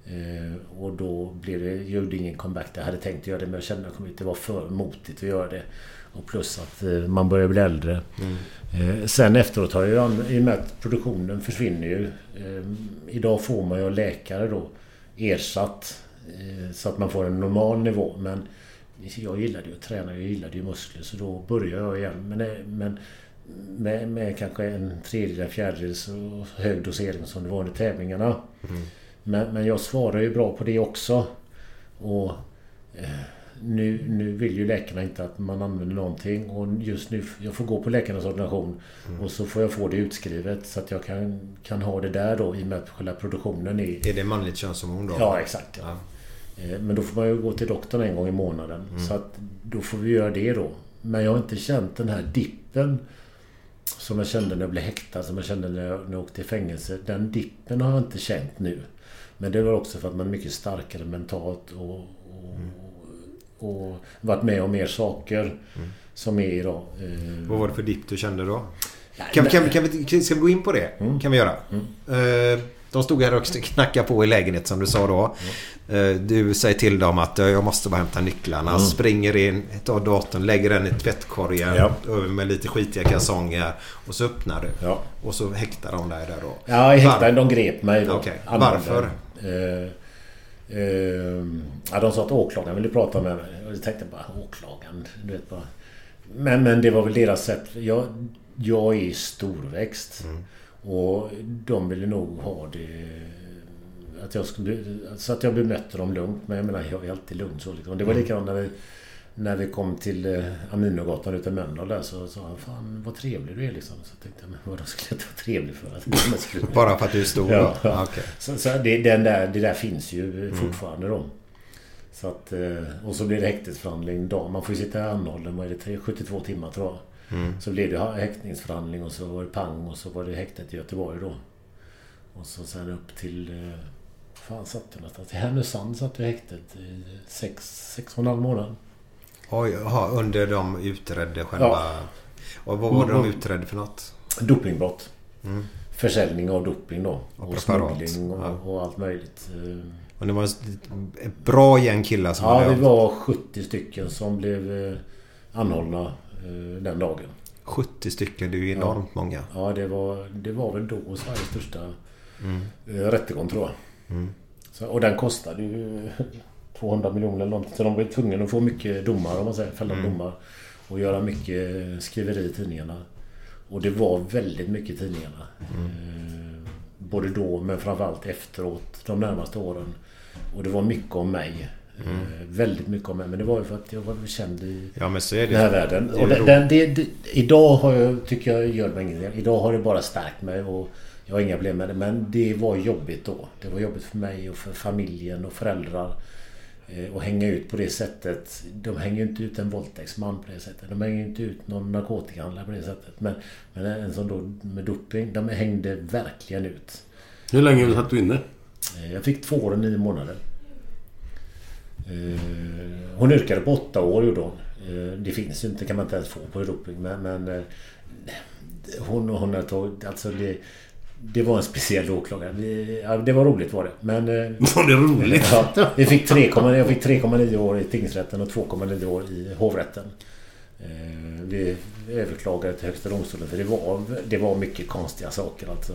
Eh, och då blev det, jag gjorde ingen comeback. Jag hade tänkt göra det men jag kände att det var för motigt att göra det. Och plus att eh, man börjar bli äldre. Mm. Eh, sen efteråt har jag i och med att produktionen försvinner ju. Eh, idag får man ju läkare då ersatt. Eh, så att man får en normal nivå. Men jag gillade ju att träna, jag gillade ju muskler. Så då började jag igen. Men, eh, men med, med kanske en tredjedel, fjärdedel så hög dosering som det var under tävlingarna. Mm. Men, men jag svarar ju bra på det också. Och eh, nu, nu vill ju läkarna inte att man använder någonting. Och just nu, jag får gå på läkarnas ordination. Och så får jag få det utskrivet så att jag kan, kan ha det där då i och med att själva produktionen är... Är det manligt könshormon då? Ja, exakt. Ja. Eh, Men då får man ju gå till doktorn en gång i månaden. Mm. Så att då får vi göra det då. Men jag har inte känt den här dippen som jag kände när jag blev häktad, som jag kände när jag, när jag åkte i fängelse. Den dippen har jag inte känt nu. Men det var också för att man är mycket starkare mentalt och, och, och varit med om mer saker som är idag. Eh, Vad var det för dipp du kände då? Ja, Kan, kan, kan, vi, kan, ska vi gå in på det? kan vi göra. Eh, De stod här och knackade på i lägenhet som du sa då. Eh, Du säger till dem att jag måste bara hämta nycklarna. Mm. Springer in, tar datorn, lägger den i tvättkorgen. Ja. Med lite skitiga kalsonger. Och så öppnar du. Ja. Och så häktar de dig där då. Ja, häkten, de grep mig då. Använde- Varför? Eh, ja, de sa att åklagaren ville prata med mig. Jag tänkte bara, åklagaren? Du vet bara. Men, men det var väl deras sätt. Jag, jag är storväxt. Mm. Och de ville nog ha det... Att jag skulle, så att jag bemötte dem lugnt. Men jag menar, jag är alltid lugn så liksom. Det var Mm. likadant när vi, när vi kom till eh, Aminogatan ute i Mölndal där så sa han Fan vad trevlig du är liksom. Så tänkte jag, men vadå skulle jag inte vara trevlig för? Att, [LAUGHS] Bara för att du är stor Ja, ja. Okej. Så, så det, den där, det där finns ju Mm. fortfarande då. Så att, eh, och så blir det häktesförhandling dag. Man får ju sitta anhållen, vad är det, tre- 72 timmar tror jag. Mm. Så blev det ha- häktningsförhandling och så var det pang och så var det häktet i Göteborg då. Och så sen upp till... eh, Fan satt jag någonstans? I Härnösand satt jag i häktet i sex, sex och en halv månad. Oj, jaha, under de utredde själva... Ja. Och vad var det de Mm. utredde för något? Dopingbrott. Mm. Försäljning av doping då. Och Och, smuggling och, Ja. och allt möjligt. Eh, Och det var ett bra gäng killar som Ja, hade vi var 70 stycken som blev eh, anhållna eh, den dagen. 70 stycken, det är ju enormt många. Ja, det var, det var väl då Sveriges största Mm. eh, rättegång tror jag. Mm. Så, och den kostade ju 200 miljoner eller någonting. Så de var tvungna att få mycket domar, om man säger, fällande Mm. domar. Och göra mycket skriveri i tidningarna. Och det var väldigt mycket i tidningarna. Mm. Eh, både då men framförallt efteråt de närmaste åren. Och det var mycket om mig. Mm. Eh, väldigt mycket om mig. Men det var ju för att jag var känd i Ja, men så är det. den här världen. Det är Och ju den, den, det, det, idag har jag, tycker jag gör mig ingenting. Idag har det bara stärkt mig och jag har inga problem med det. Men det var jobbigt då. Det var jobbigt för mig och för familjen och föräldrar. Eh, Och hänga ut på det sättet. De hänger ju inte ut en våldtäktsman på det sättet. De hänger inte ut någon narkotikahandlare på det sättet. Men, men en som då med doping, de hängde verkligen ut. Hur länge satt du inne? Eh, Jag fick två år och nio månader. Eh, Hon yrkade på åtta år gjorde hon. Det finns ju inte, kan man inte ens få på doping. Men, men hon, hon har tagit, alltså det, det var en speciell åklagare. Vi, ja, det var roligt var det. Men... eh, [LAUGHS] Var det roligt? Ja, vi fick 3,9 jag fick 3,9 år i tingsrätten och 2,9 år i hovrätten. Eh, Vi överklagade till Högsta domstolen för det var, det var mycket konstiga saker alltså.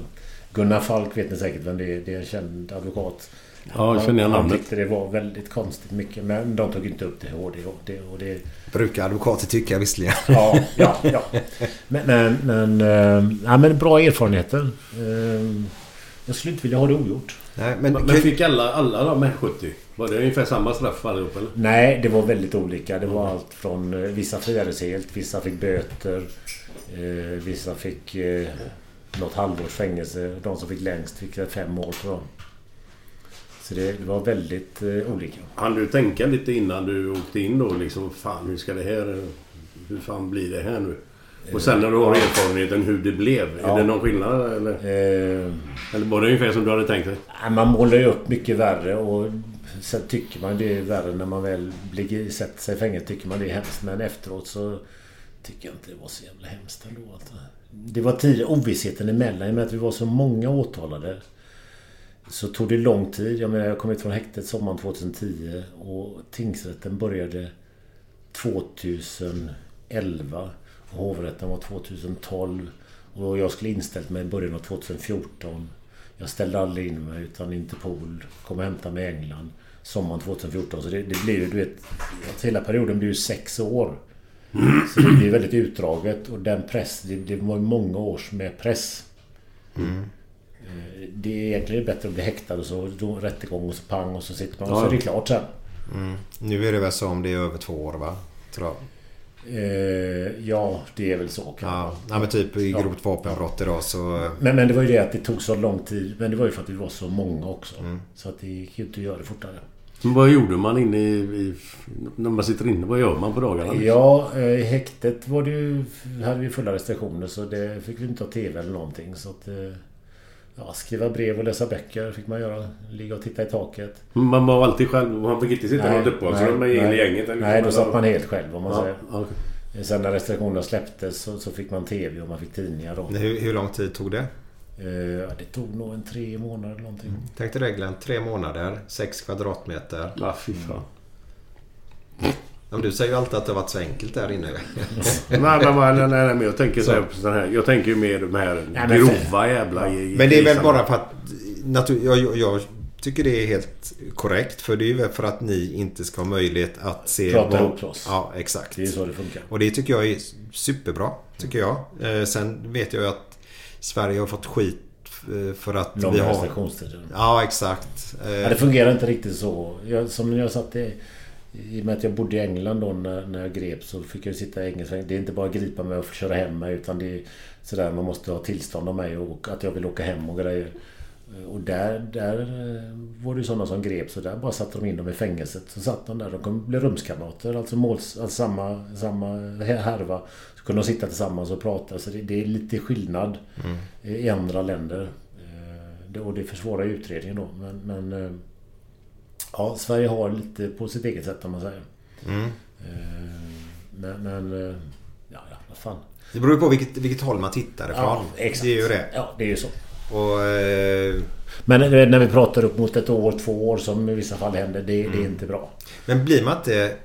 Gunnar Falk vet ni säkert vem det är. Det är en känd advokat. Ja, jag känner igen Han namnet. tyckte det var väldigt konstigt mycket. Men de tog inte upp det i HD då. Det, och det, Brukar advokater tycka visserligen. [LAUGHS] Ja, ja, ja. Men, men, men, eh, ja, men bra erfarenheter. Eh, Jag skulle inte vilja ha det ogjort. Nej, Men, men fick alla, alla de här 70? Var det ungefär samma straff allihop eller? Nej, det var väldigt olika. Det var allt från... eh, Vissa friades helt, vissa fick böter. eh, Vissa fick eh, något halvårs fängelse. De som fick längst fick det fem år tror jag. Så det, det var väldigt eh, olika. Han du tänka lite innan du åkte in då liksom Fan hur ska det här... Hur fan blir det här nu? Och sen när du har erfarenheten hur det blev. Ja. Är det någon skillnad eller? Eller var det ungefär som du hade tänkt dig? Man målar ju upp mycket värre och sen tycker man det är värre när man väl blir, sätter sig i fängelse. Tycker man det är hemskt. Men efteråt så tycker jag inte det var så jävla hemskt ändå. Alltså. Det var tid, ovissheten emellan. I och med att vi var så många åtalade. Så tog det lång tid. Jag menar jag kom ut från häktet sommaren 2010 och tingsrätten började 2011. Och hovrätten var 2012. Och jag skulle inställt mig i början av 2014. Jag ställde aldrig in mig utan Interpol kom och hämtade mig i England sommaren 2014. Så det, det blir ju, du vet, att hela perioden blir ju sex år. Så det blir väldigt utdraget och den press, det, det var många års med press. Mm. Eh, Det är egentligen bättre att bli häktad och så då rättegång och så pang och så sitter man och Ja. så är det klart sen. Mm. Nu är det väl så om det är över två år va? Tror jag. Eh, ja, det är väl så kanske. Ja, ja men typ i Ja. grovt vapenbrott idag så... Men, men det var ju det att det tog så lång tid. Men det var ju för att vi var så många också. Mm. Så att det gick ju inte att göra det fortare. Men vad gjorde man inne i, i... När man sitter inne? Vad gör man på dagarna? liksom? Ja, eh, i häktet var det ju, hade vi fulla restriktioner så det fick vi inte ha TV eller någonting. Så att, eh, ja, skriva brev och läsa böcker fick man göra. Ligga och titta i taket. Man var alltid själv? Man fick inte sitta i något uppehållsrum med hela gänget? eller? nej, då satt man helt själv om man Ja, säger. okej. Sen när restriktionerna släpptes så, så fick man TV och man fick tidningar då. Hur, hur lång tid tog det? Eh, ja, det tog nog en tre månader eller någonting. Tänk dig det Glenn, tre månader, sex kvadratmeter. Ja, fy fan. Ja, men du säger ju alltid att det har varit så enkelt där inne. [LAUGHS] nej, men, nej, nej, nej, men jag tänker så. På sån här. Jag tänker ju mer de här Nej, grova jävla Men det är väl bara för att... Natur, jag, jag, jag tycker det är helt korrekt. För det är ju väl för att ni inte ska ha möjlighet att se... Prata ihop oss. Ja, exakt. Det är så det funkar. Och det tycker jag är superbra. Tycker jag. Eh, sen vet jag ju att Sverige har fått skit eh, för att Långa vi har... restriktionstider. Ja, exakt. Eh, Ja, det fungerar inte riktigt så. Jag, som jag satt i... I och med att jag bodde i England då när, när jag greps så fick jag sitta i engelska Det är inte bara att gripa mig och köra hem mig utan det är sådär man måste ha tillstånd av mig och att jag vill åka hem och grejer. Och där, där eh, var det ju sådana som greps och där bara satte de in dem i fängelset. Så satt de där. De kunde bli rumskamrater. Alltså, måls, alltså samma, samma härva. Så kunde de sitta tillsammans och prata. Så det, det är lite skillnad Mm. i andra länder. Eh, det- Och det försvårar utredningen då. Men, men eh, ja, Sverige har lite på sitt eget sätt om man säger. Mm. Eh, Men, men eh, ja, ja, vad fan. Det beror ju på vilket, vilket håll man tittar ifrån. Ja, exakt. Det är ju det. Ja, det är ju så. Och... Eh, Men när vi pratar upp mot ett år, två år som i vissa fall händer. Det, det är inte bra. men blir man inte...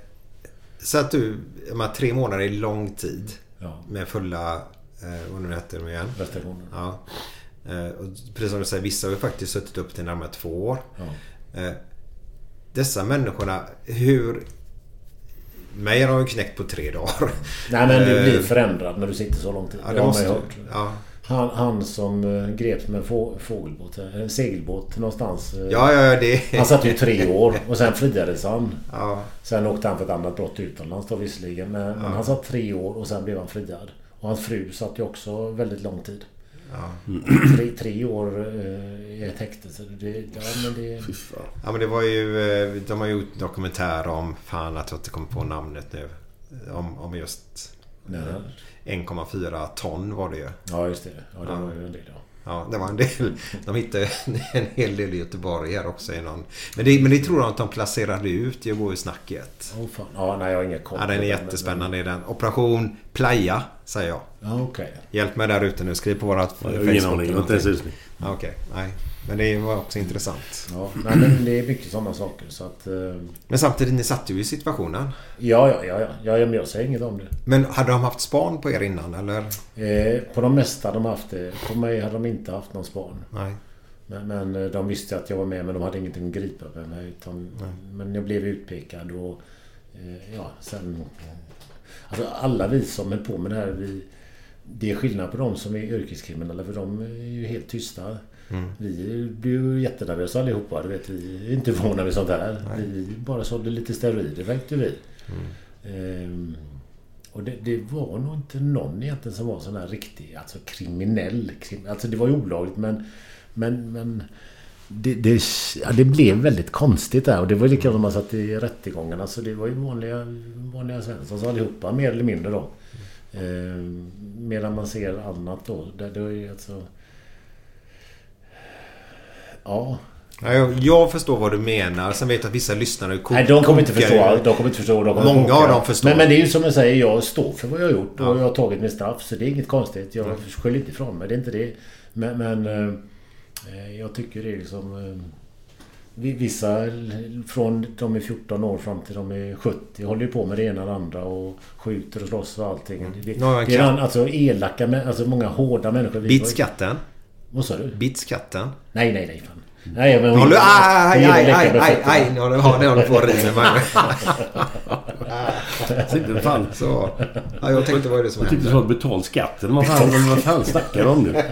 Så att du... Här tre månader är lång tid. Ja. Med fulla... Eh, vad nu heter de igen? Restriktioner. Ja. Eh, och precis som du säger, vissa har ju faktiskt suttit upp till närmare två år. Ja. Eh, dessa människorna, hur... Mig har de ju knäckt på tre dagar. Nej men du Eh, blir förändrad när du sitter så lång tid. Ja, det har man måste du. hört. Ja. Han, han som eh, greps med få, fågelbåt, eh, en segelbåt någonstans. eh, Ja, ja, ja, det- Han satt ju tre år och sen friades han. Ja. Sen åkte han för ett annat brott utomlands då visserligen. Men, men han satt tre år och sen blev han friad. Och hans fru satt ju också väldigt lång tid. Ja. Tre, tre år eh, i ett häkte. Så det, ja, men det... Ja men det var ju... eh, De har gjort dokumentär om... Fan att jag inte kommer på namnet nu. Om, om just... Nej. 1,4 ton var det ju. Ja just det. Ja det var ju en del ja. Ja, det var en del. De hittade [LAUGHS] en hel del i Göteborg här också. I någon. Men, det, men det tror jag att de placerade ut i går i snacket. Oh, fan. Ja, nej jag har inga koll. Ja, den är jättespännande. är den. Operation Playa, säger jag. Ja, okej. Hjälp mig där ute nu. Skriv på vårat Jag har ingen aning, jag har inte ens. Ja, Okej, nej. Men det var också intressant. Ja, nej, men det är mycket sådana saker så att... eh, Men samtidigt, ni satte ju i situationen. Ja, ja, ja, ja. ja men jag säger inget om det. Men hade de haft span på er innan eller? Eh, på de mesta de haft det. På mig hade de inte haft någon span. Nej. Men, men eh, de visste att jag var med men de hade ingenting att gripa med mig. Utan, men jag blev utpekad och... Eh, ja, sen... Alltså alla vi som höll på med det här, vi... Det är skillnad på de som är yrkeskriminella för de är ju helt tysta. Mm. Vi blir ju jättenervösa allihopa. Du vet, vi är inte vana vid sånt här. Vi bara sålde lite steroider räckte vi. Ehm, och det, det var nog inte någon egentligen som var sån här riktig alltså kriminell. Krim, alltså det var ju olagligt men... Men... men det, det, ja, det blev väldigt konstigt där och det var likadant som man satt i rättegångarna. Så det var ju vanliga, vanliga Svensson allihopa mer eller mindre då. Ehm, medan man ser annat då. Där det är alltså... Ja. Ja, jag, jag förstår vad du menar. Sen vet jag att vissa lyssnare ko- Nej, de kommer inte förstå. ju. De kommer inte förstå. De kommer Många koka. av dem förstår. Men, men det är ju som jag säger. Jag står för vad jag har gjort. Och Ja. jag har tagit min straff. Så det är inget konstigt. Jag Mm. skyller inte ifrån mig. Det är inte det. Men, men eh, jag tycker det är liksom... Eh, vi- vissa från de är 14 år fram till de är 70 håller ju på med det ena och det andra och skjuter och slåss och allting. Det, Mm. Ja, en det är alltså elaka Alltså många hårda människor. Ju- Bitskatten. Vad sa du? Bitskatten. Nej, nej, nej. Fan. Nej, men... Håller, aj, vi aj, aj, aj, fötterna. aj, nu håller håller på att rinna med Sitter fan. Så. Ja, jag tänkte vad är det som Jag tyckte händer? du sa betalt skatten. Vad fan, vad fan snackar du om nu?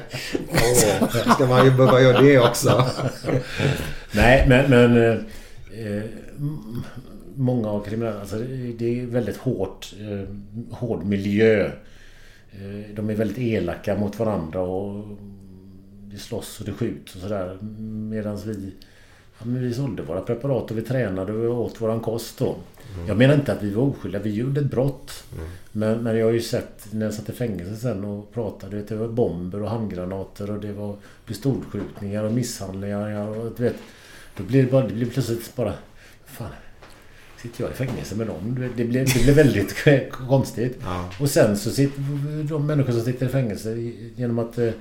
Åh, ska man ju behöva göra det också? Nej, men... men eh, eh, många av kriminella... Alltså, det är väldigt hårt, eh, hård miljö. Eh, de är väldigt elaka mot varandra och det slåss och det skjuts och sådär. Medan vi... Ja, men vi sålde våra preparat och vi tränade och vi åt våran kost då. Jag menar inte att vi var oskyldiga. Vi gjorde ett brott. Men, men jag har ju sett när jag satt i fängelse sen och pratade. Vet, det var bomber och handgranater och det var pistolskjutningar och misshandlingar. Och, du vet, då blir det, bara, det blir plötsligt bara... Fan, sitter jag i fängelse med dem? Det blir, det blir väldigt [LAUGHS] konstigt. Ja. Och sen så sitter de människor som sitter i fängelse genom att eh,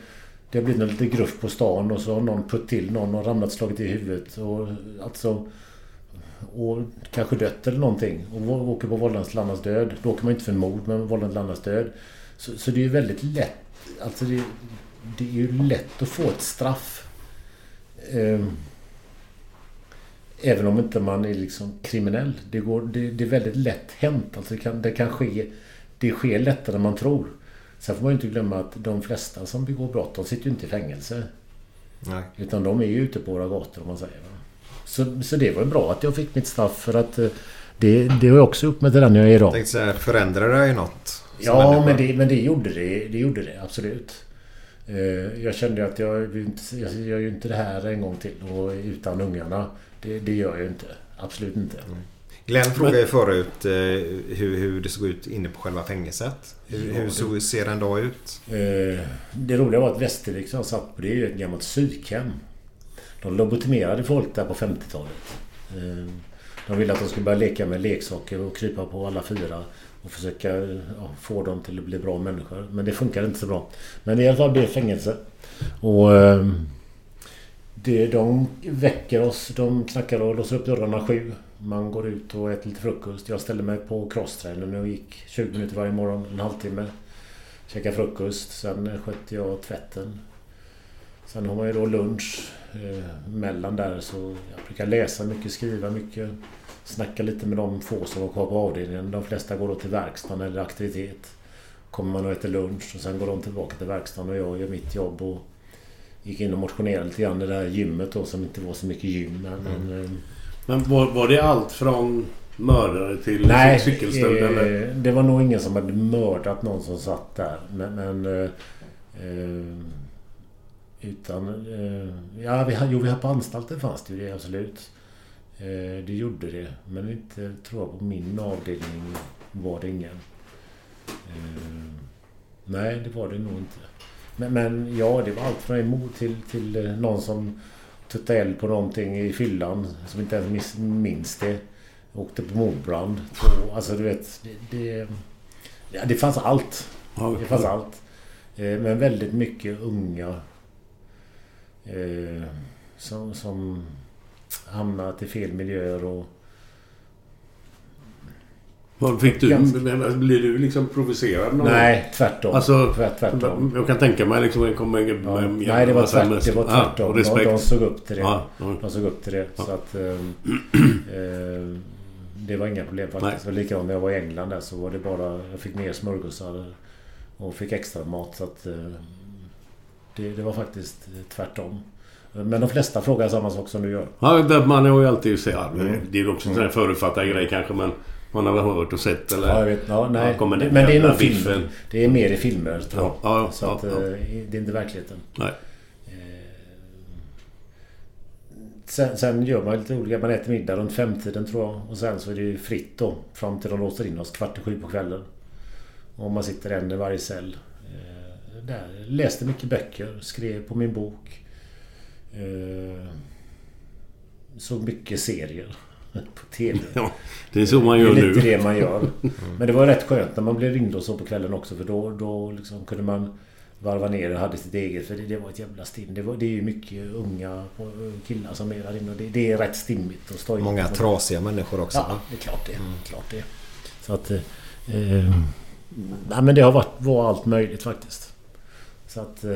det har blivit en lite gruff på stan och så har någon putt till någon och ramlat slagit i huvudet. Och, alltså, och kanske dött eller någonting. Och åker på vållande till annans död. Då åker man inte för mord men vållande till annans död. Så, så det är ju väldigt lätt. Alltså det, det är ju lätt att få ett straff. Ehm, Även om inte man är liksom kriminell. Det, går, det, det är väldigt lätt hänt. Alltså det, kan, det kan ske... Det sker lättare än man tror. Sen får man ju inte glömma att de flesta som begår brott, de sitter ju inte i fängelse. Nej. Utan de är ju ute på våra gator om man säger. Så, så det var ju bra att jag fick mitt straff för att eh, det, det har jag också gjort med det där när jag är Jag idag. tänkte säga, förändrar det ju något? Ja, men det, men det gjorde det. Det gjorde det absolut. Eh, jag kände att jag, jag gör ju inte det här en gång till och utan ungarna. Det, det gör jag ju inte. Absolut inte. Glenn frågade ju förut eh, hur, hur det såg ut inne på själva fängelset. Hur, hur det- så, ser en dag ut? Eh, det roliga var att Västervik som jag satt på det är ju ett gammalt psykhem. De lobotomerade folk där på 50-talet. Eh, de ville att de skulle börja leka med leksaker och krypa på alla fyra. Och försöka ja, få dem till att bli bra människor. Men det funkade inte så bra. Men i alla fall blev det fängelse. Och eh, det, de väcker oss. De knackar och låser upp dörrarna sju. Man går ut och äter lite frukost. Jag ställde mig på crosstrainern och gick 20 minuter varje morgon. En halvtimme. Käkade frukost. Sen skötte jag tvätten. Sen har man ju då lunch eh, mellan där så jag brukar läsa mycket, skriva mycket. Snacka lite med de få som var kvar på avdelningen. De flesta går då till verkstaden eller aktivitet. Kommer man och äter lunch och sen går de tillbaka till verkstaden och jag gör mitt jobb och gick in och motionerade lite grann i det här gymmet då som inte var så mycket gym. Men, men, eh, Men var, var det allt från mördare till Nej, cykelstöld eh, eller? det var nog ingen som hade mördat någon som satt där. Men... men eh, eh, utan... Eh, ja, vi, har- jo, vi har på anstalten fanns det ju det absolut. Eh, det gjorde det. Men inte, tror jag, på min avdelning var det ingen. Eh, nej, det var det nog inte. Men, men ja, det var allt från emot till, till någon som tuttade eld på någonting i fyllan som inte ens minns det. Åkte på mordbrand. Alltså du vet, det, det, det fanns allt. Det fanns allt. Eh, Men väldigt mycket unga eh, som, som hamnat i fel miljöer och... Vad fick du? Ganska- Blir du liksom provocerad? någon Nej, tvärtom. Alltså, Tvärt- tvärtom. Jag kan tänka mig liksom en kommer en Ja, med- nej, det var, massa tvärt, med- det var Ja, tvärtom. och de, de såg upp till det. Ja, ja. De såg upp till det. Så att... Eh, [CLEARS THROAT] eh, det var inga problem faktiskt. Nej. Det likadant när jag var i England där så var det bara... Jag fick mer smörgåsar och fick extra mat så att... Eh, det, det var faktiskt eh, tvärtom. Men de flesta frågar samma sak som du gör. Ja, det- man har ju alltid sett... Ja, Mm. Det är också en sån här förutfattad grej kanske men... Man har väl hört och sett eller... Ja, jag vet. Ja, nej. Ja, men det är nog filmer. Det är mer i filmer tror jag. Ja, ja, så att, eh, det är inte verkligheten. Nej. Sen, sen gör man lite olika. Man äter middag runt femtiden tror jag. Och sen så är det ju fritt då. Fram till de låser in oss kvart i sju på kvällen. Och man sitter en i varje cell. Eh, där. Läste mycket böcker. Skrev på min bok. Eh, såg mycket serier. På TV. [LAUGHS] Ja, det är så man gör det är nu. lite det man gör. [LAUGHS] Men det var rätt skönt när man blev ringd och så på kvällen också. För då, då liksom kunde man varva ner och hade sitt eget. För det, det var ett jävla stim. Det, var, det är ju mycket unga killar som är där inne. Och det, det är rätt stimmigt och stojigt. Många trasiga människor också. Ja, det är klart det. Klart det. Så att... Eh, eh, nej, men det har varit var allt möjligt faktiskt. Så att, eh,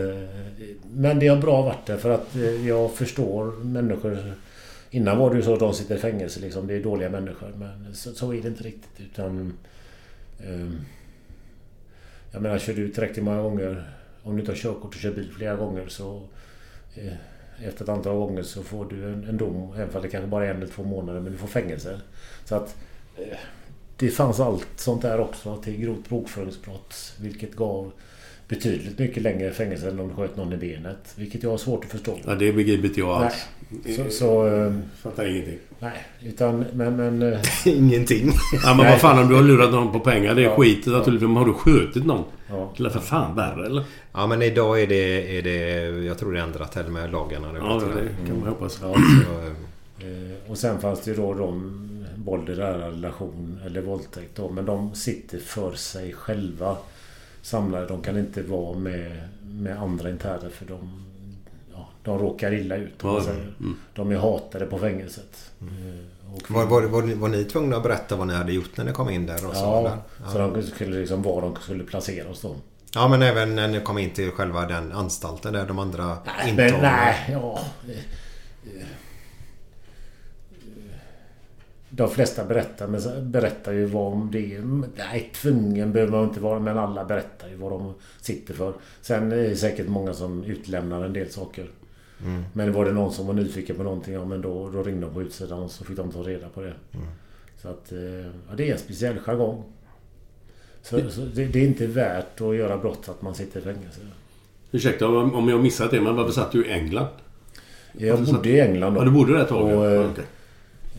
men det har bra varit det för att eh, jag förstår människor. Innan var det ju så att de sitter i fängelse liksom. Det är dåliga människor. Men så, så är det inte riktigt utan... Eh, jag menar, kör du tillräckligt många gånger. Om du inte har körkort och kör bil flera gånger så... Eh, efter ett antal gånger så får du en, en dom. Även om det kanske bara är en eller två månader. Men du får fängelse. Så att... Eh, det fanns allt sånt där också till grovt bokföringsbrott. Vilket gav betydligt mycket längre fängelse än om du sköt någon i benet. Vilket jag har svårt att förstå. Ja, det begriper inte jag alls. Nej. Så, så, eh, Fattar ingenting. nej, utan men... men eh, [LAUGHS] Ingenting. Ja, men vad fan om du har lurat någon på pengar. Det är Ja, skit ja. naturligtvis. Men har du skjutit någon? Ja. Eller för fan värre eller? Ja men idag är det, är det jag tror det är ändrat till med lagarna. Ja, det kan man hoppas. Ja. Så, Eh, Och sen fanns det ju då de våld i nära relation eller våldtäkt då. Men de sitter för sig själva. Samlade. De kan inte vara med, med andra interner för de, ja, de råkar illa ut. Ja, mm. De är hatade på fängelset. Och- var, var, var, ni- var ni tvungna att berätta vad ni hade gjort när ni kom in där? Och så, Ja, eller? så de skulle liksom var de skulle placera oss då. Ja men även när ni kom in till själva den anstalten där de andra Nej, intagna. men nej, ja. Eh, eh, De flesta berättar, men berättar ju vad om det är. Nej, tvungen behöver man inte vara, men alla berättar ju vad de sitter för. Sen är det säkert många som utlämnar en del saker. Mm. Men var det någon som var nyfiken på någonting, ja men då, då ringde de på utsidan och så fick de ta reda på det. Mm. Så att, eh, ja, det är en speciell jargong. Så, så det, det är inte värt att göra brott att man sitter i fängelse. Ursäkta om om jag missat det, men varför satt du i England? Jag bodde satt- i England då. Ja, du bodde där ett tag. Och, eh, Ja, okej.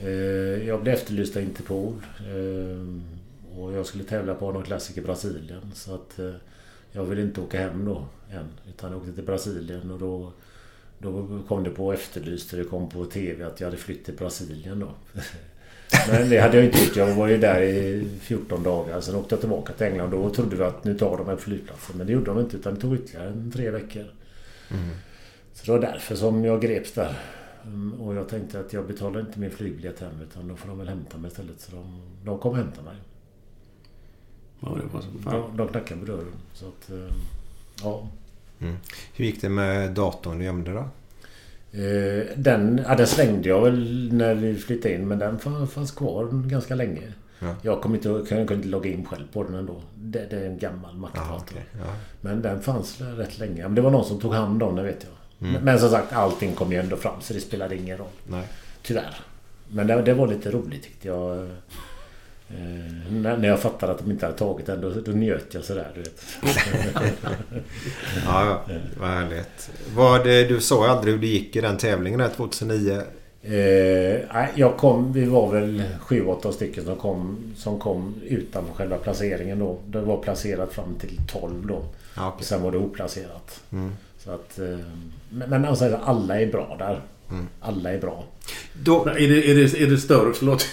Eh, Jag blev efterlyst av Interpol. eh, Och jag skulle tävla på någon Classic i Brasilien. Så att eh, jag ville inte åka hem då än. Utan jag åkte till Brasilien och då då kom det på Efterlyst och det kom på TV att jag hade flytt till Brasilien då. [LAUGHS] Men det hade jag inte gjort. Jag var ju där i 14 dagar. Sen åkte jag tillbaka till England. Då trodde vi att nu tar de en flygplatsen. Men det gjorde de inte. Utan det tog ytterligare en tre veckor. Så det var därför som jag greps där. Mm, Och jag tänkte att jag betalar inte min flygbiljett hem utan då får de väl hämta mig istället. Så de, de kom och hämtade mig. Ja, det var så. De, de knackade på dörren. Så att, eh, ja. Mm. Hur gick det med datorn du gömde då? Eh, Den, ja, den slängde jag väl när vi flyttade in men den fann- fanns kvar ganska länge. Ja. Jag kom inte, jag kunde inte logga in själv på den ändå. Det, det är en gammal Mac-dator. Ja. Men den fanns rätt länge. Men det var någon som tog hand om den vet jag. Mm. Men, som sagt allting kom ju ändå fram så det spelade ingen roll. Nej. Tyvärr. Men det, det var lite roligt tyckte jag. Eh, när, när jag fattade att de inte hade tagit den då, då njöt jag sådär du vet. [LAUGHS] Ja. Vad härligt. Vad, det- du sa aldrig hur det gick i den tävlingen där 2009. Eh, jag kom, vi var väl sju, åtta stycken som kom, som kom utanför själva placeringen då. Det var placerat fram till 12 då. Ja, okej. Sen var det oplacerat. Mm. Så att, eh, men, alltså, alla är bra där. Mm. Alla är bra. Då, är, det, är, det, är det större... Förlåt.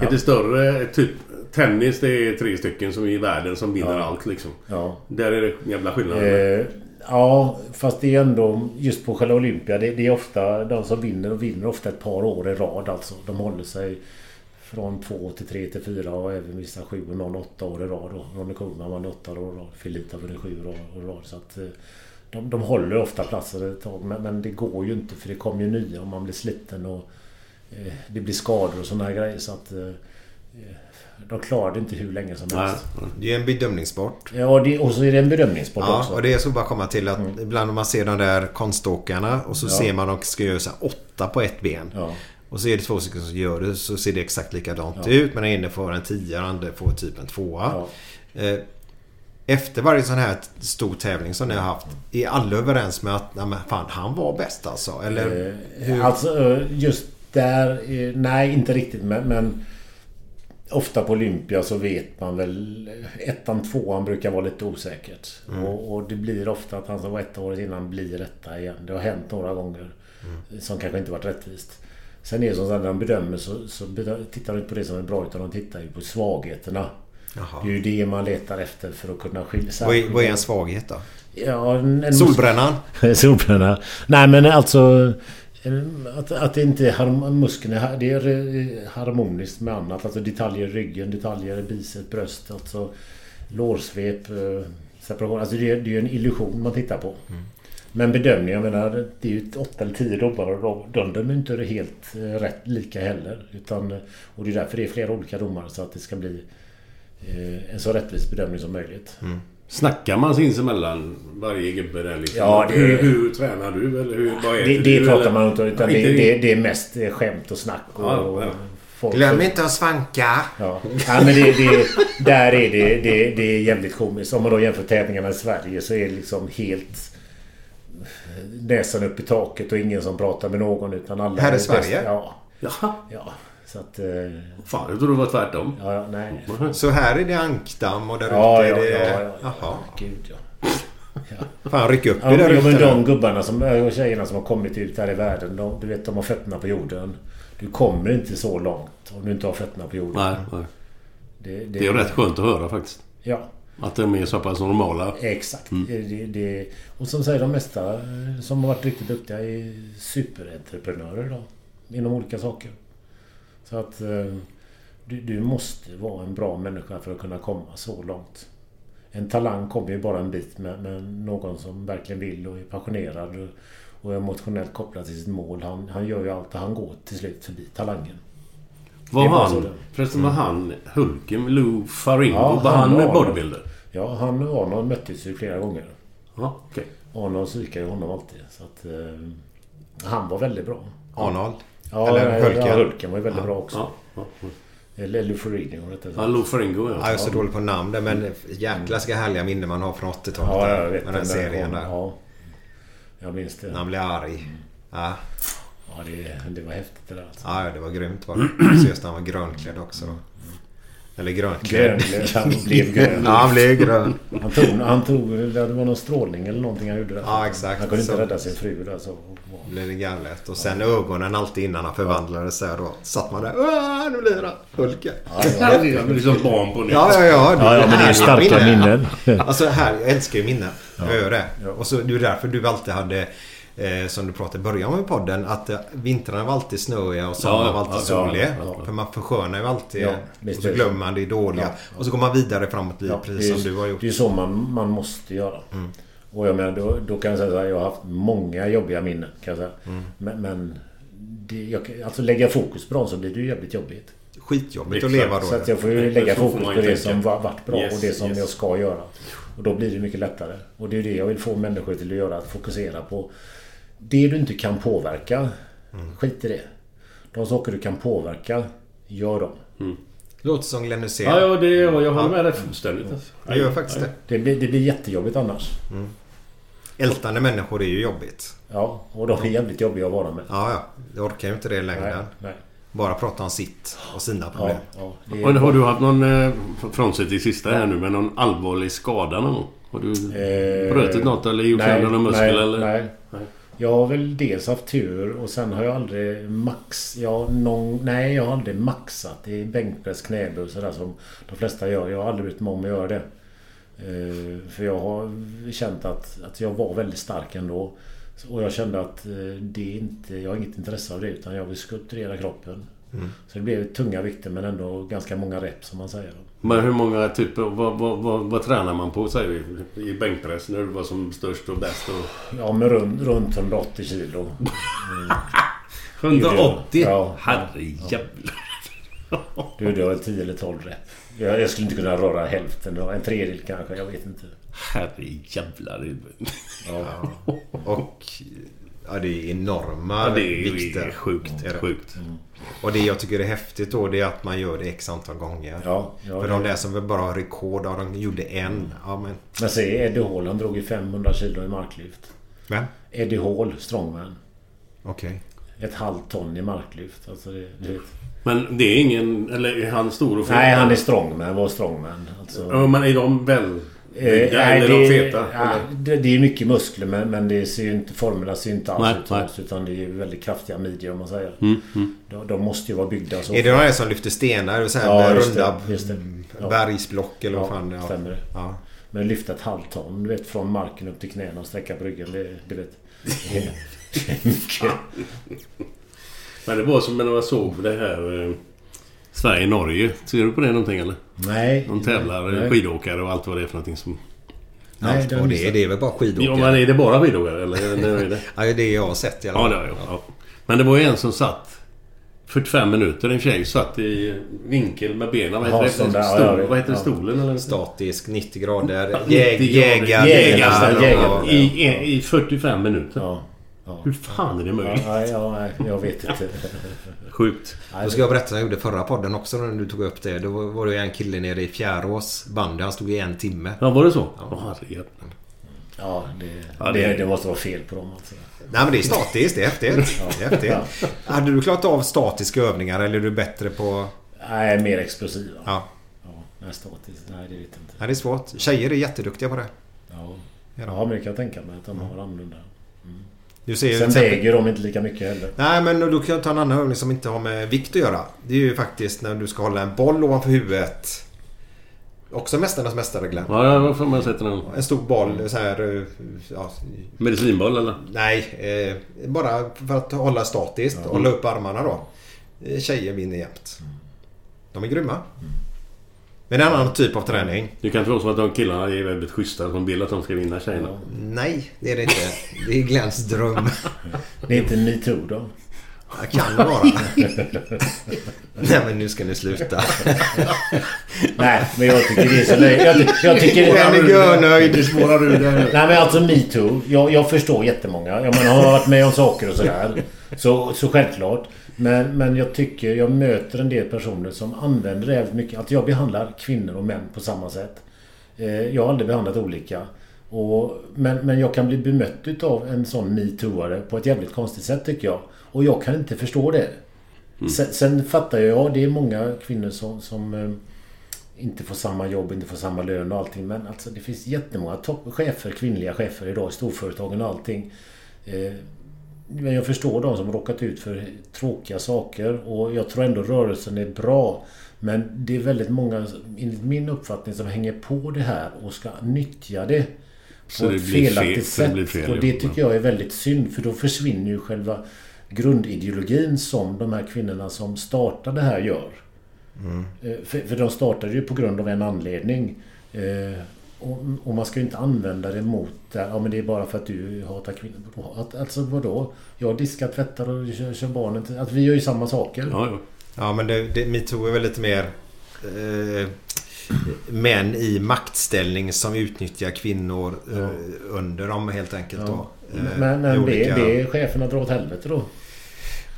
Ja. Är det större... Typ tennis, det är tre stycken som är i världen som vinner Ja. allt liksom. Ja. Där är det jävla skillnad. Eh, ja, fast det är ändå just på själva Olympia. Det, det är ofta de som vinner och vinner ofta ett par år i rad alltså. De håller sig från två till tre till fyra och även vissa sju och någon åtta år i rad. då. Ronny Kohlman vann åtta år i rad. Filip har vunnit sju år i rad. Så att, eh, de, de håller ofta platser ett tag. Men, men det går ju inte för det kommer ju nya om man blir sliten och eh, det blir skador och sådana här grejer. Så att eh, de klarar det inte hur länge som helst. det är en bedömningssport. Ja, det, och så är det en bedömningssport Ja, också. och det är så bara komma till att ibland när man ser de där konståkarna och så Ja. ser man att de ska göra så åtta på ett ben. Ja. Och så är det två stycken som gör det så ser det exakt likadant ut. Men den ene får en tia och den andra får typ en tvåa. Eh, Efter varje sån här stor tävling som ni har haft. Är alla överens med att nej, men fan, han var bäst alltså? Eller Eh, hur? Alltså eh, just där... eh, Nej, inte riktigt men, men... Ofta på Olympia så vet man väl... Ettan, tvåan brukar vara lite osäkert. Mm. Och, och det blir ofta att han som var etta året innan blir etta igen. Det har hänt några gånger. Mm. Som kanske inte varit rättvist. Sen är det som så att när de bedömer så, så tittar de inte på det som är bra utan de tittar ju på svagheterna. Jaha. Det är ju det man letar efter för att kunna skilja Vad är, vad är en svaghet då? Ja, en, Solbrännan? [LAUGHS] Solbränna. Nej men alltså... Att, att det inte är musklerna, det är harmoniskt med annat. Alltså detaljer i ryggen, detaljer i bicep, bröst, alltså lårsvep, eh, separation. Alltså det är, ju en illusion man tittar på. Men bedömningen, jag menar, det är ju ett åtta eller tio domare och de- de dömer inte helt eh, rätt lika heller. Utan, och det är därför det är flera olika domare så att det ska bli en så rättvis bedömning som möjligt. Snackar man sinsemellan varje gubbe där liksom? Ja, det- hur, hur tränar du? Eller hur, vad äter Det, det du? pratar eller? man inte om utan det, det, det är mest eh, skämt och snack. Och, Ja, ja. folk- Glöm inte att svanka. Ja. ja men det, det, där är det, det, det är jävligt komiskt. Om man då jämför tävlingarna i Sverige så är det liksom helt näsan upp i taket och ingen som pratar med någon utan alla... Här i Sverige? bäst- Ja. Jaha. Ja. Så att... eh, Fan, jag trodde det var tvärtom. Ja, ja, nej. Så här är det ankdamm och där Ja, ute ja, är det... ja, ja. Jaha. Gud ja. Fan, ryck upp Ja, där ja, men de gubbarna som, och tjejerna som har kommit ut här i världen. De, du vet, de har fötterna på jorden. Du kommer inte så långt om du inte har fötterna på jorden. Nej, nej. Det, Det är rätt skönt att höra faktiskt. Ja. Att de är så pass normala. Exakt. Mm. Det, det, och som säger de mesta eh, som har varit riktigt duktiga är superentreprenörer idag. Inom olika saker. Så att eh, du, du måste vara en bra människa för att kunna komma så långt. En talang kommer ju bara en bit med, med någon som verkligen vill och är passionerad och, och är emotionellt kopplad till sitt mål. Han, han gör ju allt och han går till slut förbi talangen. Var han... Förresten var han Hulken, Lou Faringo, Ja, var han han var- bodybuilder? Ja, han och Arnold möttes ju flera gånger. Ja, okej. Arnold psykade ju honom alltid. Så att, eh, han var väldigt bra. Arnold? Ja, Eller nej, Hulken? Ja, Hulken var ju väldigt Ja. bra också. Ja, ja, Eller Luferino rättare Ja, Lou Faringo ja. Ja, jag är så dålig på namn där men jäkla ska härliga minnen man har från 80-talet. Ja, jag vet. Med den serien där. Ja. Jag minns det. När han blev arg. Ja. Ja, det, det var häftigt det där alltså. Ja, det var grymt var det. [CLEARS THROAT] Just när han var grönklädd också då. Eller grönklädd. Han blev [LAUGHS] grön. Ja, han blev grön. Han tog, han tog, det var någon strålning eller någonting han gjorde där. Ja, exakt. Han kunde inte Så- rädda sin fru där så. blev det galet. Och sen ögonen alltid innan han förvandlades så då. Satt man där. "Åh, Nu blir han Hulken. Ja, det är liksom barn på nytt. Ja, ja, ja. Ja, ja, men det är starka minnen. Alltså här, jag älskar ju minnen. Jag gör det. Och så det är därför du alltid hade Eh, som du pratade i början med podden att eh, vintrarna var alltid snöiga och sommaren Ja, var alltid ja, solig. ja, ja. För man förskönar ju alltid. Ja, och så glömmer man det dåliga. Ja. Och så går man vidare framåt i livet Ja, det är precis som du har gjort. Det är så man, man måste göra. Mm. Och jag menar, då, då kan jag säga här, jag har haft många jobbiga minnen. Kan jag säga. Mm. Men, men det, jag, kan- alltså lägga fokus på dem så blir det ju jävligt jobbigt. Skitjobbigt att leva då. Så att jag får ju lägga fokus på det som var, varit bra Yes, och det som yes. jag ska göra. Och då blir det mycket lättare. Och det är det jag vill få människor till att göra. Att fokusera på det du inte kan påverka. Mm. Skit i det. De saker du kan påverka, gör dem. Låter som Glenn Hysén. Ja, ja, det, jag, jag håller med dig fullständigt. Alltså. Jag gör faktiskt det. Det blir, det blir jättejobbigt annars. Ältande människor är ju jobbigt. Ja, och de är jävligt jobbiga att vara med. Ja, ja. Det orkar ju inte det i längden. Nej, nej. Bara prata om sitt och sina Ja, problem. ja, det är- Och har du haft någon, eh, frånsett det sista här nu, men någon allvarlig skada någon gång? Har du Eh, brutit något eller gjort sönder någon muskel nej, eller? Nej. Nej. Jag har väl dels haft tur och sen har jag aldrig max... Jag, någon, nej, jag har aldrig maxat i bänkpress, knäböj och sådär som de flesta gör. Jag har aldrig brytt mig om att göra det. Eh, för jag har känt att, att jag var väldigt stark ändå. Och jag kände att eh, det inte, jag har inget intresse av det utan jag vill skulpturera kroppen. Mm. Så det blev tunga vikter men ändå ganska många rep som man säger. Men hur många typer... Vad, vad, vad, vad tränar man på säger vi? I bänkpress när du var som störst och bäst? Och... Ja, men runt, runt 180 kilo. [LAUGHS] 180? Ja. Herrejävlar. Du, det var 10 eller 12 rep. Jag, jag skulle inte kunna röra hälften. En tredjedel kanske. Jag vet inte. Herrejävlar. Ja. [LAUGHS] Och ja, det är enorma Ja, det är vikter. sjukt. Är det. Sjukt. Och det jag tycker är häftigt då det är att man gör det x antal gånger. Ja, ja, För det- de där som bara ha rekord, ja, de gjorde en. Ja, men... Men se Eddie Hall. Han drog ju 500 kilo i marklyft. Vem? Eddie Hall, strongman. Okej. Ett halvt ton i marklyft. Alltså det, du vet. Men det är ingen... Eller är han stor och fet? Nej, han är strongman. Var strongman. Alltså, Ja, men är de väl... Eh, byggda nej, eller det, är de feta? ja, det, det är mycket muskler men, men det ser ju inte, formerna ser ju inte alls Nej, ut nej. Utan det är väldigt kraftiga midjor om man säger. Mm, mm. De, de måste ju vara byggda så. Är det de här som lyfter stenar? Så här Ja, just det, runda just det. Ja. bergsblock eller vad Ja, fan det är? stämmer. Ja. Men lyfta ett halvt ton, du vet från marken upp till knäna och sträcka på ryggen. Det, du vet. Det är- det är mycket. Men det var som när jag såg det här... Sverige-Norge. Ser du på det någonting eller? Nej. De tävlar Nej. skidåkare och allt vad det är för någonting som... Nej, Allt det vad det är, det är väl bara skidåkare? Ja, men är det bara skidåkare eller? är det? [LAUGHS] Ja, det är det jag har sett i alla Ja, fall. det har jag. Ja. Men det var ju en som satt 45 minuter. En tjej satt i vinkel med benen. Vad heter, sån det? där, Stol, ja, ja, vad heter ja. stolen? Eller? Statisk, 90 grader. Ja, Jäg, 90 jägar, jägar. Jägar, ja. I, I 45 minuter. Ja. ja. Hur fan är det Ja, möjligt? nej, ja, nej, jag vet inte. [LAUGHS] Sjukt. Då ska jag berätta jag gjorde förra podden också när du tog upp det. Då var det en kille nere i Fjärås bandy. Han stod i en timme. Ja, var det så? Ja, herregud. Ja, det, Ja, det, det- det måste vara fel på dem alltså. Nej men det är statiskt, det är häftigt. Det är häftigt. Hade du klarat av statiska övningar eller är du bättre på... Nej, mer explosiva. Ja. Ja, nej, statiskt. Nej, det vet jag inte. Nej, det är svårt. Tjejer är jätteduktiga på det. Ja, ja men det kan jag tänka mig att de har annorlunda. Du ser Sen väger de inte lika mycket heller. Nej men då kan jag ta en annan övning som inte har med vikt att göra. Det är ju faktiskt när du ska hålla en boll ovanför huvudet. Också Mästarnas Mästare Glenn. Ja, jag får man sätta den. En stor boll så här... eh, Ja, Medicinboll eller? nej, eh, bara för att hålla statiskt. Hålla upp armarna då. Eh, Tjejer vinner jämt. De är grymma. Men det är en annan typ av träning. Det kan inte vara så att de killarna är väldigt schyssta som vill att de ska vinna tjejerna. Nej, det är det inte. Det är Glenns dröm. [LAUGHS] Det är inte metoo då? Det kan det vara. [LAUGHS] Nej men nu ska ni sluta. [LAUGHS] Nej, men jag tycker det är så löjligt. Jag, ty- jag tycker Glenn är görnöjd. Det spårar ur där. Nej men alltså metoo. Jag, jag förstår jättemånga. Jag menar, har varit med om saker och sådär. Så, så självklart. Men, men jag tycker jag möter en del personer som använder det jävligt mycket. Att jag behandlar kvinnor och män på samma sätt. Eh, jag har aldrig behandlat olika. Och, men, men jag kan bli bemött utav en sån metooare på ett jävligt konstigt sätt tycker jag. Och jag kan inte förstå det. Sen, sen fattar jag, det är många kvinnor som, som eh, inte får samma jobb, inte får samma lön och allting. Men alltså det finns jättemånga toppchefer, kvinnliga chefer idag i storföretagen och allting. Eh, men jag förstår de som råkat ut för tråkiga saker och jag tror ändå rörelsen är bra. Men det är väldigt många, enligt min uppfattning, som hänger på det här och ska nyttja det Så på det ett fel- felaktigt det sätt. blir fel, och det tycker jag är väldigt synd för då försvinner ju själva grundideologin som de här kvinnorna som startar det här gör. Mm. Eh, För, för de startade ju på grund av en anledning. Eh, och, och man ska ju inte använda det mot det. Ja men det är bara för att du hatar kvinnor. Att, alltså vadå? Jag diskar, tvättar och kör, kör barnen till... Att vi gör ju samma saker. Ja men det, det, metoo är väl lite mer eh, män i maktställning som utnyttjar kvinnor eh, under dem helt enkelt då. Eh, Men, men det, olika- det är cheferna drar åt helvete då.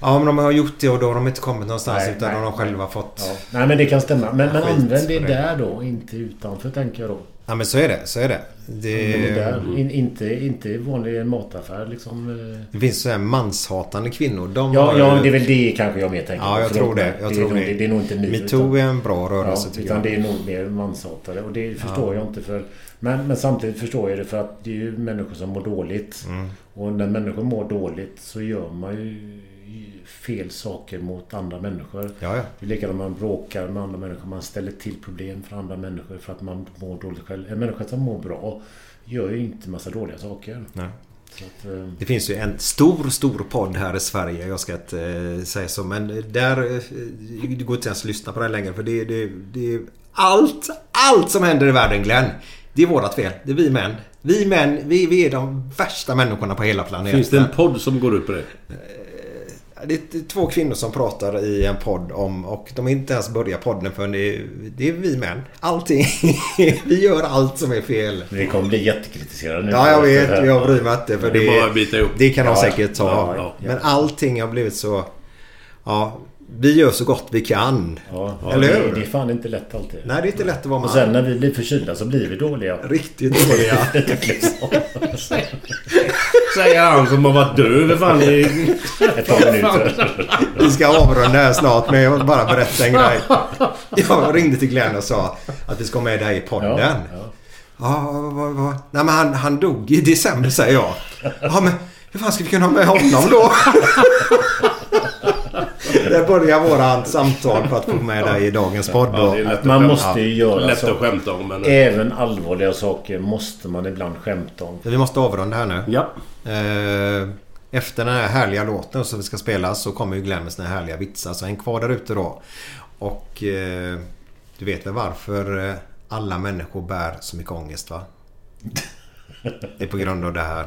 Ja men de har gjort det och då har de inte kommit någonstans Nej, utan nej, de har själva fått... Ja. Nej men det kan stämma. Men, men använd det det. där då, inte utanför tänker jag då. Ja men så är det, så är det. Det, där. In, inte, inte i vanlig mataffär liksom. eh. det finns så här manshatande kvinnor. De Ja, har ja, det är väl det kanske jag mer tänker Ja, jag tror det. Jag det, tror är nog, det. det. Det är nog inte ni. Metoo är en bra rörelse, ja, tycker utan jag. det är nog mer manshatare. Och det förstår Ja. jag inte för... Men, men samtidigt förstår jag det för att det är ju människor som mår dåligt. Mm. Och när människor mår dåligt så gör man ju fel saker mot andra människor. Ja, ja. Det är likadant man bråkar med andra människor. Man ställer till problem för andra människor för att man mår dåligt själv. En människa som mår bra gör ju inte massa dåliga saker. Nej. Så att, eh, Det finns ju en stor, stor podd här i Sverige. Jag ska inte eh, säga så. Men där... Eh, det går inte ens att lyssna på den längre. För det, det, det är allt, allt som händer i världen Glenn. Det är vårat fel. Det är vi män. Vi män, vi, vi är de värsta människorna på hela planeten. Finns det en podd som går ut på det? Det är två kvinnor som pratar i en podd om och de har inte ens börjat podden för det är, det är vi män. Allting. [LAUGHS] vi gör allt som är fel. Vi kommer bli jättekritiserade nu. Ja, jag vet. Jag bryr mig inte. För Det det, är bara att bita ihop. det kan de Ja, säkert ta. ja, ja, ja. Men allting har blivit så... Ja, vi gör så gott vi kan. Ja, Eller det, hur? det är fan inte lätt alltid. Nej, det är inte lätt att vara man. Och sen när vi blir förkylda så blir vi dåliga. Riktigt dåliga. [LAUGHS] [LAUGHS] Säger han som har varit för fan i... Ett par minuter. Vi ska avrunda här snart men jag vill bara berätta en grej. [LAUGHS] Jag ringde till Glenn och sa att vi ska med dig i podden. Ja, Ja, vad, vad? Nej men han, han dog i december säger jag. Ja men hur fan ska vi kunna ha med honom då? Där börjar våran samtal för att få med dig i dagens podd Ja, Man måste ju göra Lätt så. att skämta om men... Även allvarliga saker måste man ibland skämta om. Vi måste avrunda här nu. Ja. Eh, Efter den här härliga låten som vi ska spela så kommer ju Glenn med sina härliga vitsar. Så häng kvar där ute då. Och eh, du vet väl varför eh, alla människor bär så mycket ångest va? [LAUGHS] Det är på grund av det här.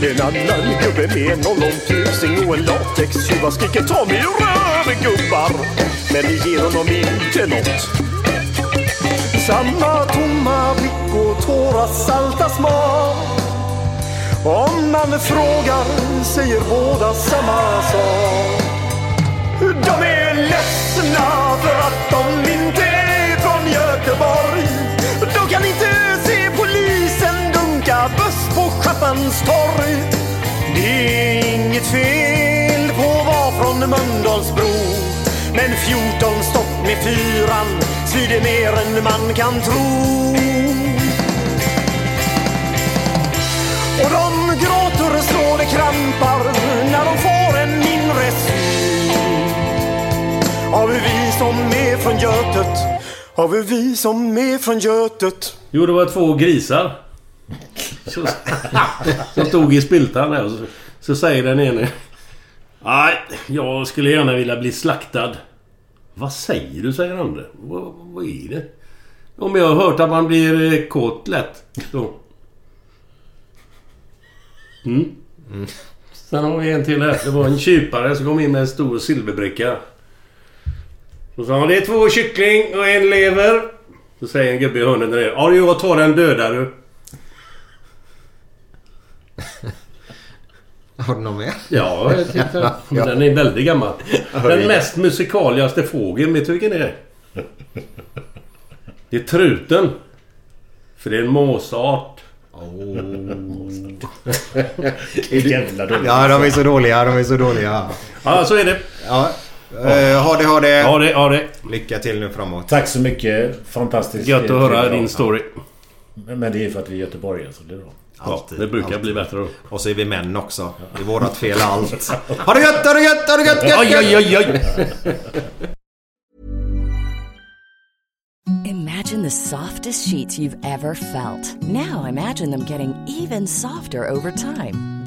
En annan gubbe med en ollontusing och en latextjuva skriker ta mig ur röven gubbar. Men det ger honom inte nåt. Samma tomma blick och tårar salta smak. Om man frågar säger båda samma sak. De är ledsna för att de inte är från Göteborg. Staffans torg. Det är inget fel på att vara från Mölndalsbro. Men 14 stopp med fyran svider mer än man kan tro. Och de gråter så det krampar när de får en mindre syn. Har vi som är från Götet, av vi som är från Götet. Jo, det var två grisar. Så, som stod i spiltan där. och Så, så säger den ene. Nej, jag skulle gärna vilja bli slaktad. Vad säger du, säger andra. Vad, vad är det? Om jag har hört att man blir eh, kåt lätt. Så. Mm. Sen har vi en till här. Det var en kypare som kom in med en stor silverbricka. Så sa han, det är två kyckling och en lever. Så säger en gubbe i hörnet där. Ja, jag tar den döda du. [LAUGHS] Har du någon mer? Ja, jag tyckte Den är väldigt gammal. Den mest musikaligaste fågeln, vet du vilken det är? Det är truten. För det är en måsart. Jävla dåligt. Ja, de är så dåliga. De är så dåliga. Ja, så är det. Ja. Eh, ha det, ha det. Ha det, ha det. Lycka till nu framåt. Tack så mycket. Fantastiskt. Gött att höra din story. Men det är för att vi är göteborgare så det är bra. Ja, det brukar bli bättre då. Och så är vi män också. Det är vårat fel allt. Ha det gött, ha det gött, ha det gött, gött, Oj, oj, oj, oj! Imagine the softest sheets you've ever felt. Now imagine them getting even softer over time.